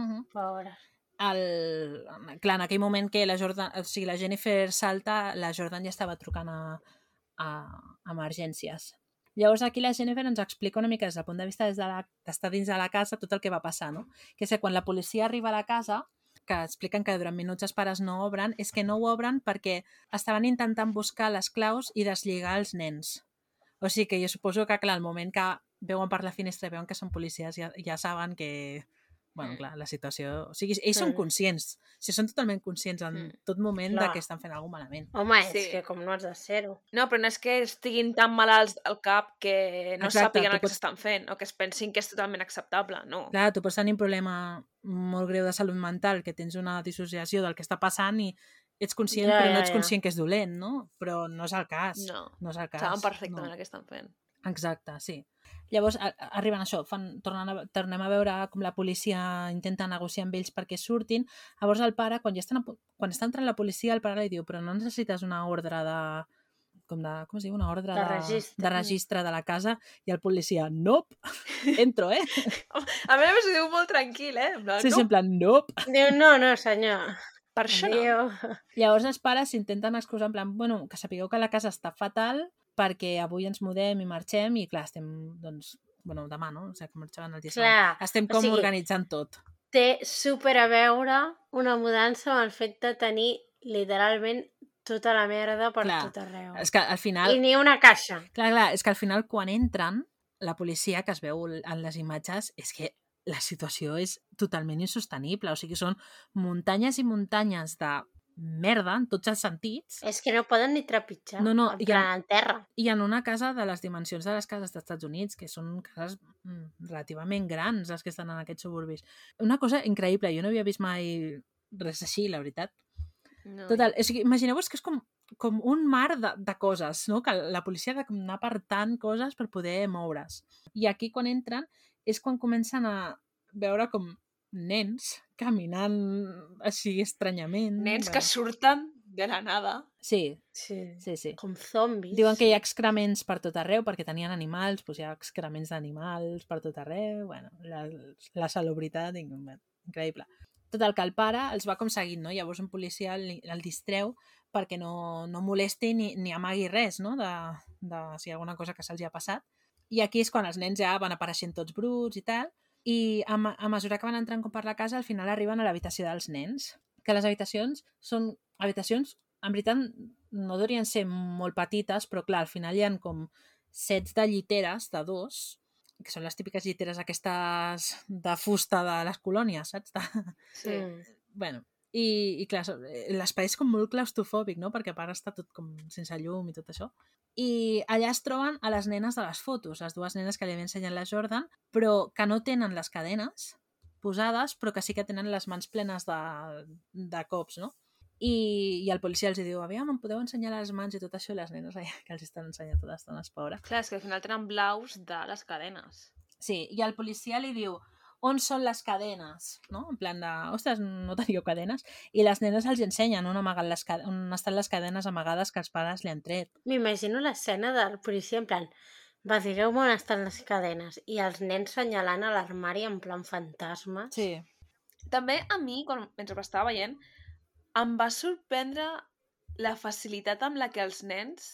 Mhm. Pobra. El, clar, en aquell moment que la Jordan, o sigui, la Jennifer salta, la Jordan ja estava trucant a, a, emergències. Llavors aquí la Jennifer ens explica una mica des del punt de vista des de la, dins de la casa tot el que va passar, no? Que és que quan la policia arriba a la casa, que expliquen que durant minuts els pares no obren, és que no ho obren perquè estaven intentant buscar les claus i deslligar els nens. O sigui que jo suposo que, clar, al moment que veuen per la finestra veuen que són policies, ja, ja saben que, bueno, Mm. clar, la situació... O sigui, ells són Mm. conscients, o sigui, són totalment conscients en Mm. tot moment de Clar. que estan fent alguna malament. Home, Sí. és que com no has de ser-ho. No, però no és que estiguin tan malalts al cap que no Exacte, sàpiguen el que pots- s'estan fent o que es pensin que és totalment acceptable. No. Clar, tu pots tenir un problema molt greu de salut mental, que tens una dissociació del que està passant i ets conscient, Ja, però no ja, ets ja. conscient que és dolent, no? Però no és el cas. No. No és el cas. Saben perfectament no. el que estan fent. Exacte, sí. Llavors, a- arriben a això, fan, tornen a, tornem a veure com la policia intenta negociar amb ells perquè surtin. Llavors el pare, quan ja estan quan està entrant la policia, el pare li diu però no necessites una ordre de... Com, de, com es diu? Una ordre De de, registre. de registre de la casa i el policia, nope, (laughs) entro, eh? A a més ho diu molt tranquil, eh? Plan, Sí, no, sí, en plan, nope. Diu, no, no, senyor. per això no. Llavors els pares s'intenten excusar en plan, bueno, que sapigueu que la casa està fatal perquè avui ens mudem i marxem i clar, estem, doncs, bueno, demà, no? O sigui, que marxaven el dia. Clar, Estem o com sigui- organitzant tot. té super a veure una mudança amb el fet de tenir literalment tota la merda per Clar. tot arreu. És que al final... I ni una caixa. Clar, clar, és que al final quan entren, la policia que es veu en les imatges és que la situació és totalment insostenible. O sigui, són muntanyes i muntanyes de merda en tots els sentits És que no poden ni trepitjar. No, no, en ja- plan, en terra. i en una casa de les dimensions de les cases dels Estats Units, que són cases mm, relativament grans, les que estan en aquests suburbis. Una cosa increïble, jo no havia vist mai res així, la veritat. no. Total, o sigui, imagineu-vos que és com, com un mar de, de coses, no? que la policia ha d'anar apartant coses per poder moure's. I aquí, quan entren, és quan comencen a veure com nens caminant així estranyament. Nens que surten de la nada. Sí, Sí. sí, sí. Com zombis. Diuen que hi ha excrements per tot arreu, perquè tenien animals, doncs hi ha excrements d'animals per tot arreu, bueno, la, la salubritat, increïble. Total, que el pare els va com seguint, no? Llavors un policia el, el distreu perquè no, no molesti ni, ni amagui res, no? De, de si hi ha alguna cosa que se'ls ha passat. I aquí és quan els nens ja van apareixent tots bruts i tal, i a, a mesura que van entrant com per la casa, al final arriben a l'habitació dels nens. Que les habitacions són habitacions, en veritat, no deurien ser molt petites, però clar, al final hi ha com sets de lliteres de dos, que són les típiques lliteres aquestes de fusta de les colònies, saps? De... Sí. Bueno, i, i clar, eh, l'espai és com molt claustrofòbic, no? Perquè a part està tot com sense llum i tot això. I allà es troben a les nenes de les fotos, les dues nenes que li havia ensenyat la Jordan, però que no tenen les cadenes posades, però que sí que tenen les mans plenes de, de cops, no? I, I el policia els diu, aviam, em podeu ensenyar les mans i tot això, i les nenes allà que els estan ensenyant totes les pobres. Clar, és que al final tenen blaus de les cadenes. Sí, i el policia li diu, on són les cadenes? No? En plan de, ostres, no teníeu cadenes? I les nenes els ensenyen on, amaguen les, on estan les cadenes amagades que els pares li han tret. M'imagino l'escena del policia en plan va, digueu-me on estan les cadenes i els nens senyalant a l'armari en plan fantasma. Sí. També a mi, quan, mentre estava veient, em va sorprendre la facilitat amb la que els nens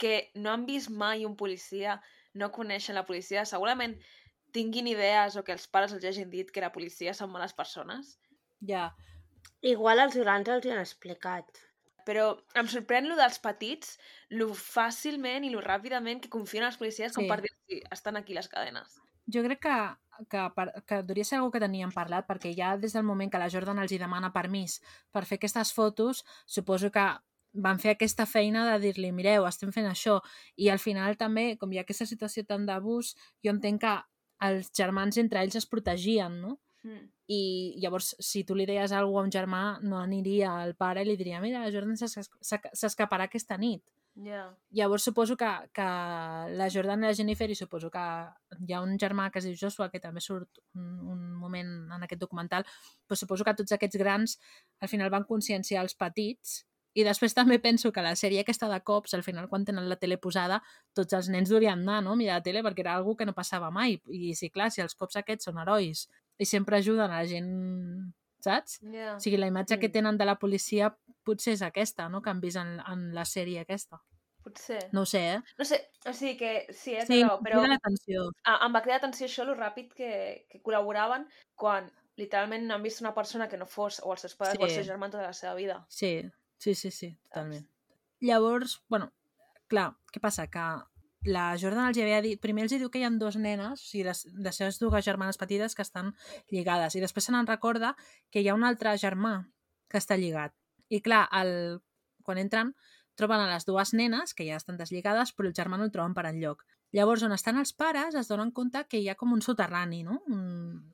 que no han vist mai un policia, no coneixen la policia, segurament tinguin idees o que els pares els hagin dit que la policia són males persones, Ja, Igual els grans els hi han explicat. però em sorprèn lo dels petits, lo fàcilment i lo ràpidament que confien en els policies com Sí. per dir estan aquí les cadenes. jo crec que, que, per, que hauria ser una que teníem parlat, perquè ja des del moment que la Jordan els hi demana permís per fer aquestes fotos, suposo que van fer aquesta feina de dir-li, mireu, estem fent això, i al final també, com hi ha aquesta situació tan d'abús, jo entenc que els germans entre ells es protegien, no? Mm. I llavors, si tu li deies alguna a un germà, no aniria al pare i li diria, mira, la Jordan s'es- s'escaparà aquesta nit. Ja. Llavors suposo que, que la Jordan i la Jennifer i suposo que hi ha un germà que es diu Joshua que també surt un, un moment en aquest documental, però suposo que tots aquests grans al final van conscienciar els petits i després també penso que la sèrie aquesta de cops, al final quan tenen la tele posada, tots els nens durien anar, no?, a mirar la tele perquè era algo que no passava mai. I sí, clar, si els cops aquests són herois i sempre ajuden a la gent, saps? Ja. O sigui, la imatge que Mm. tenen de la policia potser és aquesta, no?, que han vist en, en la sèrie aquesta. Potser. No ho sé, eh? No sé, o sigui que sí, és Sí, raó, però l'atenció. ah, em va cridar atenció això, lo ràpid que, que col·laboraven quan literalment han vist una persona que no fos o els seus pares o el Sí. seu germà tota la seva vida. Sí, sí, sí, sí, totalment. Llavors, bueno, clar, què passa? Que la Jordan els havia dit... Primer els diu que hi ha dues nenes, o sigui, les, les seves dues germanes petites que estan lligades. I després se n'en recorda que hi ha un altre germà que està lligat. I clar, el, quan entren, troben a les dues nenes, que ja estan deslligades, però el germà no el troben per enlloc. Llavors, on estan els pares, es donen compte que hi ha com un soterrani, no? Un,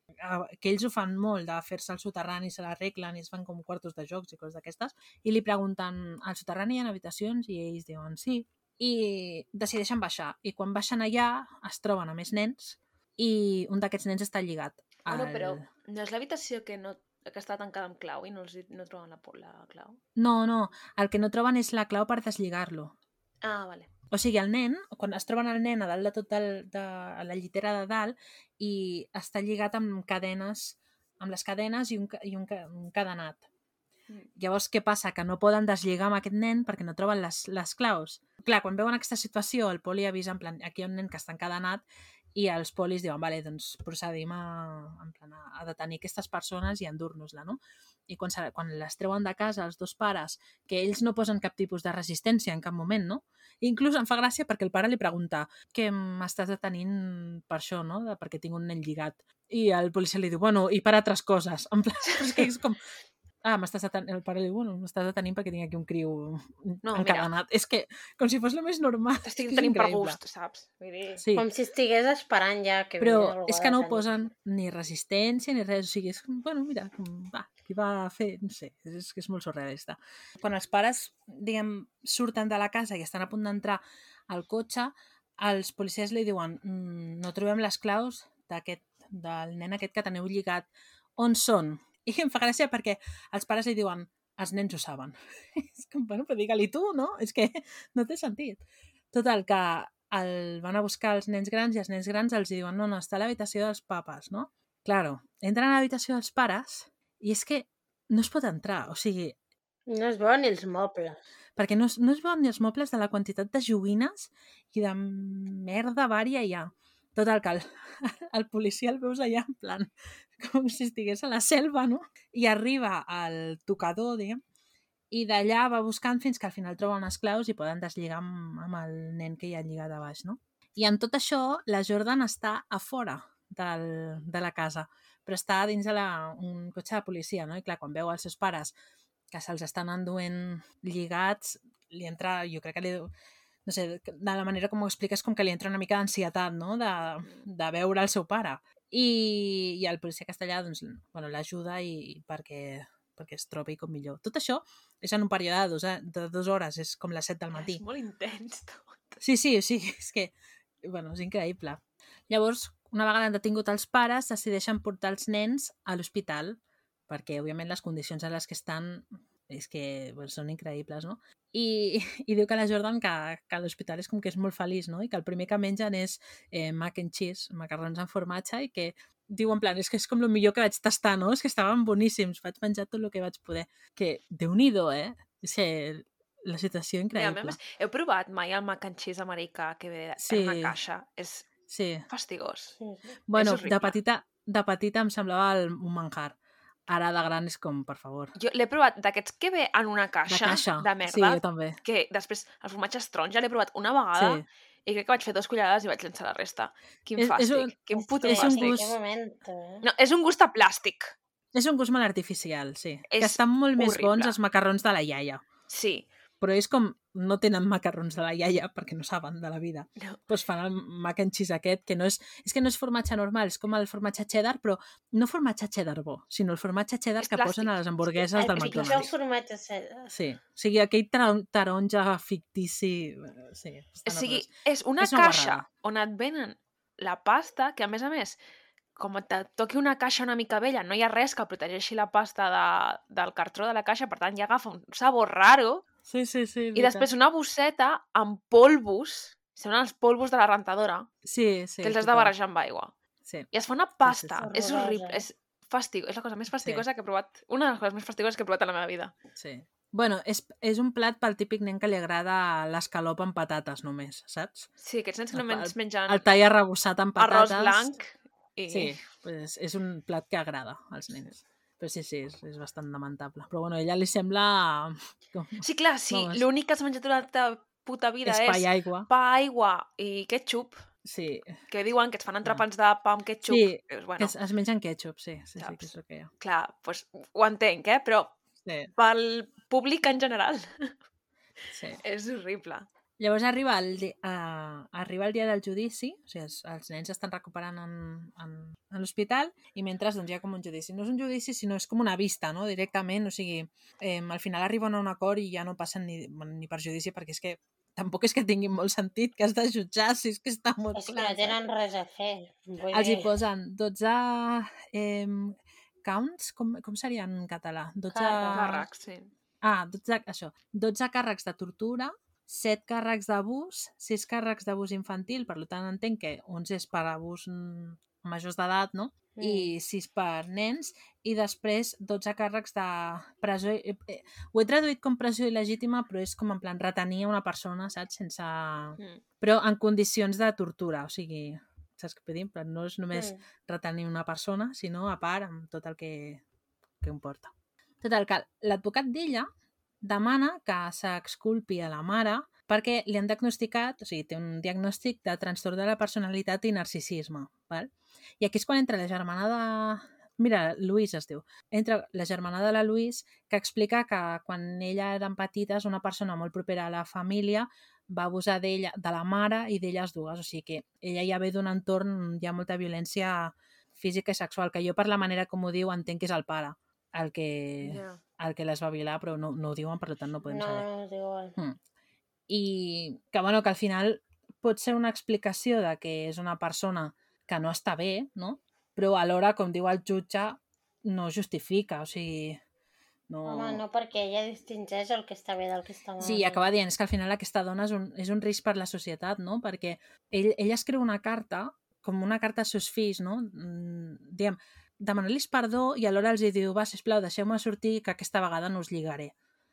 que ells ho fan molt, de fer-se el soterrani, se l'arreglen i es fan com quartos de jocs i coses d'aquestes, i li pregunten, al soterrani hi ha habitacions? I ells diuen sí. I decideixen baixar. I quan baixen allà es troben a més nens i un d'aquests nens està lligat. Bueno, al- però no és l'habitació que, no, que està tancada amb clau i no, els, no troben la, la clau? No, no, el que no troben és la clau per deslligar-lo. Ah, vale. O sigui, el nen, quan es troben el nen a dalt de tot el, de, a la llitera de dalt i està lligat amb cadenes, amb les cadenes i un, i un, un cadenat. Mm. Llavors, què passa? Que no poden deslligar amb aquest nen perquè no troben les, les claus. Clar, quan veuen aquesta situació, el poli avisa en plan, aquí hi ha un nen que està encadenat i els polis diuen, vale, doncs procedim a, en plan, a, detenir aquestes persones i endur-nos-la, no? I quan, se- quan les treuen de casa els dos pares, que ells no posen cap tipus de resistència en cap moment, no? Inclús em fa gràcia perquè el pare li pregunta què m'estàs detenint per això, no? De, perquè tinc un nen lligat. I el policia li diu, bueno, i per altres coses. En plan, (laughs) és que és com... Ah, m'estàs detenint... El pare li diu, bueno, m'estàs detenint perquè tinc aquí un criu No, encadenat. És que, com si fos el més normal. T'estic (laughs) tenint per increïble. gust, saps? Vull dir... Sí, Com si estigués esperant ja que però és que no ho posen ni resistència ni res. O sigui, és com, bueno, mira, com, va, qui va fer... No sé, és, és que és molt surrealista. Quan els pares, diguem, surten de la casa i estan a punt d'entrar al cotxe, els policies li diuen mm, no trobem les claus d'aquest del nen aquest que teniu lligat. On són? I em fa gràcia perquè els pares li diuen els nens ho saben. (laughs) és com, bueno, però digue-li tu, no? És que (laughs) no té sentit. Total, que el, van a buscar els nens grans i els nens grans els diuen no, no, està a l'habitació dels papes, no? Claro, entren a l'habitació dels pares i és que no es pot entrar, o sigui, No es veuen els mobles. perquè no, es- no es veuen ni els mobles de la quantitat de joguines i de merda vària hi ha. Total, que el, (laughs) el policia el veus allà en plan com si estigués a la selva, no? I arriba al tocador, diguem, i d'allà va buscant fins que al final troben les claus i poden deslligar amb, amb el nen que hi ha lligat a baix, no? I en tot això, la Jordan està a fora del, de la casa, però està dins de la, un cotxe de policia, no? I clar, quan veu els seus pares que se'ls estan enduent lligats, li entra, jo crec que li... No sé, de la manera com ho expliques com que li entra una mica d'ansietat, no?, de, de veure el seu pare. I, i el policia castellà, doncs, bueno, l'ajuda i perquè perquè es trobi com millor. Tot això és en un període de dos, de dues hores, és com les 7 del matí. És molt intens, tot. Sí, sí, sigui, (laughs) és que, bueno, és increïble. Llavors, una vegada han detingut els pares, decideixen portar els nens a l'hospital, perquè, òbviament, les condicions en les que estan és que bueno, són increïbles, no? I, (laughs) i diu que la Jordan que, que a l'hospital és com que és molt feliç, no? I que el primer que mengen és eh, mac and cheese, macarrons amb formatge, i que diu en plan, és que és com el millor que vaig tastar, no? És que estaven boníssims, vaig menjar tot el que vaig poder. Que, déu nhi eh? És que la situació increïble. més, heu provat mai el mac and cheese americà que ve Sí. en una caixa? És Sí. fastigós. Sí, sí. Bueno, de petita, de petita em semblava el, un manjar. Ara de gran és com, per favor. Jo l'he provat d'aquests que ve en una De caixa caixa. de Sí, merda, jo també. que després el formatge es tronja, l'he provat una vegada Sí. i crec que vaig fer dos cullerades i vaig llançar la resta. Quin És- és fàstic, un- quin puto és un gust- eh? No, és un gust a plàstic. És un gust molt artificial, sí. És que estan molt més horrible. bons els macarrons de la iaia. Sí. Però és com no tenen macarrons de la iaia perquè no saben de la vida. No. Doncs fan el mac and cheese aquest, que no és... És que no és formatge normal, és com el formatge cheddar, però no formatge cheddar bo, sinó el formatge cheddar És que posen a plàstic. les hamburgueses El del pitjor McDonald's. formatge cedar. Sí, o sigui, aquell taron- taronja fictici... eh, Sí, O sigui, és una És una caixa guarrada. on et venen la pasta, que a més a més, com et toqui una caixa una mica vella, no hi ha res que protegeixi la pasta de, del cartró de la caixa, per tant ja agafa un sabor raro, Sí, sí, sí. i després una bosseta amb polvos, semblen els polvos de la rentadora, Sí, sí. que els has de barrejar amb aigua. Sí. I es fa una sí, pasta. sí. És horrible. És fastig és la cosa més fastigosa que he provat. Una de les coses més fastigoses que he provat a la meva vida. Sí. Bueno, és, és un plat pel típic nen que li agrada l'escalop amb patates només, saps? Sí, aquests nens que només mengen El tall arrebossat amb arròs patates. blanc i... Sí, pues és un plat que agrada als nens. Però sí, sí, és, és bastant lamentable. Però bueno, a ella li sembla... (laughs) Sí, clar, sí, l'únic que has menjat durant la teva puta vida és és, pa i aigua. pa, aigua i ketchup, Sí, que diuen que et fan entrepans de pa amb ketchup. Sí, Dius, que bueno, es, es mengen ketchup, sí, sí, sí, Saps? que és el que hi ha. clar, doncs ho entenc, eh? Però Sí, pel públic en general sí. (laughs) és horrible. Llavors arriba el, di- uh, arriba el dia del judici, o sigui, els, els nens estan recuperant en, en, en l'hospital i mentre doncs, hi ha com un judici. No és un judici, sinó és com una vista, no? directament. O sigui, eh, al final arriben a un acord i ja no passen ni, ni per judici perquè és que tampoc és que tinguin molt sentit que has de jutjar, si és que està molt És que clar. no tenen res a fer. Vull Els hi posen 12 eh, counts, com, com seria en català? 12... Càrrecs. Càrrecs, sí. Ah, 12, això. 12 càrrecs de tortura, 7 càrrecs d'abús, 6 càrrecs d'abús infantil, per tant entenc que 11 és per abús mm, majors d'edat, no? mm, I 6 per nens, i després 12 càrrecs de presó... eh, eh, Ho he traduït com presó il·legítima, però és com en plan retenir una persona, saps? Sense... Mm. Però en condicions de tortura, o sigui, saps què dir? Plan, No és només mm. retenir una persona, sinó a part amb tot el que, que comporta. Total, que l'advocat d'ella demana que s'exculpi a la mare perquè li han diagnosticat, o sigui, té un diagnòstic de trastorn de la personalitat i narcisisme. Val? I aquí és quan entra la germana de... Mira, Luis es diu. Entra la germana de la Luis que explica que quan ella eren petites una persona molt propera a la família va abusar d'ella, de la mare i d'elles dues. O sigui que ella ja ve d'un entorn on hi ha molta violència física i sexual, que jo per la manera com ho diu entenc que és el pare el que, Ja. El que les va violar, però no, no ho diuen, per tant no podem No, saber. no, diuen. Mm. I que, bueno, que al final pot ser una explicació de que és una persona que no està bé, no? Però alhora, com diu el jutge, no justifica, o sigui... No... Home, no, perquè ella distingeix el que està bé del que està mal. Sí, i acaba dient, és que al final aquesta dona és un, és un risc per la societat, no? Perquè ell, ella escriu una carta, com una carta als seus fills, no? Mm, diguem, demanant-los perdó i alhora els diu, va, sisplau, deixeu-me sortir que aquesta vegada no us lligaré.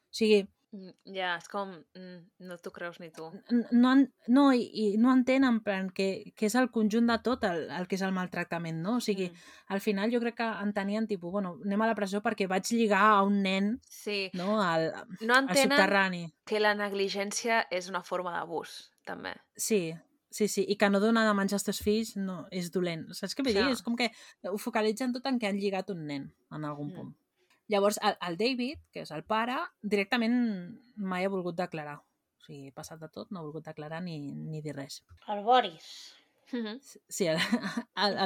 O sigui, Mm, Ja, és com... mm, No t'ho creus ni tu. no, no i, i no entén en plan que, que és el conjunt de tot el, el que és el maltractament, no? O sigui, Mm. al final jo crec que entenien, tipus, bueno, anem a la presó perquè vaig lligar a un nen, Sí, no?, al, no al entenen subterrani. que la negligència és una forma d'abús, també. Sí, sí, sí, i que no donar de menjar als teus fills no, és dolent. Saps què vull dir? És com que ho focalitzen tot en que han lligat un nen en algun Mm. punt. Llavors, el, el David, que és el pare, directament mai ha volgut declarar. O sigui, passat de tot, no ha volgut declarar ni, ni dir res. El Boris. Mhm. Sí,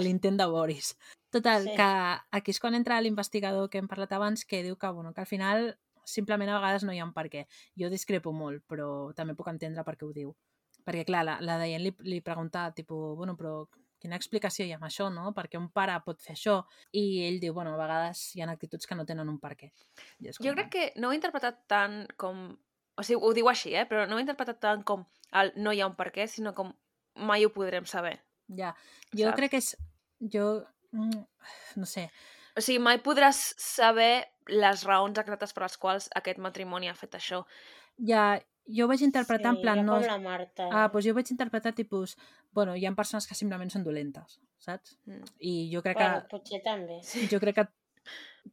l'intent (laughs) de Boris. Total, sí. que aquí és quan entra l'investigador que hem parlat abans, que diu que, bueno, que al final simplement a vegades no hi ha un per què. Jo discrepo molt, però també puc entendre per què ho diu. Perquè, clar, la, la Diane li, li pregunta, tipus, bueno, però quina explicació hi ha amb això, no? Perquè un pare pot fer això? I ell diu, bueno, a vegades hi ha actituds que no tenen un per què. Jo com, crec que no ho he interpretat tant com... O sigui, ho diu així, eh? Però no ho he interpretat tant com el no hi ha un per què, sinó com mai ho podrem saber. Ja, jo saps? crec que és... Jo... mm, No sé, O sigui, mai podràs saber les raons exactes per les quals aquest matrimoni ha fet això. ja, jo vaig interpretar sí, en plan... no, com la Marta. Ah, doncs jo vaig interpretar tipus... Bueno, hi ha persones que simplement són dolentes, saps? Mm. I jo crec bueno, que, potser també. jo crec que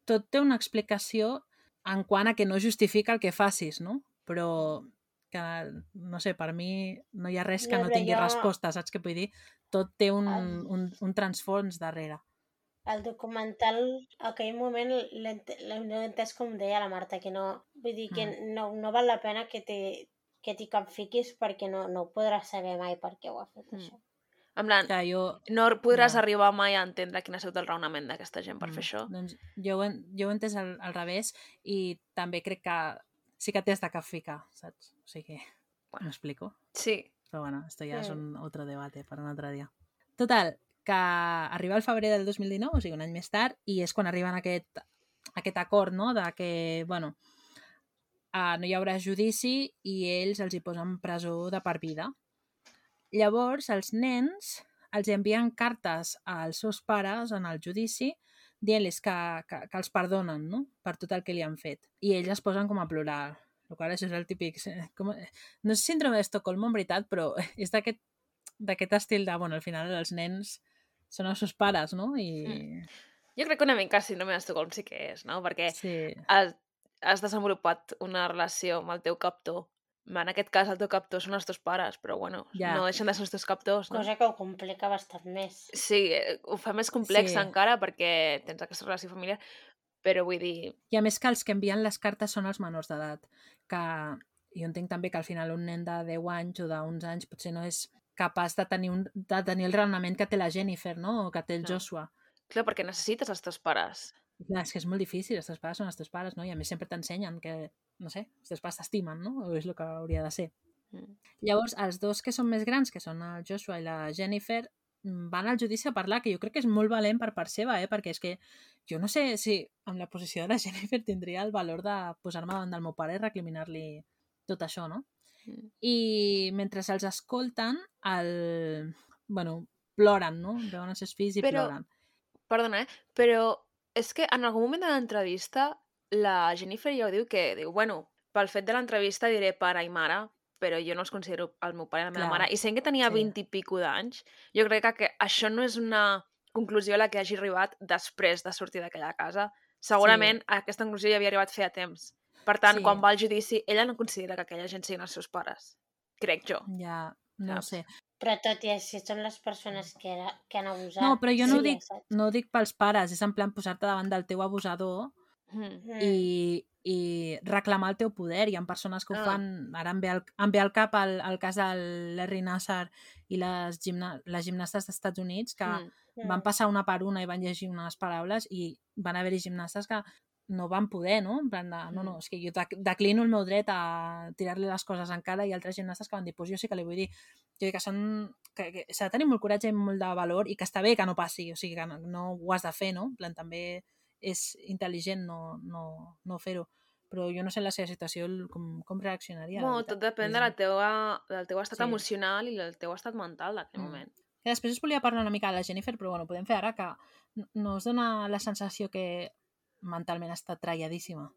tot té una explicació en quant a que no justifica el que facis, no? Però que, no sé, per mi no hi ha res que No, no, tingui jo- resposta, saps què vull dir? Tot té un, un, un transfons darrere. El documental, a aquell moment, l'he ent- l'he entès com deia la Marta, que no, vull dir que Mm. no, no val la pena que te, que t'hi capfiquis perquè no, no ho podràs saber mai per què ho ha fet, Mm. això. En plan, Que jo, no podràs No. arribar mai a entendre quin ha sigut el raonament d'aquesta gent per Mm, fer això. Doncs jo, ho jo ho he entès al, al revés i també crec que sí que t'has de capficar, saps? O sigui, Bueno. m'explico. Sí, Però bueno, esto ya es Mm. un otro debate per un altre dia. Total, que arriba el febrer del 2019, o sigui, un any més tard, i és quan arriben aquest, aquest acord, no?, de que, bueno, uh, no hi haurà judici i ells els hi posen presó de per vida. Llavors, els nens els envien cartes als seus pares en el judici dient-los que, que, que els perdonen no? per tot el que li han fet. I ells es posen com a plorar. El qual això és el típic... eh, Com, no és síndrome d'Estocolmo, en veritat, però (laughs) és d'aquest estil de, bueno, al final els nens són els seus pares, no? I... jo crec que una mica síndrome d'Estocolm sí que és, no? Perquè Sí, has, has desenvolupat una relació amb el teu captor. En aquest cas, el teu captor són els teus pares, però bueno, Ja. no deixen de ser els teus captors, no? Cosa que ho complica bastant més. Sí, ho fa més complex Sí. encara perquè tens aquesta relació familiar, però vull dir... I a més que els que envien les cartes són els menors d'edat, que jo entenc també que al final un nen de 10 anys o d'uns anys potser no és capaç de tenir, un, de tenir el raonament que té la Jennifer, no? O que té el No. Joshua. Clar, perquè necessites els teus pares. Clar, és que és molt difícil, els teus pares són els teus pares, no? I a més sempre t'ensenyen que, no sé, els teus pares t'estimen, no? O és el que hauria de ser. Mm. Llavors, els dos que són més grans, que són el Joshua i la Jennifer, mm, van al judici a parlar, que jo crec que és molt valent per part seva, eh? perquè és que jo no sé si amb la posició de la (laughs) Jennifer tindria el valor de posar-me davant del meu pare i recriminar-li tot això, no? I mentre els escolten, el... bueno, ploren, no? Veuen els seus fills i Però- ploren. Perdona, eh? Però és que en algun moment de l'entrevista la Jennifer ja ho diu que diu, bueno, pel fet de l'entrevista diré pare i mare, però jo no els considero el meu pare i la meva Clar, mare. I sent que tenia sí. 20 i pico d'anys, jo crec que, això no és una conclusió a la que hagi arribat després de sortir d'aquella casa. Segurament a aquesta conclusió ja havia arribat feia temps. Per tant, Sí. quan va al judici, ella no considera que aquella gent siguin els seus pares. Crec jo. Ja, no ho Saps? sé. Però tot i així són les persones que, era, que han abusat. No, però jo no ho Sí, dic, saps? no ho dic pels pares, és en plan posar-te davant del teu abusador Mm. Mm. i, i reclamar el teu poder. Hi ha persones que ho Ah. fan... Ara em ve al, em ve al cap el, el cas del Larry Nassar i les, gimna, les gimnastes dels Estats Units que Mm. Mm. van passar una per una i van llegir unes paraules i van haver-hi gimnastes que no van poder, no? En plan de, no, no, Mm. és que jo dec- declino el meu dret a tirar-li les coses en cara i altres gimnastes que van dir, pues jo sí que li vull dir. Jo dic que són... que, que s'ha de tenir molt coratge i molt de valor i que està bé que no passi, o sigui, que no, no ho has de fer, no? En plan, també és intel·ligent no, no, no fer-ho. Però jo no sé en la seva situació com, com reaccionaria. veritat. tot depèn de la teua, del teu estat Sí. emocional i del teu estat mental d'aquell Mm. moment. Que després us volia parlar una mica de la Jennifer, però bueno, podem fer ara que no- no us dona la sensació que mentalment està traiadíssima.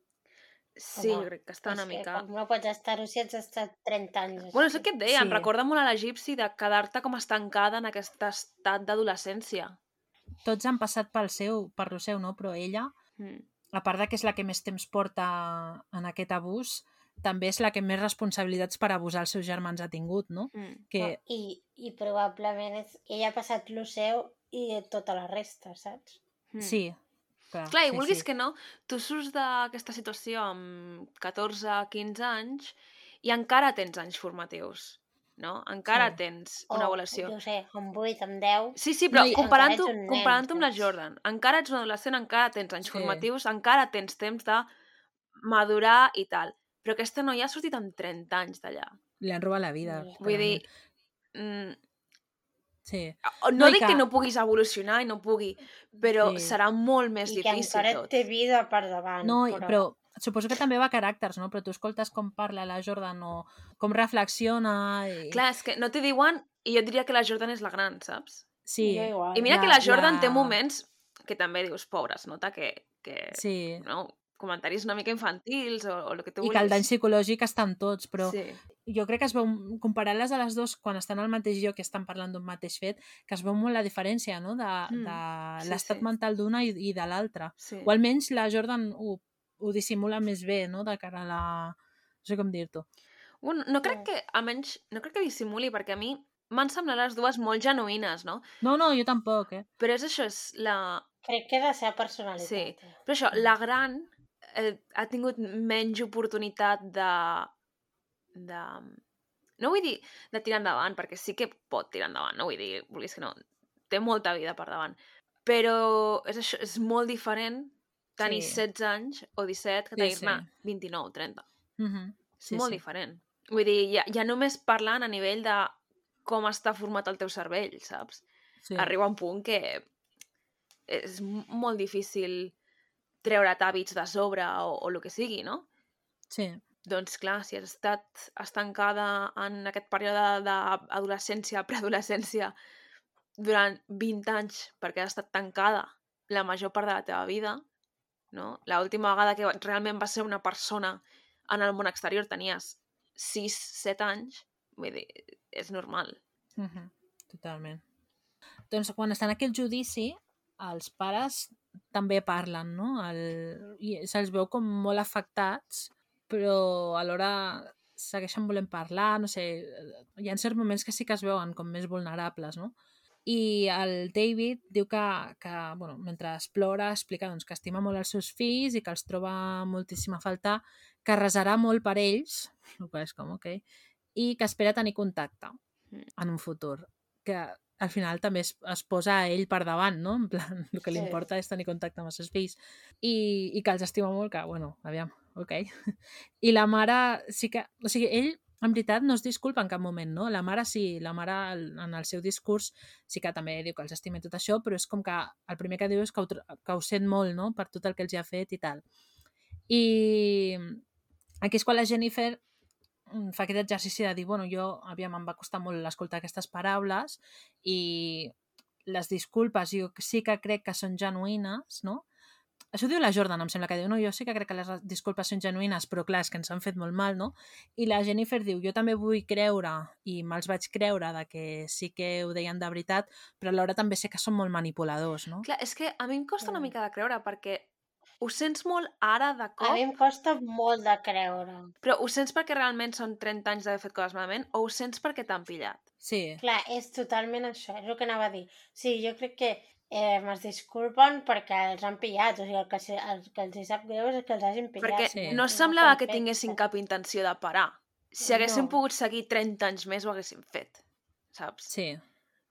Sí, Home, crec que està una mica... Com no pots estar-ho si has estat 30 anys? Bueno, és el que et deia, em Sí. recorda molt a la Gypsy de quedar-te com estancada en aquest estat d'adolescència. Tots han passat pel seu, per lo seu, no? Però ella, Mm. a part de que és la que més temps porta en aquest abús, també és la que més responsabilitats per abusar els seus germans ha tingut, no? Mm. Que, I, I probablement és, ella ha passat lo seu i tota la resta, saps? Mm. sí, clar, Clar, i sí, vulguis sí. que no, tu surts d'aquesta situació amb 14-15 anys i encara tens anys formatius, no? Encara Sí. tens una avaluació. Jo sé, amb 8, amb 10... Sí, sí, però comparant-ho nen, comparant amb la? Jordan, encara ets un adolescent, encara tens anys Sí. formatius, encara tens temps de madurar i tal. Però aquesta noia ha sortit amb 30 anys d'allà. Li han robat la vida. Sí. Vull dir, mm, Sí, no, No, i dic que... que- no puguis evolucionar i no pugui, però Sí. serà molt més I que difícil encara tot. té vida per davant. No, però... però suposo que també va a caràcters, no? Però tu escoltes com parla la Jordan o com reflexiona... I... Clar, és que no t'hi diuen i jo diria que la Jordan és la gran, saps? sí, Jo igual. I mira La- que la Jordan té la- moments que també dius, pobres, nota que, que sí. no, comentaris una mica infantils o, o el que tu I que el dany vulguis. psicològic està en tots, però Sí. jo crec que es veu, comparant-les a les dues quan estan al mateix lloc i estan parlant d'un mateix fet, que es veu molt la diferència, no?, de, Mm, de sí, l'estat sí. mental d'una i, i de l'altra. sí. O almenys la Jordan ho, ho dissimula més bé, no?, de cara a la... No sé com dir-t'ho. Bueno, no crec Mm. que, almenys, no crec que dissimuli, perquè a mi m'han semblat les dues molt genuïnes, no? No, no, jo tampoc, eh? Però és això, és la... Crec que de ser personalitat. Sí. eh? Però això, la gran eh, ha tingut menys oportunitat de de... No vull dir de tirar endavant, perquè sí que pot tirar endavant, no vull dir, vulguis que no, té molta vida per davant. Però és, això, és molt diferent tenir Sí. 16 anys o 17 que Sí, tenir-ne sí. 29 o 30. Uh -huh. És molt diferent. Vull dir, ja, ja només parlant a nivell de com està format el teu cervell, saps? Sí. Arriba un punt que és molt difícil treure't hàbits de sobre o, o el que sigui, no? Sí. Doncs clar, si has estat estancada en aquest període d'adolescència, preadolescència, durant 20 anys perquè has estat tancada la major part de la teva vida, no? L'última vegada que realment vas ser una persona en el món exterior tenies 6-7 anys, vull dir, és normal. Uh -huh. Totalment. Doncs quan estan aquí al judici, els pares també parlen, no? El... I se'ls veu com molt afectats, però alhora segueixen volent parlar, no sé, hi ha certs moments que sí que es veuen com més vulnerables, no? I el David diu que, que bueno, mentre explora, explica doncs, que estima molt els seus fills i que els troba moltíssim a faltar, que resarà molt per ells, el qual és com, ok, i que espera tenir contacte Mm. en un futur. Que al final també es, es posa ell per davant, no? En plan, el que li Sí. importa és tenir contacte amb els seus fills. I, i que els estima molt, que, bueno, aviam, ok. (laughs) I la mare sí que... O sigui, ell, en veritat, no es disculpa en cap moment, no? La mare sí, la mare en el seu discurs sí que també diu que els estima tot això, però és com que el primer que diu és que ho, que ho sent molt, no?, per tot el que els hi ha fet i tal. I aquí és quan la Jennifer fa aquest exercici de dir, bueno, jo, aviam, em va costar molt escoltar aquestes paraules i les disculpes jo sí que crec que són genuïnes, no? Això diu la Jordan, em sembla que diu, no, jo sí que crec que les disculpes són genuïnes, però clar, és que ens han fet molt mal, no? I la Jennifer diu, jo també vull creure, i me'ls vaig creure de que sí que ho deien de veritat, però alhora també sé que són molt manipuladors, no? Clar, és que a mi em costa una Mm. mica de creure perquè ho sents molt ara de A cop, mi em costa molt de creure. però ho sents perquè realment són 30 anys d'haver fet coses malament o ho sents perquè t'han pillat? Sí, Clar, és totalment això, és el que anava a dir. Sí, jo crec que eh, es disculpen perquè els han pillat, o sigui, el que, se, el que els hi sap greu és que els hagin pillat. Perquè Sí. no semblava que tinguessin cap intenció de parar. Si haguessin No. pogut seguir 30 anys més ho haguessin fet, saps? sí.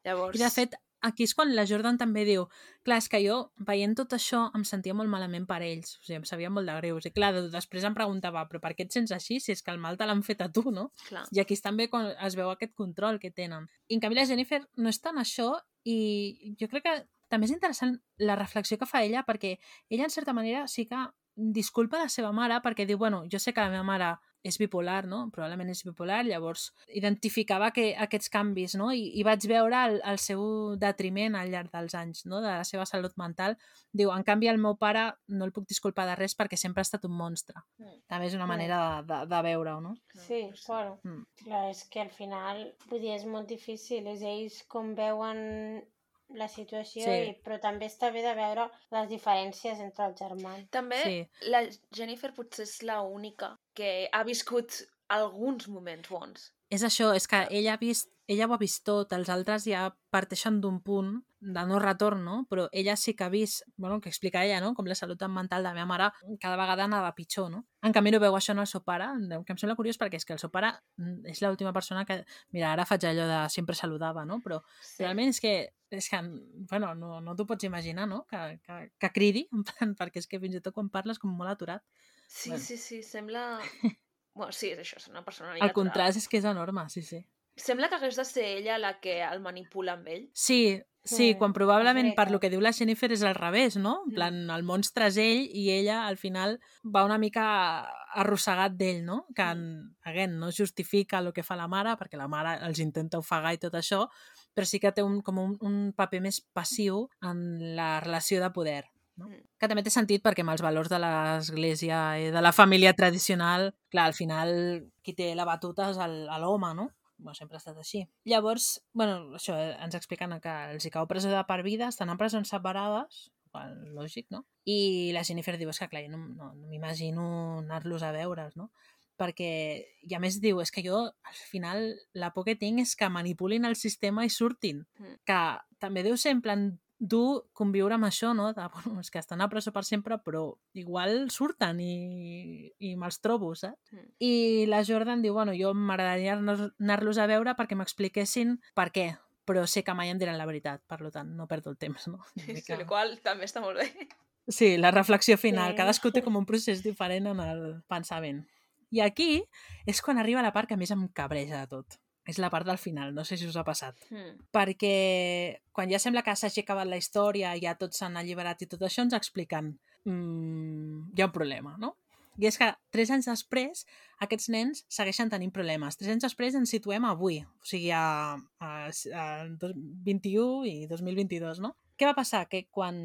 Llavors... I de fet, aquí és quan la Jordan també diu clar, és que jo, veient tot això, em sentia molt malament per ells, o sigui, em sabia molt de greus. I clar, de- després em preguntava, però per què et sents així si és que el mal te l'han fet a tu, no? Clar. I aquí és també quan es veu aquest control que tenen. I en canvi la Jennifer no és tant això i jo crec que també és interessant la reflexió que fa ella perquè ella en certa manera sí que disculpa la seva mare perquè diu, bueno, jo sé que la meva mare és bipolar, no? Probablement és bipolar, llavors identificava que aquests canvis, no? I, i vaig veure el, el seu detriment al llarg dels anys, no? De la seva salut mental. Diu, en canvi, el meu pare no el puc disculpar de res perquè sempre ha estat un monstre. Mm. També és una Mm. manera de, de, de veure-ho, no? Sí, claro. Mm. Clar, és que al final, vull dir, és molt difícil, és ells com veuen la situació, Sí. i, però també està bé de veure les diferències entre els germans. També Sí. la Jennifer potser és la única que ha viscut alguns moments bons. És això, és que ella ha vist, ella ho ha vist tot, els altres ja parteixen d'un punt de no retorn, no? Però ella sí que ha vist, bueno, que explica ella, no? Com la salut mental de la meva mare cada vegada anava pitjor, no? En canvi no veu això en el seu pare, que em sembla curiós perquè és que el seu pare mm, és l'última persona que... Mira, ara faig allò de sempre saludava, no? Però Sí. realment és que, és que bueno, no, no t'ho pots imaginar, no? Que, que, que cridi, en plan, (laughs) perquè és que fins i tot quan parles com molt aturat. Sí, Bueno. sí, sí, sembla... (laughs) bueno, sí, és això, és una persona El contrast és que és enorme, sí, sí. Sembla que hagués de ser ella la que el manipula amb ell. Sí, sí, Sí, quan probablement per lo que diu la Jennifer és al revés, no? En Mm. plan, el monstre és ell i ella al final va una mica arrossegat d'ell, no? Que, en, again, no justifica el que fa la mare, perquè la mare els intenta ofegar i tot això, però sí que té un, com un, un paper més passiu en la relació de poder. No? Mm. Que també té sentit perquè amb els valors de l'església i de la família tradicional, clar, al final qui té la batuta és l'home, no? Bueno, sempre ha estat així. Llavors, bueno, això, eh, ens expliquen que els hi cau presó de per vida, estan en presons separades, igual, lògic, no? I la Jennifer diu, és que clar, jo no, no, no m'imagino anar-los a veure'ls, no? Perquè, i a més diu, és que jo, al final, la por que tinc és que manipulin el sistema i surtin. Mm. Que també deu ser en plan dur conviure amb això, no? De, (laughs) bueno, és que estan a presó per sempre, però igual surten i, i me'ls trobo, saps? Mm. I la Jordan diu, bueno, jo m'agradaria anar- anar-los a veure perquè m'expliquessin per què, però sé que mai em diran la veritat, per tant, no perdo el temps, no? Sí, mica- el qual també està molt bé. Sí, la reflexió final. Sí. Cadascú té com un procés diferent en el pensament. I aquí és quan arriba la part que més em cabreja de tot. És la part del final, no sé si us ha passat. Mm. Perquè quan ja sembla que s'hagi acabat la història, ja tots s'han alliberat i tot això, ens expliquen mmm, hi ha un problema, no? I és que tres anys després aquests nens segueixen tenint problemes. Tres anys després ens situem avui, o sigui, a, a, a 21 i 2022, no? Què va passar? Que quan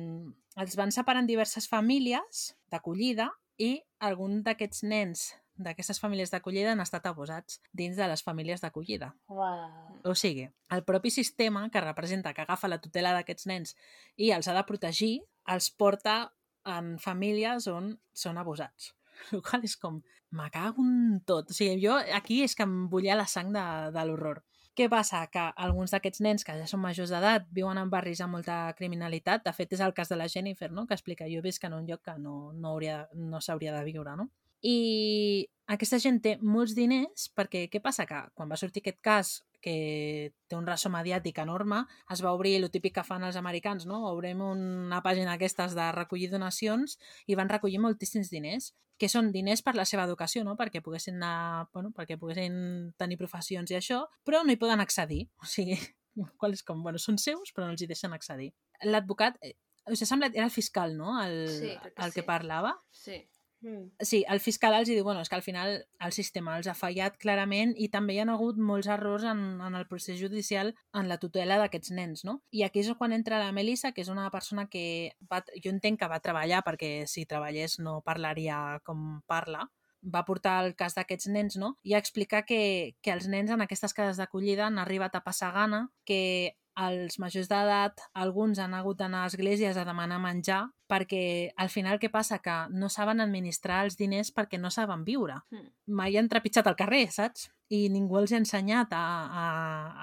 els van separar en diverses famílies d'acollida i algun d'aquests nens d'aquestes famílies d'acollida han estat abusats dins de les famílies d'acollida. Uau. O sigui, el propi sistema que representa que agafa la tutela d'aquests nens i els ha de protegir, els porta en famílies on són abusats. (laughs) El qual és com, me cago en tot. O sigui, jo aquí és que em bullia la sang de, de l'horror. Què passa? Que alguns d'aquests nens que ja són majors d'edat viuen en barris amb molta criminalitat. De fet, és el cas de la Jennifer, no? que explica jo visc en un lloc que no, no, hauria, no s'hauria de viure. No? I aquesta gent té molts diners perquè què passa? Que quan va sortir aquest cas que té un ressò mediàtic enorme, es va obrir el típic que fan els americans, no? Obrem una pàgina aquestes de recollir donacions i van recollir moltíssims diners, que són diners per la seva educació, no? Perquè poguessin anar, bueno, perquè poguessin tenir professions i això, però no hi poden accedir. (laughs) O sigui, qual és com, bueno, són seus, però no els hi deixen accedir. L'advocat, eh, us ha semblat, era el fiscal, no? El, Sí, el que sí. parlava. Sí. Mm. Sí, el fiscal els diu bueno, és que al final el sistema els ha fallat clarament i també hi ha hagut molts errors en, en el procés judicial en la tutela d'aquests nens, no? I aquí és quan entra la Melissa, que és una persona que va, jo entenc que va treballar perquè si treballés no parlaria com parla, va portar el cas d'aquests nens, no? I a explicar que, que els nens en aquestes cases d'acollida han arribat a passar gana, que els majors d'edat, alguns han hagut d'anar a esglésies a demanar menjar perquè al final què passa? Que no saben administrar els diners perquè no saben viure. Mm. Mai han trepitjat al carrer, saps? I ningú els ha ensenyat a, a,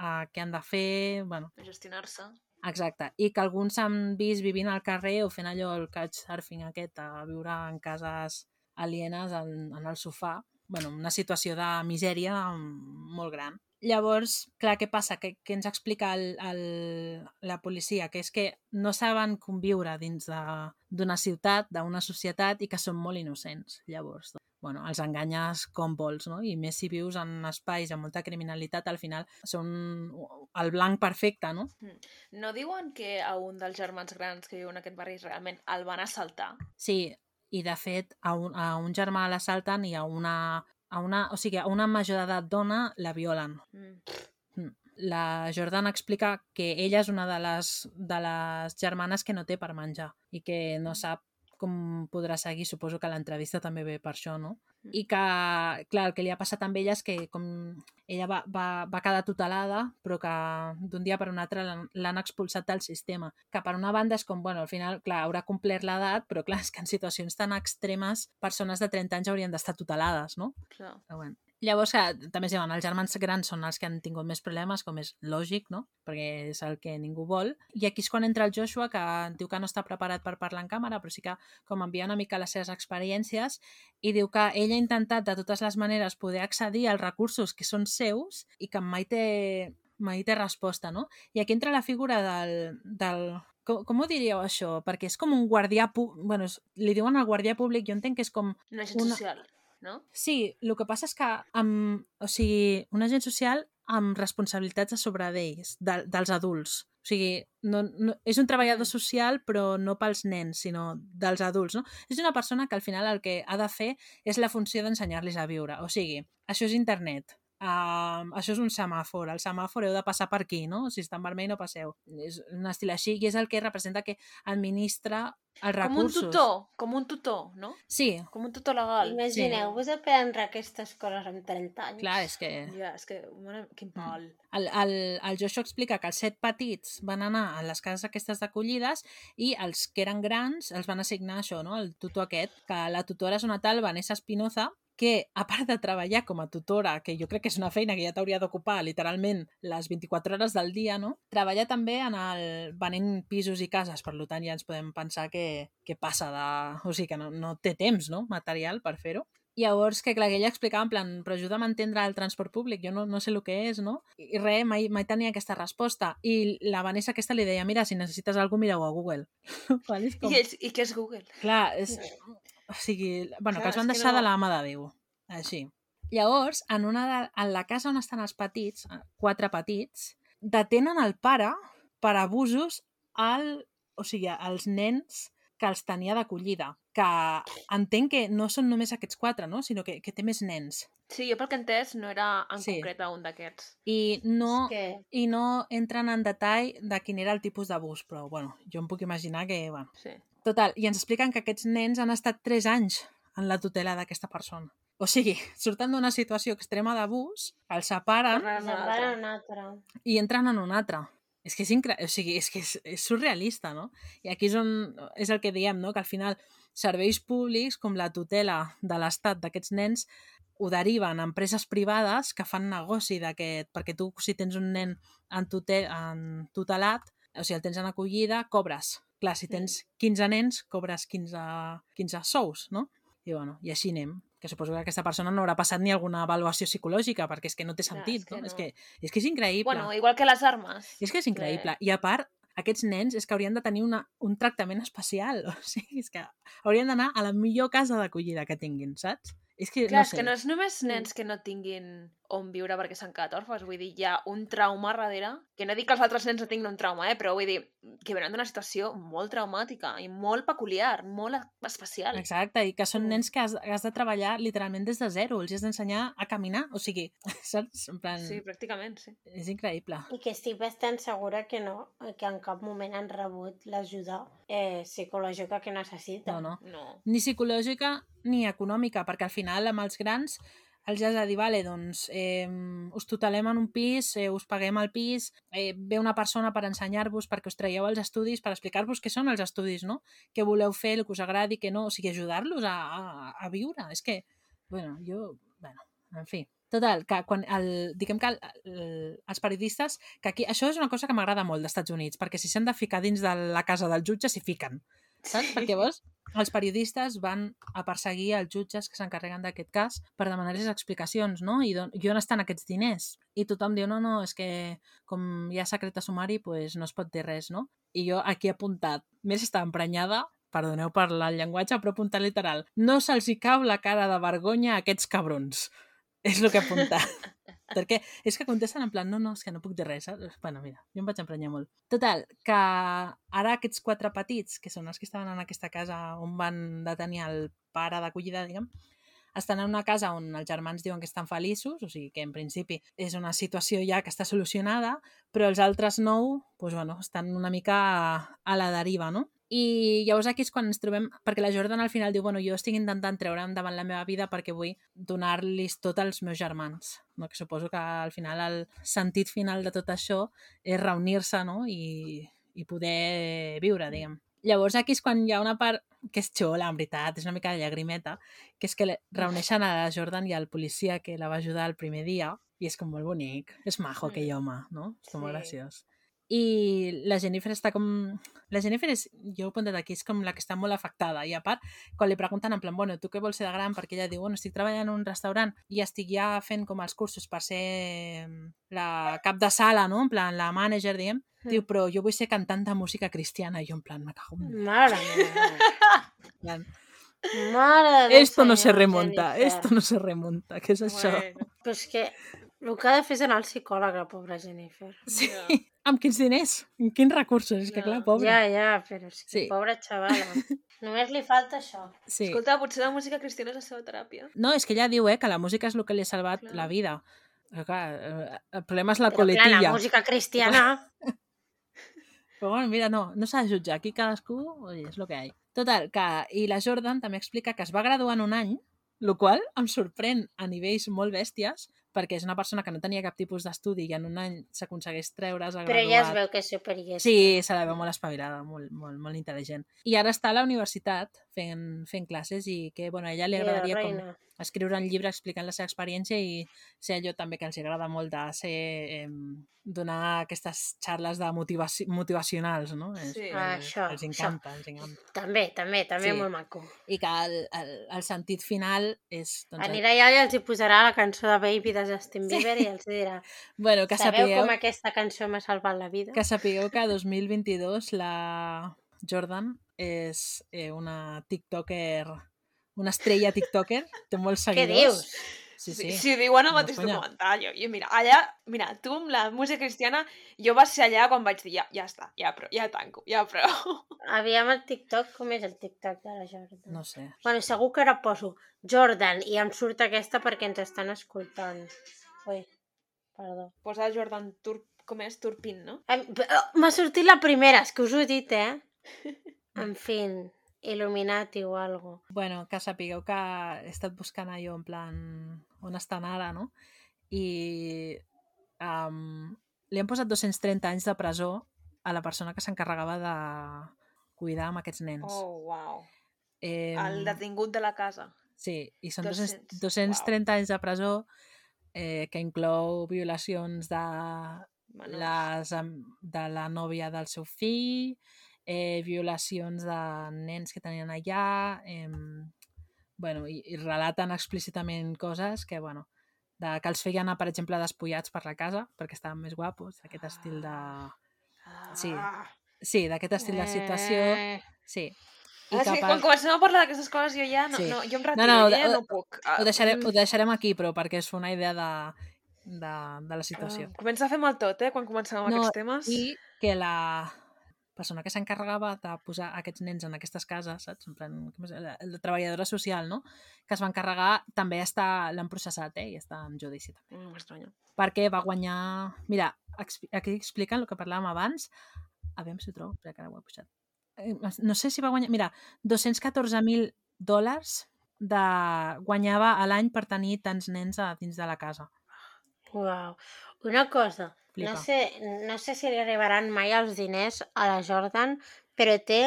a què han de fer... Bueno, A gestionar-se. Exacte, i que alguns s'han vist vivint al carrer o fent allò, el couchsurfing aquest, a viure en cases alienes en, en el sofà. bueno, una situació de misèria molt gran. Llavors, clar, què passa? Que, que ens explica el, el, la policia? Que és que no saben conviure dins de- d'una ciutat, d'una societat, i que són molt innocents. Llavors, bueno, els enganyes com vols, no? I més si vius en espais amb molta criminalitat, al final són el blanc perfecte, no? No diuen que a un dels germans grans que viu en aquest barri realment el van assaltar? Sí, i de fet a un, a un germà l'assalten i a una, a una, o sigui, a una major d'edat dona la violen. Mm. La Jordana explica que ella és una de les, de les germanes que no té per menjar i que no sap com podrà seguir, suposo que l'entrevista també ve per això, no? I que, clar, el que li ha passat amb ella és que com ella va, va, va quedar tutelada, però que d'un dia per un altre l'han- l'han expulsat del sistema. Que per una banda és com, bueno, al final, clar, haurà complert l'edat, però clar, és que en situacions tan extremes, persones de 30 anys haurien d'estar tutelades, no? Clar. Però bueno. Llavors, que, també es diuen, els germans grans són els que han tingut més problemes, com és lògic, no? Perquè és el que ningú vol. I aquí és quan entra el Joshua, que diu que no està preparat per parlar en càmera, però sí que com envia una mica les seves experiències i diu que ell ha intentat de totes les maneres poder accedir als recursos que són seus i que mai té, mai té resposta, no? I aquí entra la figura del, del com, com ho diríeu això? Perquè és com un guardià bueno, és- li diuen el guardià públic, jo entenc que és com Un agent Una- social, no? Sí, el que passa és que amb, o sigui, un agent social amb responsabilitats a sobre d'ells, de, dels adults. O sigui, no, no, és un treballador social, però no pels nens, sinó dels adults, no? És una persona que al final el que ha de fer és la funció d'ensenyar-los a viure. O sigui, això és internet, uh, això és un semàfor, el semàfor heu de passar per aquí, no? Si està en vermell no passeu. És un estil així i és el que representa que administra els Com un recursos. tutor, com un tutor, no? Sí, Com un tutor legal. Imagineu-vos aprendre aquestes coses amb 30 anys. clar, és que... Ja, és que, mare, quin pal. El, el, el Joshua explica que els set petits van anar a les cases aquestes d'acollides i els que eren grans els van assignar això, no? el tutor aquest, que la tutora és una tal Vanessa Espinoza, que, a part de treballar com a tutora, que jo crec que és una feina que ja t'hauria d'ocupar literalment les 24 hores del dia, no? Treballa també en el venent pisos i cases, per tant ja ens podem pensar que, que passa de... O sigui, que no, no té temps, no?, material per fer-ho. Llavors, que clar, que ella explicava en plan, però ajuda'm a entendre el transport públic, jo no, no sé el que és, no? I res, mai, mai tenia aquesta resposta. I la Vanessa aquesta li deia, mira, si necessites alguna mireu a Google. (laughs) I, és, I què és Google? Clar, és... O sigui, bueno, Clar, que els van deixar de no- la mà de Déu. Així. Llavors, en, una de, en la casa on estan els petits, eh, quatre petits, detenen el pare per abusos al, o sigui, als nens que els tenia d'acollida. Que entenc que no són només aquests quatre, no? sinó que, que té més nens. Sí, jo pel que he entès no era en Sí. concret un d'aquests. I no, que... I no entren en detall de quin era el tipus d'abús, però bueno, jo em puc imaginar que... Bueno. Sí. Total, i ens expliquen que aquests nens han estat 3 anys en la tutela d'aquesta persona. O sigui, surten d'una situació extrema d'abús, els separen un altre. i entren en una altra. És que és, incre... o sigui, és, que és, és surrealista, no? I aquí és, on, és el que diem, no? que al final serveis públics com la tutela de l'Estat d'aquests nens ho deriven a empreses privades que fan negoci d'aquest... Perquè tu, si tens un nen en, tutel, en tutelat, o sigui, el tens en acollida, cobres. Clar, si tens 15 nens, cobres 15, 15 sous, no? I, bueno, i així anem que suposo que aquesta persona no haurà passat ni alguna avaluació psicològica, perquè és que no té Clar, sentit, és que no? És no. que, és que és increïble. Bueno, igual que les armes. És que és increïble. I a part, aquests nens és que haurien de tenir una, un tractament especial. (laughs) O sigui, és que haurien d'anar a la millor casa d'acollida que tinguin, saps? És que, Clar, no és sé. que no és només nens que no tinguin on viure perquè s'han quedat orfes, vull dir, hi ha un trauma darrere, que no dic que els altres nens no tinguin un trauma, eh? però vull dir, que venen d'una situació molt traumàtica i molt peculiar, molt especial. Exacte, i que són Mm. nens que has, has de treballar literalment des de zero, els has d'ensenyar a caminar, o sigui, (laughs) saps? En plan, Sí, pràcticament, sí. és increïble. I que estic bastant segura que no, que en cap moment han rebut l'ajuda eh, psicològica que necessiten. No, no. No. ni psicològica ni econòmica, perquè al final amb els grans els has de dir, vale, doncs eh, us tutelem en un pis, eh, us paguem el pis, eh, ve una persona per ensenyar-vos perquè us traieu els estudis, per explicar-vos què són els estudis, no? Què voleu fer, el que us agradi, què no, o sigui, ajudar-los a, a, a viure. És que, bueno, jo, bueno, en fi. Total, que quan el, diguem que el, el, els periodistes, que aquí, això és una cosa que m'agrada molt dels Estats Units, perquè si s'han de ficar dins de la casa del jutge, s'hi fiquen. Saps? Perquè llavors els periodistes van a perseguir els jutges que s'encarreguen d'aquest cas per demanar-los explicacions, no? I, don, i on estan aquests diners? I tothom diu, no, no, és que com hi ha secret de sumari, pues no es pot dir res, no? I jo aquí he apuntat, més està emprenyada, perdoneu per el llenguatge, però apuntat literal, no se'ls hi cau la cara de vergonya a aquests cabrons. És el que he apuntat. (laughs) Perquè és que contesten en plan, no, no, és que no puc dir res. Saps? Bueno, mira, jo em vaig emprenyar molt. Total, que ara aquests quatre petits, que són els que estaven en aquesta casa on van detenir el pare d'acollida, diguem, estan en una casa on els germans diuen que estan feliços, o sigui que en principi és una situació ja que està solucionada, però els altres nou, doncs, bueno, estan una mica a la deriva, no? I llavors aquí és quan ens trobem, perquè la Jordan al final diu, bueno, jo estic intentant treure endavant la meva vida perquè vull donar-los tot als meus germans, no? que suposo que al final el sentit final de tot això és reunir-se no? I, i poder viure, diguem. Llavors aquí és quan hi ha una part que és xola, en veritat, és una mica de llagrimeta, que és que reuneixen a la Jordan i al policia que la va ajudar el primer dia, i és com molt bonic, és majo Mm. aquell home, no? És com molt Sí. graciós. I la Jennifer està com... La Jennifer és, jo ho he apuntat aquí, és com la que està molt afectada. I a part, quan li pregunten en plan, bueno, tu què vols ser de gran? Perquè ella diu, bueno, estic treballant en un restaurant i estic ja fent com els cursos per ser la cap de sala, no? En plan, la manager, diguem. Mm. Diu, però jo vull ser cantant de música cristiana. I jo en plan, me cago en... Mare meva. (laughs) Mare de Esto no se Jennifer. esto no se remonta. Què és això? Bueno, Però és que el que ha de fer és anar al psicòleg, la pobra Jennifer. Sí. Ja. Amb quins diners? Amb quins recursos? És que Ja. clar, pobre. Ja, ja, però és que Sí. pobra (laughs) xavala. Només li falta això. Sí. Escolta, potser la música cristiana és la seva teràpia. No, és que ella diu eh, que la música és el que li ha salvat Clar. la vida. Però, clar, eh, el problema és la Però clar, coletilla. la música cristiana... (laughs) Però bueno, mira, no, no s'ha de jutjar. Aquí cadascú, oi, és el que hi ha. Total, que... I la Jordan també explica que es va graduar en un any, el qual em sorprèn a nivells molt bèsties, perquè és una persona que no tenia cap tipus d'estudi i en un any s'aconsegueix treure's a Però graduat. ja es veu que és superior. Sí, se la veu molt espavilada, molt, molt, molt intel·ligent. I ara està a la universitat fent, fent classes i que, bueno, a ella li agradaria com... escriure un llibre explicant la seva experiència i ser allò també que els agrada molt de ser, eh, donar aquestes xarles de motivaci motivacionals, no? És- Sí. eh, Ah, això, els això. encanta, els encanta. També, també, també Sí. molt maco. I que el, el, el sentit final és... Doncs, Anirà allà i els hi posarà la cançó de Baby de Justin Sí. Bieber i els dirà (laughs) Bueno, que Sabeu sapigueu, com aquesta cançó m'ha salvat la vida? que sapigueu que 2022 la Jordan és eh, una tiktoker, una estrella tiktoker, té molts Què seguidors. dius? Sí, Sí, sí. sí, ho diuen No, mateix conya. documental. Jo, jo, mira, allà, mira, tu amb la música cristiana, jo vaig ser allà quan vaig dir, ja, ja està, ja, però, ja tanco, ja prou. (laughs) Aviam el TikTok, com és el TikTok de la Jordan? No sé. Bueno, segur que ara poso Jordan i em surt aquesta perquè ens estan escoltant. Ui, perdó. Posa Jordan Tur... com és? Turpin, no? Em- oh, M'ha sortit la primera, és que us ho he dit, eh? (laughs) En fin, Illuminati o algo. Bueno, que sapigueu que he estat buscant allò en plan on estan ara, no? I um, li han posat 230 anys de presó a la persona que s'encarregava de cuidar amb aquests nens. Oh, wow. eh, El detingut de la casa. Sí, i són 200, 200, 230 anys de presó eh, que inclou violacions de, les, de la nòvia del seu fill, eh, violacions de nens que tenien allà, eh, bueno, i, i relaten explícitament coses que, bueno, de, que els feien anar, per exemple, despullats per la casa perquè estaven més guapos, d'aquest estil de... sí. Ah. Sí, d'aquest estil de situació, Eh, sí. I que cap quan comencem a parlar d'aquestes coses jo ja no, Sí. no, jo em retiro, no, no, ja ho- no puc. Ah, Ho deixarem, mm, ho deixarem aquí, però perquè és una idea de, de, de la situació. ah, Comença a fer mal tot, eh, quan comencem amb No, aquests temes. I que la persona que s'encarregava de posar aquests nens en aquestes cases, saps? En plan, com és? La, la treballadora social, no? Que es va encarregar, també està, l'han processat, eh? I està en judici també. Mm, M'estranya. Perquè va guanyar... Mira, exp- aquí expliquen el que parlàvem abans. A veure si ho trobo, espera que ara ho he pujat. Eh, No sé si va guanyar... Mira, 214.000 dòlars de... guanyava a l'any per tenir tants nens a dins de la casa. Uau. Una cosa, Flipa. no sé, no sé si li arribaran mai els diners a la Jordan, però té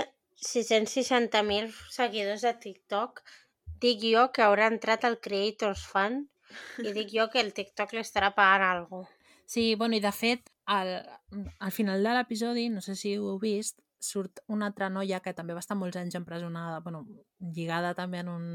660.000 seguidors de TikTok. Dic jo que haurà entrat al Creators Fund i dic jo que el TikTok li estarà pagant alguna cosa. Sí, bueno, i de fet, al, al final de l'episodi, no sé si ho heu vist, surt una altra noia que també va estar molts anys empresonada, bueno, lligada també en un,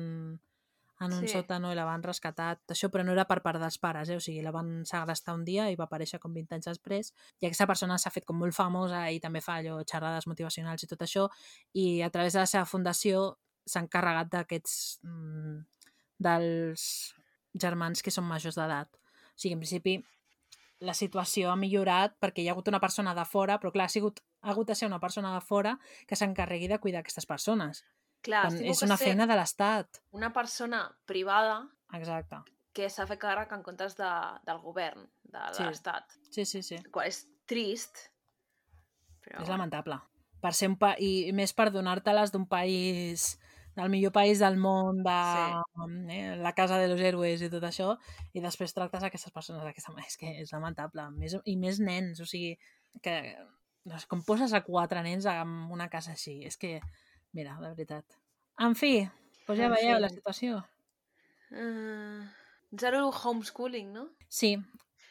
en un Sí. sòtano i la van rescatar, això, però no era per part dels pares, eh? o sigui, la van segrestar un dia i va aparèixer com 20 anys després, i aquesta persona s'ha fet com molt famosa i també fa allò, xerrades motivacionals i tot això, i a través de la seva fundació s'ha encarregat d'aquests... Mm, dels germans que són majors d'edat. O sigui, en principi, la situació ha millorat perquè hi ha hagut una persona de fora, però clar, ha, sigut, ha hagut de ser una persona de fora que s'encarregui de cuidar aquestes persones. Clar, Quan és una feina de l'Estat. una persona privada Exacte. que s'ha fet càrrec en comptes de, del govern, de Sí. l'Estat. Sí, sí, sí. Qual és trist, però... És lamentable. Per ser un pa... I més per donar-te-les d'un país del millor país del món, de eh, la casa de los héroes i tot això, i després tractes aquestes persones d'aquesta manera. És que és lamentable. Més, I més nens, o sigui, que no sé, com poses a quatre nens en una casa així? És que, mira, de veritat. En fi, doncs ja En veieu fi. la situació. Uh, zero homeschooling, no? Sí,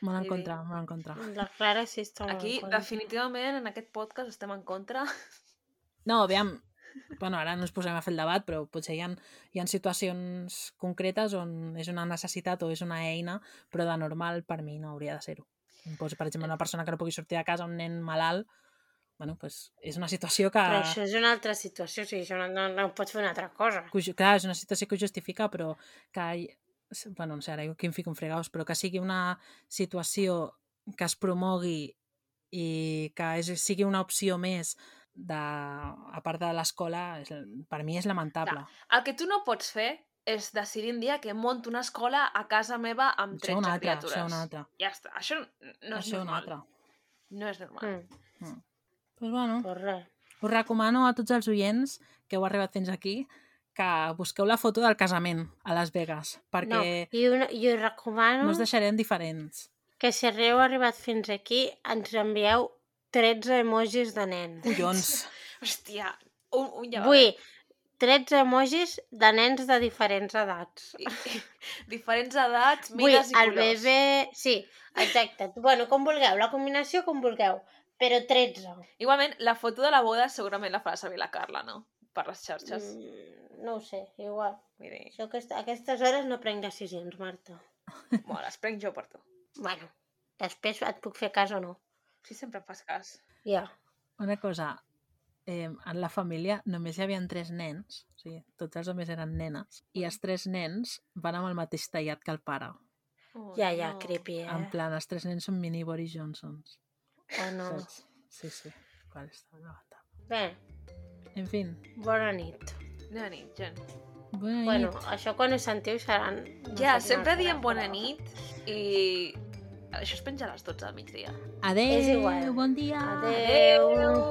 molt en Sí. contra, molt en contra. La Clara sí està molt Aquí, en definitivament, en aquest podcast estem en contra. No, aviam, (laughs) bueno, ara no ens posem a fer el debat, però potser hi ha, hi ha situacions concretes on és una necessitat o és una eina, però de normal per mi no hauria de ser-ho. Pues, per exemple, una persona que no pugui sortir de casa, un nen malalt, bueno, pues, és una situació que... Però això és una altra situació, o sigui, això no, no, no pots fer una altra cosa. que clar, és una situació que ho justifica, però que, hi- bueno, no sé, ara jo aquí em fico en fregaus, però que sigui una situació que es promogui i que és, sigui una opció més de, a part de l'escola, per mi és lamentable. El que tu no pots fer és decidir un dia que monto una escola a casa meva amb Això 13 un altre, criatures. això un altre. Ja està. Això no és això normal. altre. No és normal. Mm, Pues bueno, pues res. us recomano a tots els oients que heu arribat fins aquí que busqueu la foto del casament a Las Vegas, No, perquè i, una, i us recomano no us deixarem diferents. que si heu arribat fins aquí ens envieu 13 emojis de nen. Collons. (laughs) Hòstia, un, un ja Vull, 13 emojis de nens de diferents edats. I, diferents edats, Vull, mides i el colors. bebè... Sí, exacte. Bueno, com vulgueu, la combinació com vulgueu, però 13. Igualment, la foto de la boda segurament la farà servir la Carla, no? Per les xarxes. Mm. No ho sé, igual. Dir, Jo aquest, a aquestes hores no prenc decisions, Marta. bueno, les prenc jo per tu. Bueno, després et puc fer cas o no. Si sempre em fas cas. Ja. Una cosa, eh, en la família només hi havia tres nens, o sigui, tots els homes eren nenes, i els tres nens van amb el mateix tallat que el pare. Oh, Ja, ja, creepy, eh? En plan, els tres nens són mini Boris Johnsons. O no. Saps? Sí, sí. Qual està gravat. Bé, En fi, bona nit. Bona nit, gent. bona Bueno, nit. això quan ho sentiu seran... no Ja, sé sempre diem bona però- nit i això es penja a les 12 del migdia. Adéu, és igual. bon dia. Adéu.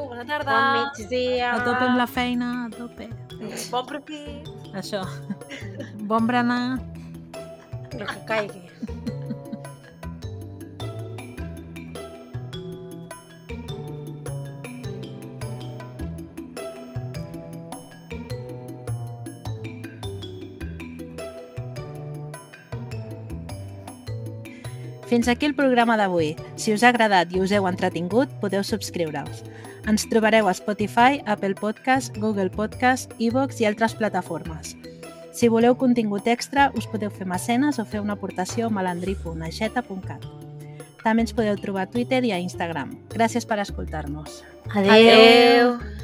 bona tarda. Bon migdia. A tope amb la feina, a tope. Bon profit. Això. Bon berenar. El que caigui. (laughs) Fins aquí el programa d'avui. Si us ha agradat i us heu entretingut, podeu subscriure-us. Ens trobareu a Spotify, Apple Podcast, Google Podcast, iVoox i altres plataformes. Si voleu contingut extra, us podeu fer mecenes o fer una aportació a malandrí.aixeta.cat. També ens podeu trobar a Twitter i a Instagram. Gràcies per escoltar-nos. Adéu. Adéu.